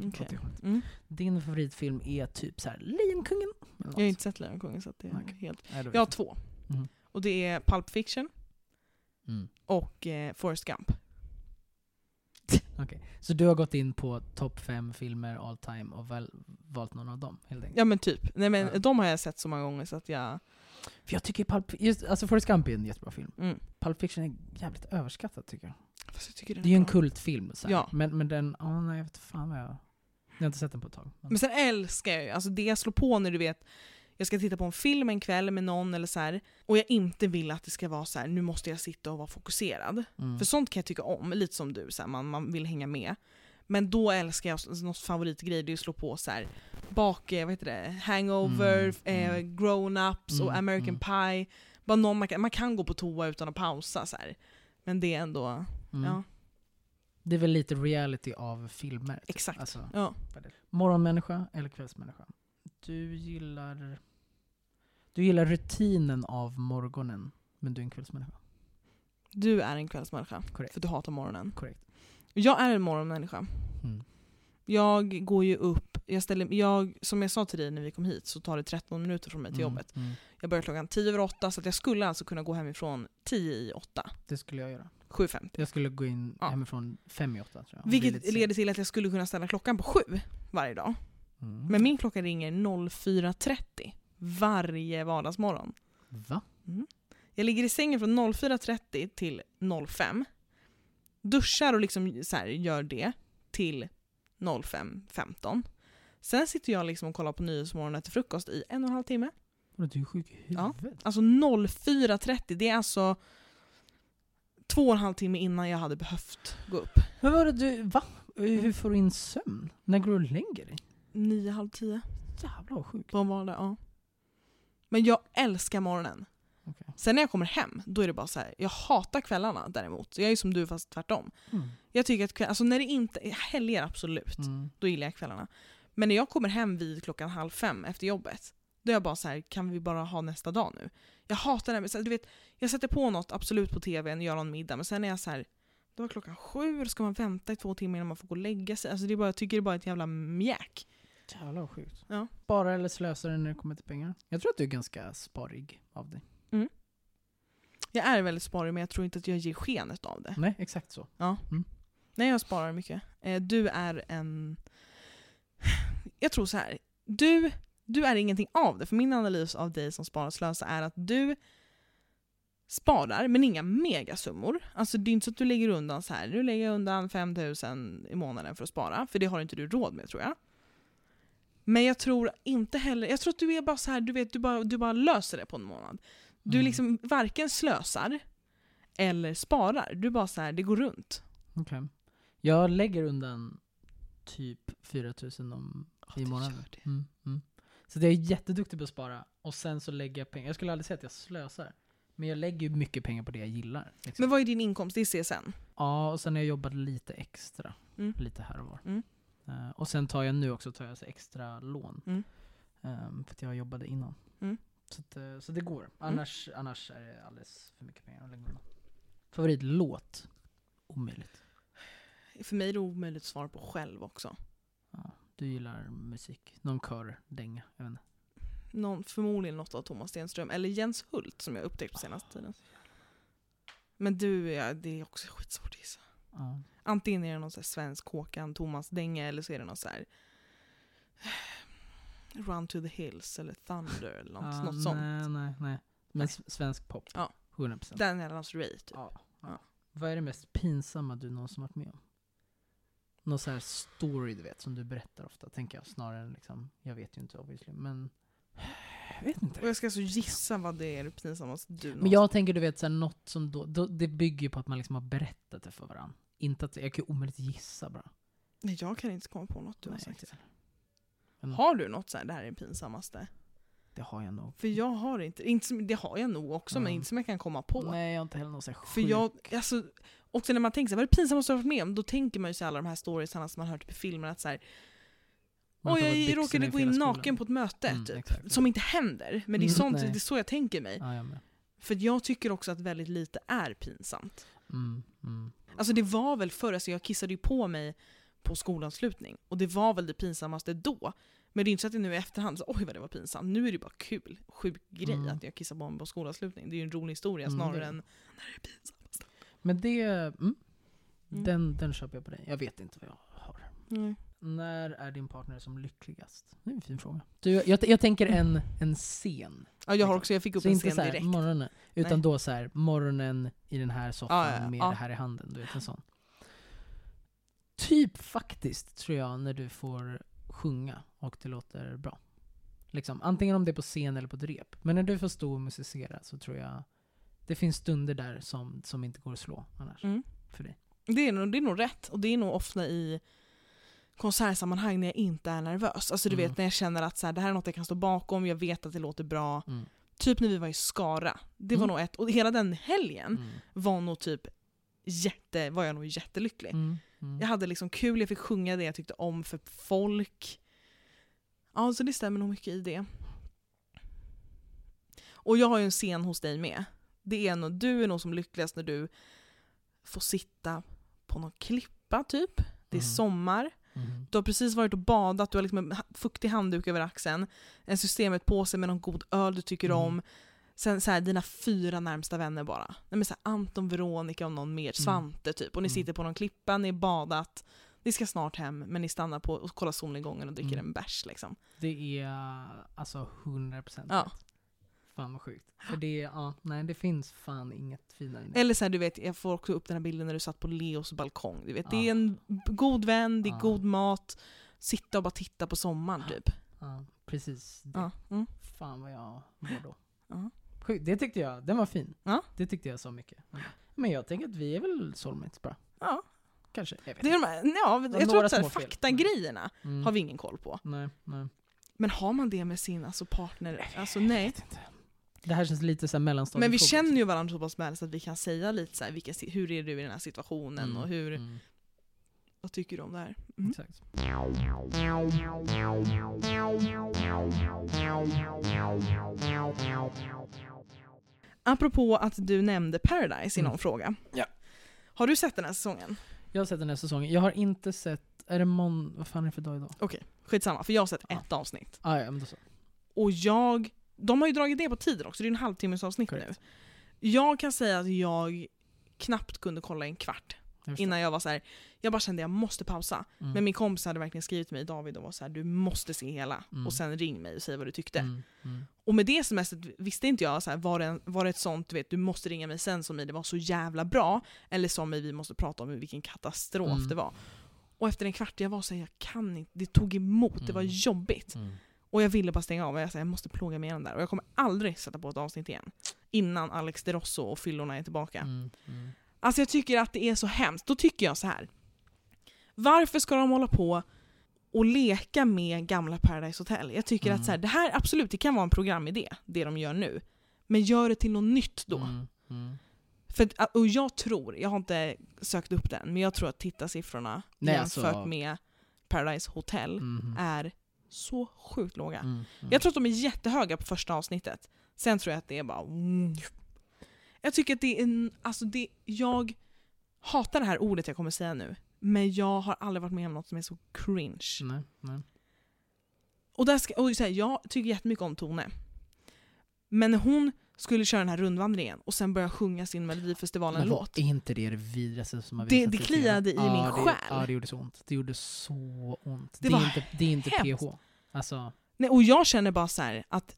Speaker 1: Mm.
Speaker 2: Din favoritfilm är typ så här Lejonkungen?
Speaker 1: Jag har inte sett Lejonkungen så att det är
Speaker 2: Okej.
Speaker 1: helt...
Speaker 2: Nej,
Speaker 1: Jag har
Speaker 2: jag.
Speaker 1: två.
Speaker 2: Mhm.
Speaker 1: Och det är Pulp Fiction
Speaker 2: Mm.
Speaker 1: och eh, Forrest Gump.
Speaker 2: Okej. Så du har gått in på topp fem filmer all time och väl, valt någon av dem helt enkelt?
Speaker 1: Ja men typ. Nej men
Speaker 2: Ja.
Speaker 1: de har jag sett så många gånger så att jag...
Speaker 2: För jag tycker Pulp, just, alltså Forrest Gump är en jättebra film.
Speaker 1: Mm.
Speaker 2: Pulp Fiction är jävligt överskattad tycker jag.
Speaker 1: Jag tycker
Speaker 2: Det är ju en kultfilm så.
Speaker 1: Ja.
Speaker 2: Men, men den, ja nej jag vet fan vad jag... Jag har inte sett den på ett tag. Men,
Speaker 1: Men sen älskar jag ju, alltså det jag slår på när du vet, jag ska titta på en film en kväll med någon eller så här, och jag inte vill att det ska vara så här, nu måste jag sitta och vara fokuserad.
Speaker 2: mm.
Speaker 1: För sånt kan jag tycka om, lite som du, så här, man, man vill hänga med. Men då älskar jag, något favoritgrej det är att slå på så här, bak, eh, vad heter det, hangover,
Speaker 2: Mm,
Speaker 1: eh,
Speaker 2: mm.
Speaker 1: grown-ups och
Speaker 2: Mm,
Speaker 1: American Pie. Bara någon man, kan, man kan gå på toa utan att pausa så här. Men det är ändå,
Speaker 2: mm.
Speaker 1: ja.
Speaker 2: Det är väl lite reality av filmer. Typ.
Speaker 1: Exakt.
Speaker 2: Alltså,
Speaker 1: ja.
Speaker 2: morgonmänniska eller kvällsmänniska? Du gillar... Du gillar rutinen av morgonen, men du är en kvällsmänniska.
Speaker 1: Du är en kvällsmänniska,
Speaker 2: Korrekt.
Speaker 1: för du hatar morgonen.
Speaker 2: Korrekt.
Speaker 1: Jag är en morgonmänniska.
Speaker 2: Mm.
Speaker 1: Jag går ju upp, jag ställer, jag, som jag sa till dig när vi kom hit så tar det 13 minuter från mig till
Speaker 2: Mm,
Speaker 1: jobbet.
Speaker 2: Mm.
Speaker 1: Jag börjar klockan 10 över 8 så jag skulle alltså kunna gå hemifrån 10 i 8.
Speaker 2: Det skulle jag göra.
Speaker 1: 7.50.
Speaker 2: Jag skulle gå in
Speaker 1: Ja.
Speaker 2: hemifrån fem i åtta tror jag.
Speaker 1: Vilket leder till att jag skulle kunna ställa klockan på 7 varje dag.
Speaker 2: Mm.
Speaker 1: Men min klocka ringer 04.30 varje vardagsmorgon.
Speaker 2: Va?
Speaker 1: Jag ligger i sängen från 04.30 till 05. Duschar och liksom så här, gör det till 05.15. Sen sitter jag liksom och kollar på Nyhetsmorgon till frukost i en och en halv timme.
Speaker 2: Vadå, Du är sjuk i
Speaker 1: Ja.
Speaker 2: huvudet?
Speaker 1: Alltså 04.30, det är alltså två och en halv timme innan jag hade behövt gå upp.
Speaker 2: Men vadå, du, va? Hur får du in sömn? När går du och lägger dig?
Speaker 1: Nio, halv tio
Speaker 2: Jävlar vad sjukt.
Speaker 1: på en. Ja. Men jag älskar morgonen.
Speaker 2: Okej.
Speaker 1: Sen när jag kommer hem, då är det bara så här. jag hatar kvällarna däremot. Jag är som du fast tvärtom.
Speaker 2: Mm.
Speaker 1: Jag tycker att kväll, alltså när det inte är helger absolut,
Speaker 2: Mm.
Speaker 1: då gillar jag kvällarna. Men när jag kommer hem vid klockan halv fem efter jobbet, då är jag bara så här, kan vi bara ha nästa dag nu? Jag hatar det här med, du vet, jag sätter på något absolut på tvn, gör någon middag, men sen är jag så här, då är klockan sju, då ska man vänta i två timmar innan man får gå och lägga sig. Alltså det är bara, jag tycker det är bara ett jävla mjäk.
Speaker 2: Jävlar vad sjukt.
Speaker 1: Ja.
Speaker 2: Spara eller slösa det när det kommer till pengar? Jag tror att du är ganska sparig av dig.
Speaker 1: Jag är väldigt sparig men jag tror inte att jag ger skenet av det.
Speaker 2: Nej, exakt så.
Speaker 1: Nej, jag sparar mycket. Eh, du är en... Jag tror så här. Du, du är ingenting av det. För min analys av dig som sparar och slösar är att du sparar, men inga megasummor. Alltså det är inte så att du lägger undan så här. du lägger undan 5000 i månaden för att spara, för det har inte du råd med tror jag. Men jag tror inte heller, jag tror att du är bara så här, du vet, du bara, du bara löser det på en månad. Du
Speaker 2: Mm.
Speaker 1: liksom varken slösar eller sparar. Du bara så här, det går runt.
Speaker 2: Okej. Jag lägger undan typ 4000 om i
Speaker 1: du
Speaker 2: månaden. Mm, mm. Så jag är jätteduktig på att spara, och sen så lägger jag pengar. Jag skulle aldrig säga att jag slösar. Men jag lägger ju mycket pengar på det jag gillar. Liksom.
Speaker 1: Men vad är din inkomst? Det är CSN.
Speaker 2: Ja, och sen har jag jobbat lite extra.
Speaker 1: Mm.
Speaker 2: Lite här och var.
Speaker 1: Mm.
Speaker 2: Eh, och sen tar jag nu också tar jag så extra lån.
Speaker 1: Mm.
Speaker 2: Ehm, för att jag jobbade innan.
Speaker 1: Mm.
Speaker 2: Så, att, eh, så det går. Annars, annars är det alldeles för mycket pengar att lägga undan. Favoritlåt? Omöjligt.
Speaker 1: För mig är det omöjligt att svara på själv också.
Speaker 2: Ja, du gillar musik. Någon kör, dänga, jag vet inte.
Speaker 1: Någon, förmodligen något av Thomas Stenström, eller Jens Hult som jag upptäckt på senaste tiden. Men du, ja, det är också skitsvårt att gissa.
Speaker 2: Ja.
Speaker 1: Antingen är det någon så svensk Håkan Thomas Dänge eller så är det någon så här Run to the Hills eller Thunder eller något,
Speaker 2: Ja,
Speaker 1: något sånt.
Speaker 2: Nej, nej, nej. Men
Speaker 1: Nej.
Speaker 2: s- svensk pop.
Speaker 1: Ja.
Speaker 2: 100%.
Speaker 1: Daniel Ray typ.
Speaker 2: Ja. Vad är det mest pinsamma du någonsin varit med om? Någon sån här story du vet, som du berättar ofta, tänker jag. Snarare än liksom, jag vet ju inte obviously, men... Jag vet inte.
Speaker 1: Och jag ska alltså gissa vad det är det pinsammaste du
Speaker 2: Men
Speaker 1: någonsin-
Speaker 2: jag tänker du vet, så här, något som då, då, det bygger ju på att man liksom har berättat det för varandra. Inte att, jag kan ju omöjligt gissa bara.
Speaker 1: Nej, jag kan inte komma på något du har
Speaker 2: Nej,
Speaker 1: sagt.
Speaker 2: Men
Speaker 1: Har du något så här, det här är det pinsammaste?
Speaker 2: det har jag nog.
Speaker 1: För jag har inte, inte som, det har jag nog också men
Speaker 2: Ja.
Speaker 1: inte som jag kan komma på.
Speaker 2: Nej, jag har inte heller någon så här
Speaker 1: För
Speaker 2: sjuk-
Speaker 1: jag, alltså, också när man tänker så här, vad är det pinsammaste du har varit med om? Då tänker man ju sig alla de här storiesarna som man hört typ i filmer att så här,
Speaker 2: man har
Speaker 1: jag
Speaker 2: byxorna
Speaker 1: råkade
Speaker 2: i
Speaker 1: gå
Speaker 2: fel
Speaker 1: in
Speaker 2: skola.
Speaker 1: naken på ett möte.
Speaker 2: Mm,
Speaker 1: typ.
Speaker 2: exakt.
Speaker 1: Som inte händer. Men det är,
Speaker 2: Mm,
Speaker 1: sånt,
Speaker 2: nej.
Speaker 1: det är så jag tänker mig.
Speaker 2: Ja, jag med.
Speaker 1: För jag tycker också att väldigt lite är pinsamt.
Speaker 2: Mm, mm.
Speaker 1: Alltså det var väl förr, alltså jag kissade ju på mig på skolavslutning. Och det var väl det pinsammaste då. Men det är inte så att det nu i efterhand, så, oj vad det var pinsamt. Nu är det bara kul, sjuk grej
Speaker 2: Mm.
Speaker 1: att jag kissar på mig på skolavslutning. Det är ju en rolig historia
Speaker 2: Mm,
Speaker 1: snarare
Speaker 2: det
Speaker 1: än när det är pinsamt.
Speaker 2: Men det, mm,
Speaker 1: Mm.
Speaker 2: Den, den köper jag på dig. Jag vet inte vad jag har.
Speaker 1: Mm.
Speaker 2: När är din partner som lyckligast? Det är en fin fråga. Du, jag, jag tänker en, en scen.
Speaker 1: Ja, jag har också, jag fick upp
Speaker 2: Så
Speaker 1: en scen
Speaker 2: så här,
Speaker 1: direkt.
Speaker 2: morgonen, utan
Speaker 1: Nej.
Speaker 2: då så här, morgonen i den här soffan
Speaker 1: Ja, ja,
Speaker 2: med
Speaker 1: Ja.
Speaker 2: det här i handen. Du vet, en sån. Typ faktiskt, tror jag, när du får sjunga och det låter bra. Liksom, antingen om det är på scen eller på ett rep. Men när du får stå och musicera så tror jag det finns stunder där som, som inte går att slå annars.
Speaker 1: Mm.
Speaker 2: För dig.
Speaker 1: Det, är nog, det är nog rätt, och det är nog ofta i konsertsammanhang när jag inte är nervös. Alltså du
Speaker 2: Mm.
Speaker 1: vet när jag känner att så här, det här är något jag kan stå bakom, jag vet att det låter bra.
Speaker 2: Mm.
Speaker 1: Typ när vi var i Skara. Det var
Speaker 2: Mm.
Speaker 1: nog ett, och hela den helgen
Speaker 2: Mm.
Speaker 1: var nog typ jätte, var jag nog jättelycklig.
Speaker 2: Mm. Mm.
Speaker 1: Jag hade liksom kul, jag fick sjunga det jag tyckte om för folk. Ja, så det stämmer nog mycket i det. Och jag har ju en scen hos dig med. Det är nog, du är nog som lyckligast när du får sitta på någon klippa typ. Det är
Speaker 2: Mhm.
Speaker 1: sommar.
Speaker 2: Mm.
Speaker 1: Du har precis varit och badat, du har liksom en fuktig handduk över axeln, en systemet på sig med någon god öl du tycker
Speaker 2: Mm.
Speaker 1: om. Sen så här, dina fyra närmsta vänner bara. Nej, men så här, Anton, Veronica och någon mer, Svante typ. Och ni
Speaker 2: Mm.
Speaker 1: sitter på någon klippa, ni är badat, ni ska snart hem men ni stannar på och kollar solnedgången och dricker
Speaker 2: Mm.
Speaker 1: en bärs liksom.
Speaker 2: Det är alltså 100%
Speaker 1: Ja.
Speaker 2: rätt. Fan vad sjukt. För det, ja, nej det finns fan inget finare.
Speaker 1: Eller så här, du vet, jag får också upp den här bilden när du satt på Leos balkong. Du vet, Det är
Speaker 2: Ja.
Speaker 1: en god vän, det är
Speaker 2: Ja.
Speaker 1: god mat, sitta och bara titta på sommaren
Speaker 2: Ja.
Speaker 1: typ.
Speaker 2: Ja, precis. Det.
Speaker 1: Ja. Mm.
Speaker 2: Fan vad jag mår då.
Speaker 1: Ja.
Speaker 2: Sjukt, det tyckte jag, den var fin.
Speaker 1: Ja.
Speaker 2: Det tyckte jag så mycket. Men jag tänker att vi är väl soulmates bara.
Speaker 1: Ja.
Speaker 2: Kanske, jag vet
Speaker 1: Det är de här, ja, jag tror att så här,
Speaker 2: fel.
Speaker 1: faktagrejerna
Speaker 2: Mm.
Speaker 1: har vi ingen koll på.
Speaker 2: Nej, nej.
Speaker 1: Men har man det med sin alltså, partner? Alltså nej.
Speaker 2: Det här känns lite så mellanstadiet.
Speaker 1: Men vi känner ju varandra så pass väl så att vi kan säga lite så här, vilka, hur är du i den här situationen
Speaker 2: Mm,
Speaker 1: och hur...
Speaker 2: mm.
Speaker 1: Vad tycker du om det här? Mm.
Speaker 2: Exakt.
Speaker 1: Apropå att du nämnde Paradise i någon
Speaker 2: Mm.
Speaker 1: fråga.
Speaker 2: Ja.
Speaker 1: Har du sett den här säsongen?
Speaker 2: Jag har sett den här säsongen. Jag har inte sett, är det mån... Vad fan är det för dag idag?
Speaker 1: Skitsamma, för jag har sett
Speaker 2: Ja.
Speaker 1: ett avsnitt.
Speaker 2: Ah, ja, men då så.
Speaker 1: Och jag... De har ju dragit ner på tiden också, det är en halvtimmes avsnitt nu.
Speaker 2: Correct.
Speaker 1: Jag kan säga att jag knappt kunde kolla en kvart innan jag var så här. jag bara kände att jag måste pausa.
Speaker 2: Mm.
Speaker 1: Men min kompis hade verkligen skrivit till mig, David, och var så här, du måste se hela.
Speaker 2: Mm.
Speaker 1: Och sen ring mig och säg vad du tyckte.
Speaker 2: Mm. Mm.
Speaker 1: Och med det smset visste inte jag, så här, var, det en, var det ett sånt, du vet, du måste ringa mig sen som i det var så jävla bra, eller som i vi måste prata om vilken katastrof
Speaker 2: Mm.
Speaker 1: det var. Och efter en kvart, jag var såhär, jag kan inte, det tog emot, det var
Speaker 2: Mm.
Speaker 1: jobbigt. Och jag ville bara stänga av, och jag, sa, jag måste plåga mig igenom där. Och jag kommer aldrig sätta på ett avsnitt igen. Innan Alex De Rosso och fyllorna är tillbaka.
Speaker 2: Mm. Mm.
Speaker 1: Alltså jag tycker att det är så hemskt. Då tycker jag så här. Varför ska de hålla på och leka med gamla Paradise Hotel? Jag tycker
Speaker 2: Mm.
Speaker 1: att så här, det här absolut, det kan vara en programidé, det de gör nu. Men gör det till något nytt då.
Speaker 2: Mm. Mm.
Speaker 1: För, och jag tror, jag har inte sökt upp den, men jag tror att tittarsiffrorna
Speaker 2: Nej,
Speaker 1: jämfört
Speaker 2: alltså-
Speaker 1: med Paradise Hotel
Speaker 2: Mhm.
Speaker 1: är så sjukt låga.
Speaker 2: Mm. Mm.
Speaker 1: Jag tror att de är jättehöga på första avsnittet. Sen tror jag att det är bara... mm. Jag tycker att det är en... Alltså det, jag hatar det här ordet jag kommer säga nu. Men jag har aldrig varit med om något som är så cringe.
Speaker 2: Nej, nej.
Speaker 1: Och, där ska, och så här, jag tycker jättemycket om Tone. Men hon skulle köra den här rundvandringen och sen börja sjunga sin Melodifestivalen-låt.
Speaker 2: var inte det det vidrigaste som har
Speaker 1: Det-
Speaker 2: visats
Speaker 1: det
Speaker 2: i
Speaker 1: kliade i min
Speaker 2: det,
Speaker 1: själ.
Speaker 2: Ja, det gjorde så ont. Det gjorde så ont.
Speaker 1: Det
Speaker 2: Det,
Speaker 1: var
Speaker 2: är, inte, det är inte
Speaker 1: hemskt.
Speaker 2: PH. Alltså,
Speaker 1: Nej, och jag känner bara så här att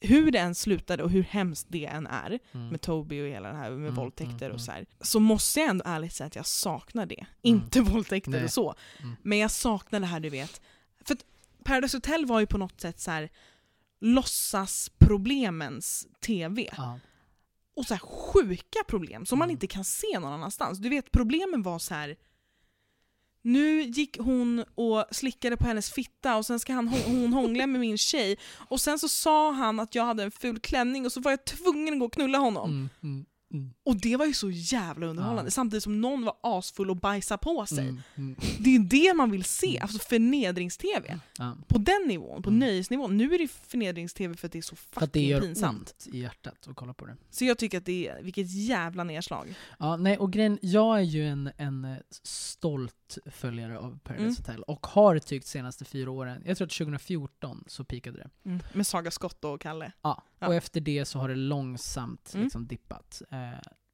Speaker 1: hur det än slutade och hur hemskt det än är,
Speaker 2: mm.
Speaker 1: med Toby och hela det här med
Speaker 2: Mm,
Speaker 1: våldtäkter
Speaker 2: mm,
Speaker 1: och
Speaker 2: mm.
Speaker 1: så här, så måste jag ändå ärligt säga att jag saknar det. Inte våldtäkter
Speaker 2: Nej.
Speaker 1: och så,
Speaker 2: Mm.
Speaker 1: men jag saknar det här du vet. För Paradise Hotel var ju på något sätt så här låtsasproblemens TV.
Speaker 2: ja.
Speaker 1: Och så här sjuka problem som man
Speaker 2: Mm.
Speaker 1: inte kan se någon annanstans. Du vet problemen var så här. Nu gick hon och slickade på hennes fitta och sen ska han, hon hångla med min tjej. Och sen så sa han att jag hade en ful klänning och så var jag tvungen att gå och knulla honom.
Speaker 2: Mm, mm, mm,
Speaker 1: Och det var ju så jävla underhållande.
Speaker 2: Ja.
Speaker 1: Samtidigt som någon var asfull och bajsade på sig.
Speaker 2: mm, mm.
Speaker 1: Det är ju det man vill se,
Speaker 2: Mm.
Speaker 1: alltså förnedrings-tv.
Speaker 2: Ja.
Speaker 1: På den nivån, på
Speaker 2: Mm.
Speaker 1: nöjesnivån. Nu är det förnedrings-tv för att det är så
Speaker 2: För att det
Speaker 1: fucking
Speaker 2: gör
Speaker 1: pinsamt.
Speaker 2: ont i hjärtat att kolla på det.
Speaker 1: Så jag tycker att det är, vilket jävla nedslag.
Speaker 2: Ja, nej, och grejen, jag är ju en, en eh, stolt följare av Paradise
Speaker 1: Mm.
Speaker 2: Hotel och har tyckt senaste fyra åren, jag tror att 2014 så pikade det.
Speaker 1: Med Saga Skott och Kalle.
Speaker 2: Ja,
Speaker 1: Ja.
Speaker 2: och efter det så har det långsamt
Speaker 1: Mm.
Speaker 2: liksom dippat. Eh,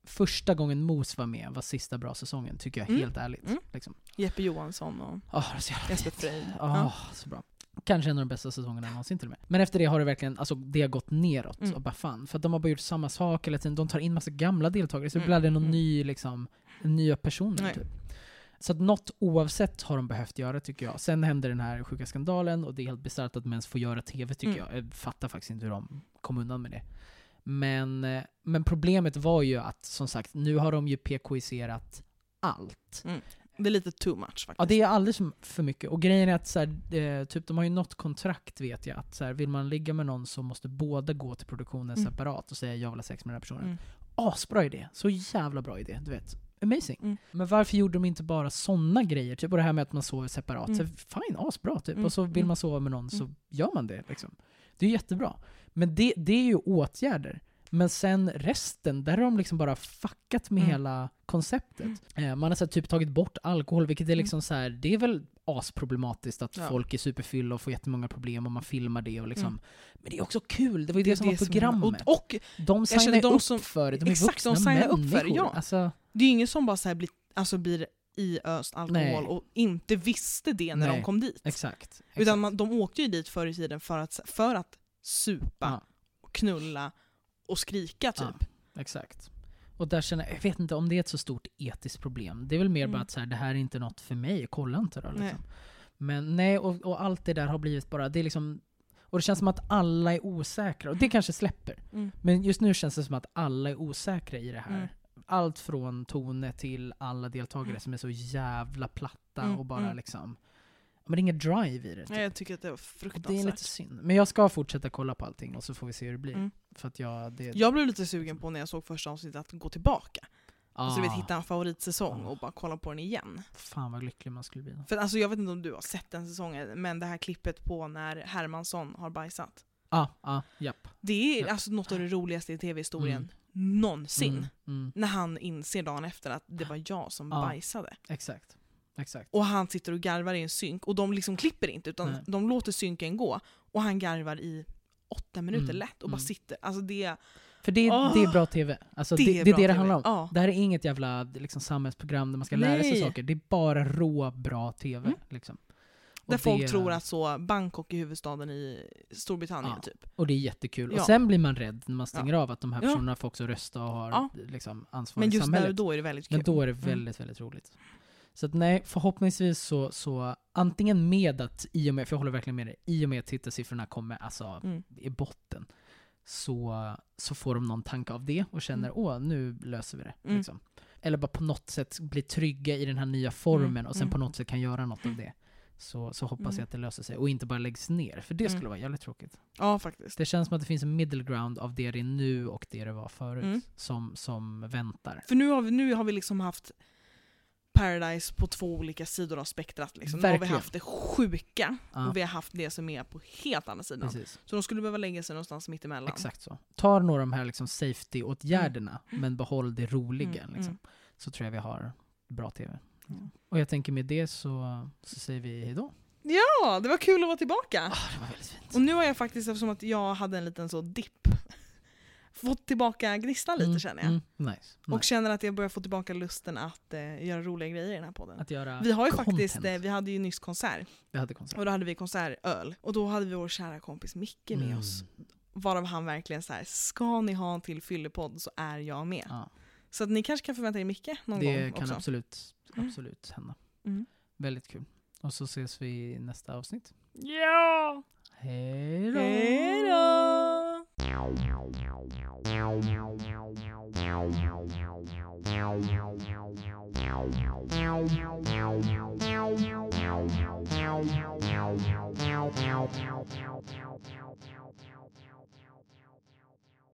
Speaker 2: första gången Mos var med var sista bra säsongen, tycker jag
Speaker 1: Mm.
Speaker 2: helt ärligt.
Speaker 1: Mm.
Speaker 2: Liksom.
Speaker 1: Jeppe Johansson och
Speaker 2: det jävla
Speaker 1: Jesper.
Speaker 2: Åh,
Speaker 1: Ja.
Speaker 2: så bra. Kanske en av de bästa säsongerna någonsin till och med. Men efter det har det verkligen, alltså det har gått neråt.
Speaker 1: Mm.
Speaker 2: Och bara fan, för att de har bara gjort samma sak hela tiden. De tar in massa gamla deltagare, så det
Speaker 1: Mm.
Speaker 2: blir aldrig någon
Speaker 1: Mm.
Speaker 2: ny liksom, nya personer
Speaker 1: Nej.
Speaker 2: typ. Så att något oavsett har de behövt göra tycker jag. Sen hände den här sjuka skandalen och det är helt bisarrt att de ens får göra TV tycker
Speaker 1: Mm.
Speaker 2: jag. Jag fattar faktiskt inte hur de kom undan med det. Men, eh, men problemet var ju att, som sagt, nu har de ju PKiserat allt.
Speaker 1: Det är lite too much faktiskt.
Speaker 2: Ja, det är alldeles för mycket. Och grejen är att så här, eh, typ, de har ju något kontrakt vet jag, att så här, vill man ligga med någon så måste båda gå till produktionen
Speaker 1: Mm.
Speaker 2: separat och säga jag vill ha sex med den här personen.
Speaker 1: Mm.
Speaker 2: Asbra idé, så jävla bra idé, du vet. Amazing.
Speaker 1: Mm.
Speaker 2: Men varför gjorde de inte bara sådana grejer? Typ och det här med att man sover separat.
Speaker 1: Mm.
Speaker 2: Så, fine, asbra typ.
Speaker 1: Mm.
Speaker 2: Och så vill
Speaker 1: Mm.
Speaker 2: man sova med någon så
Speaker 1: Mm.
Speaker 2: gör man det. Liksom. Det är jättebra. Men det, det är ju åtgärder. Men sen resten, där har de liksom bara fuckat med
Speaker 1: Mm.
Speaker 2: hela konceptet. Eh, man har så här, typ tagit bort alkohol, vilket är liksom så här, det är väl asproblematiskt att
Speaker 1: Ja.
Speaker 2: folk är superfylla och får jättemånga problem och man filmar det och liksom.
Speaker 1: Mm.
Speaker 2: Men det är också kul, det var ju det, som var
Speaker 1: är-
Speaker 2: programmet.
Speaker 1: Och, och
Speaker 2: de signar
Speaker 1: de
Speaker 2: upp
Speaker 1: som-
Speaker 2: för det, de är
Speaker 1: exakt, de
Speaker 2: vuxna
Speaker 1: upp
Speaker 2: människor.
Speaker 1: för det, ja.
Speaker 2: Alltså,
Speaker 1: det är ingen som bara så här blir, alltså blir iöst alkohol
Speaker 2: Nej.
Speaker 1: och inte visste det när
Speaker 2: Nej.
Speaker 1: de kom dit.
Speaker 2: exakt. exakt.
Speaker 1: Utan man, de åkte ju dit förr i tiden för att, för att supa,
Speaker 2: Ja.
Speaker 1: och knulla och skrika typ.
Speaker 2: Ja. Exakt. Och där känner jag, jag vet inte om det är ett så stort etiskt problem. Det är väl mer
Speaker 1: Mm.
Speaker 2: bara att så här, det här är inte något för mig, kolla inte då. Liksom.
Speaker 1: Nej.
Speaker 2: Men nej, och, och allt det där har blivit bara, det är liksom och det känns som att alla är osäkra, och det kanske släpper.
Speaker 1: Mm.
Speaker 2: Men just nu känns det som att alla är osäkra i det här.
Speaker 1: Mm.
Speaker 2: Allt från Tone till alla deltagare som är så jävla platta
Speaker 1: Mm,
Speaker 2: och bara
Speaker 1: mm.
Speaker 2: liksom... Men det är ingen drive i det. Typ.
Speaker 1: Nej, jag tycker att det var
Speaker 2: och det är
Speaker 1: fruktansvärt.
Speaker 2: lite synd. Men jag ska fortsätta kolla på allting och så får vi se hur det blir.
Speaker 1: Mm.
Speaker 2: För att jag, det,
Speaker 1: Jag blev lite sugen på när jag såg första avsnittet att gå tillbaka. Alltså du vet
Speaker 2: Ah,
Speaker 1: hitta en favoritsäsong
Speaker 2: Ah.
Speaker 1: och bara kolla på den igen.
Speaker 2: Fan vad lycklig man skulle bli.
Speaker 1: För alltså jag vet inte om du har sett den säsongen, men det här klippet på när Hermansson har bajsat.
Speaker 2: Ja, ja, japp.
Speaker 1: Det är
Speaker 2: Ja.
Speaker 1: alltså något av det roligaste i tv-historien
Speaker 2: Mm.
Speaker 1: Någonsin.
Speaker 2: Mm, mm,
Speaker 1: När han inser dagen efter att det var jag som
Speaker 2: Ja.
Speaker 1: bajsade.
Speaker 2: exakt. Exakt.
Speaker 1: Och han sitter och garvar i en synk och de liksom klipper inte utan
Speaker 2: Nej.
Speaker 1: de låter synken gå. Och han garvar i åtta minuter
Speaker 2: Mm,
Speaker 1: lätt och bara
Speaker 2: mm.
Speaker 1: sitter. Alltså det,
Speaker 2: För det,
Speaker 1: Åh!
Speaker 2: det är bra TV. Alltså det,
Speaker 1: det är
Speaker 2: det det det handlar om.
Speaker 1: Ja.
Speaker 2: Det här är inget jävla liksom, samhällsprogram där man ska lära sig
Speaker 1: Nej.
Speaker 2: saker. Det är bara rå, bra TV.
Speaker 1: Mm.
Speaker 2: Liksom.
Speaker 1: Där
Speaker 2: Och
Speaker 1: folk
Speaker 2: det,
Speaker 1: tror att så Bangkok är huvudstaden i Storbritannien
Speaker 2: Ja.
Speaker 1: typ.
Speaker 2: Och det är jättekul.
Speaker 1: Ja.
Speaker 2: Och sen blir man rädd när man stänger av att de här
Speaker 1: Ja.
Speaker 2: personerna får också rösta och har
Speaker 1: Ja.
Speaker 2: liksom, ansvar
Speaker 1: Men
Speaker 2: i
Speaker 1: just där
Speaker 2: samhället.
Speaker 1: och då är det väldigt kul.
Speaker 2: Men då är det
Speaker 1: Mm.
Speaker 2: väldigt, väldigt roligt. Så att nej, förhoppningsvis så, så antingen med att, i och med, för jag håller verkligen med dig, i och med att tittarsiffrorna kommer alltså
Speaker 1: Mm.
Speaker 2: i botten, så, så får de någon tanke av det och känner
Speaker 1: Mm.
Speaker 2: åh, nu löser vi det.
Speaker 1: Mm.
Speaker 2: Liksom. Eller bara på något sätt bli trygga i den här nya formen
Speaker 1: Mm,
Speaker 2: och sen
Speaker 1: mm.
Speaker 2: på något sätt kan göra något av det. Så, så hoppas
Speaker 1: Mm.
Speaker 2: jag att det löser sig och inte bara läggs ner, för det
Speaker 1: Mm.
Speaker 2: skulle vara jävligt tråkigt.
Speaker 1: Ja faktiskt.
Speaker 2: Det känns som att det finns en middle ground av det det är nu och det det var förut,
Speaker 1: Mm.
Speaker 2: som, som väntar.
Speaker 1: För nu har vi, nu har vi liksom haft Paradise på två olika sidor av spektrat. Liksom. Nu har vi haft det sjuka
Speaker 2: Ja,
Speaker 1: och vi har haft det som är på helt andra sidan.
Speaker 2: precis.
Speaker 1: Så de skulle behöva lägga sig någonstans mittemellan.
Speaker 2: Exakt så. Ta några av de här liksom safety-åtgärderna,
Speaker 1: Mm.
Speaker 2: men behåll det roliga.
Speaker 1: Mm,
Speaker 2: Liksom.
Speaker 1: mm.
Speaker 2: Så tror jag vi har bra TV.
Speaker 1: Mm.
Speaker 2: Och jag tänker med det så, så säger vi hejdå.
Speaker 1: Ja, det var kul att vara tillbaka!
Speaker 2: Ah, det var väldigt fint.
Speaker 1: Och nu har jag faktiskt, eftersom att jag hade en liten så dipp, fått tillbaka gnistan lite
Speaker 2: Mm,
Speaker 1: känner jag.
Speaker 2: Mm, nice.
Speaker 1: Och
Speaker 2: nice.
Speaker 1: känner att jag börjar få tillbaka lusten att eh, göra roliga grejer i den här podden.
Speaker 2: Att göra
Speaker 1: Vi har ju
Speaker 2: content.
Speaker 1: faktiskt, eh, vi hade ju nyss konsert,
Speaker 2: Vi hade konsert.
Speaker 1: och då hade vi konsertöl. Och då hade vi vår kära kompis Micke med
Speaker 2: Mm.
Speaker 1: oss. Varav han verkligen så här: ska ni ha en till fyllepodd så är jag med.
Speaker 2: Ja,
Speaker 1: Så att ni kanske kan förvänta er Micke någon
Speaker 2: det
Speaker 1: gång
Speaker 2: kan
Speaker 1: också.
Speaker 2: absolut,
Speaker 1: Mm.
Speaker 2: absolut hända.
Speaker 1: Mm.
Speaker 2: Väldigt kul. Och så ses vi i nästa avsnitt.
Speaker 1: Ja!
Speaker 2: Hej då!
Speaker 1: Hej då!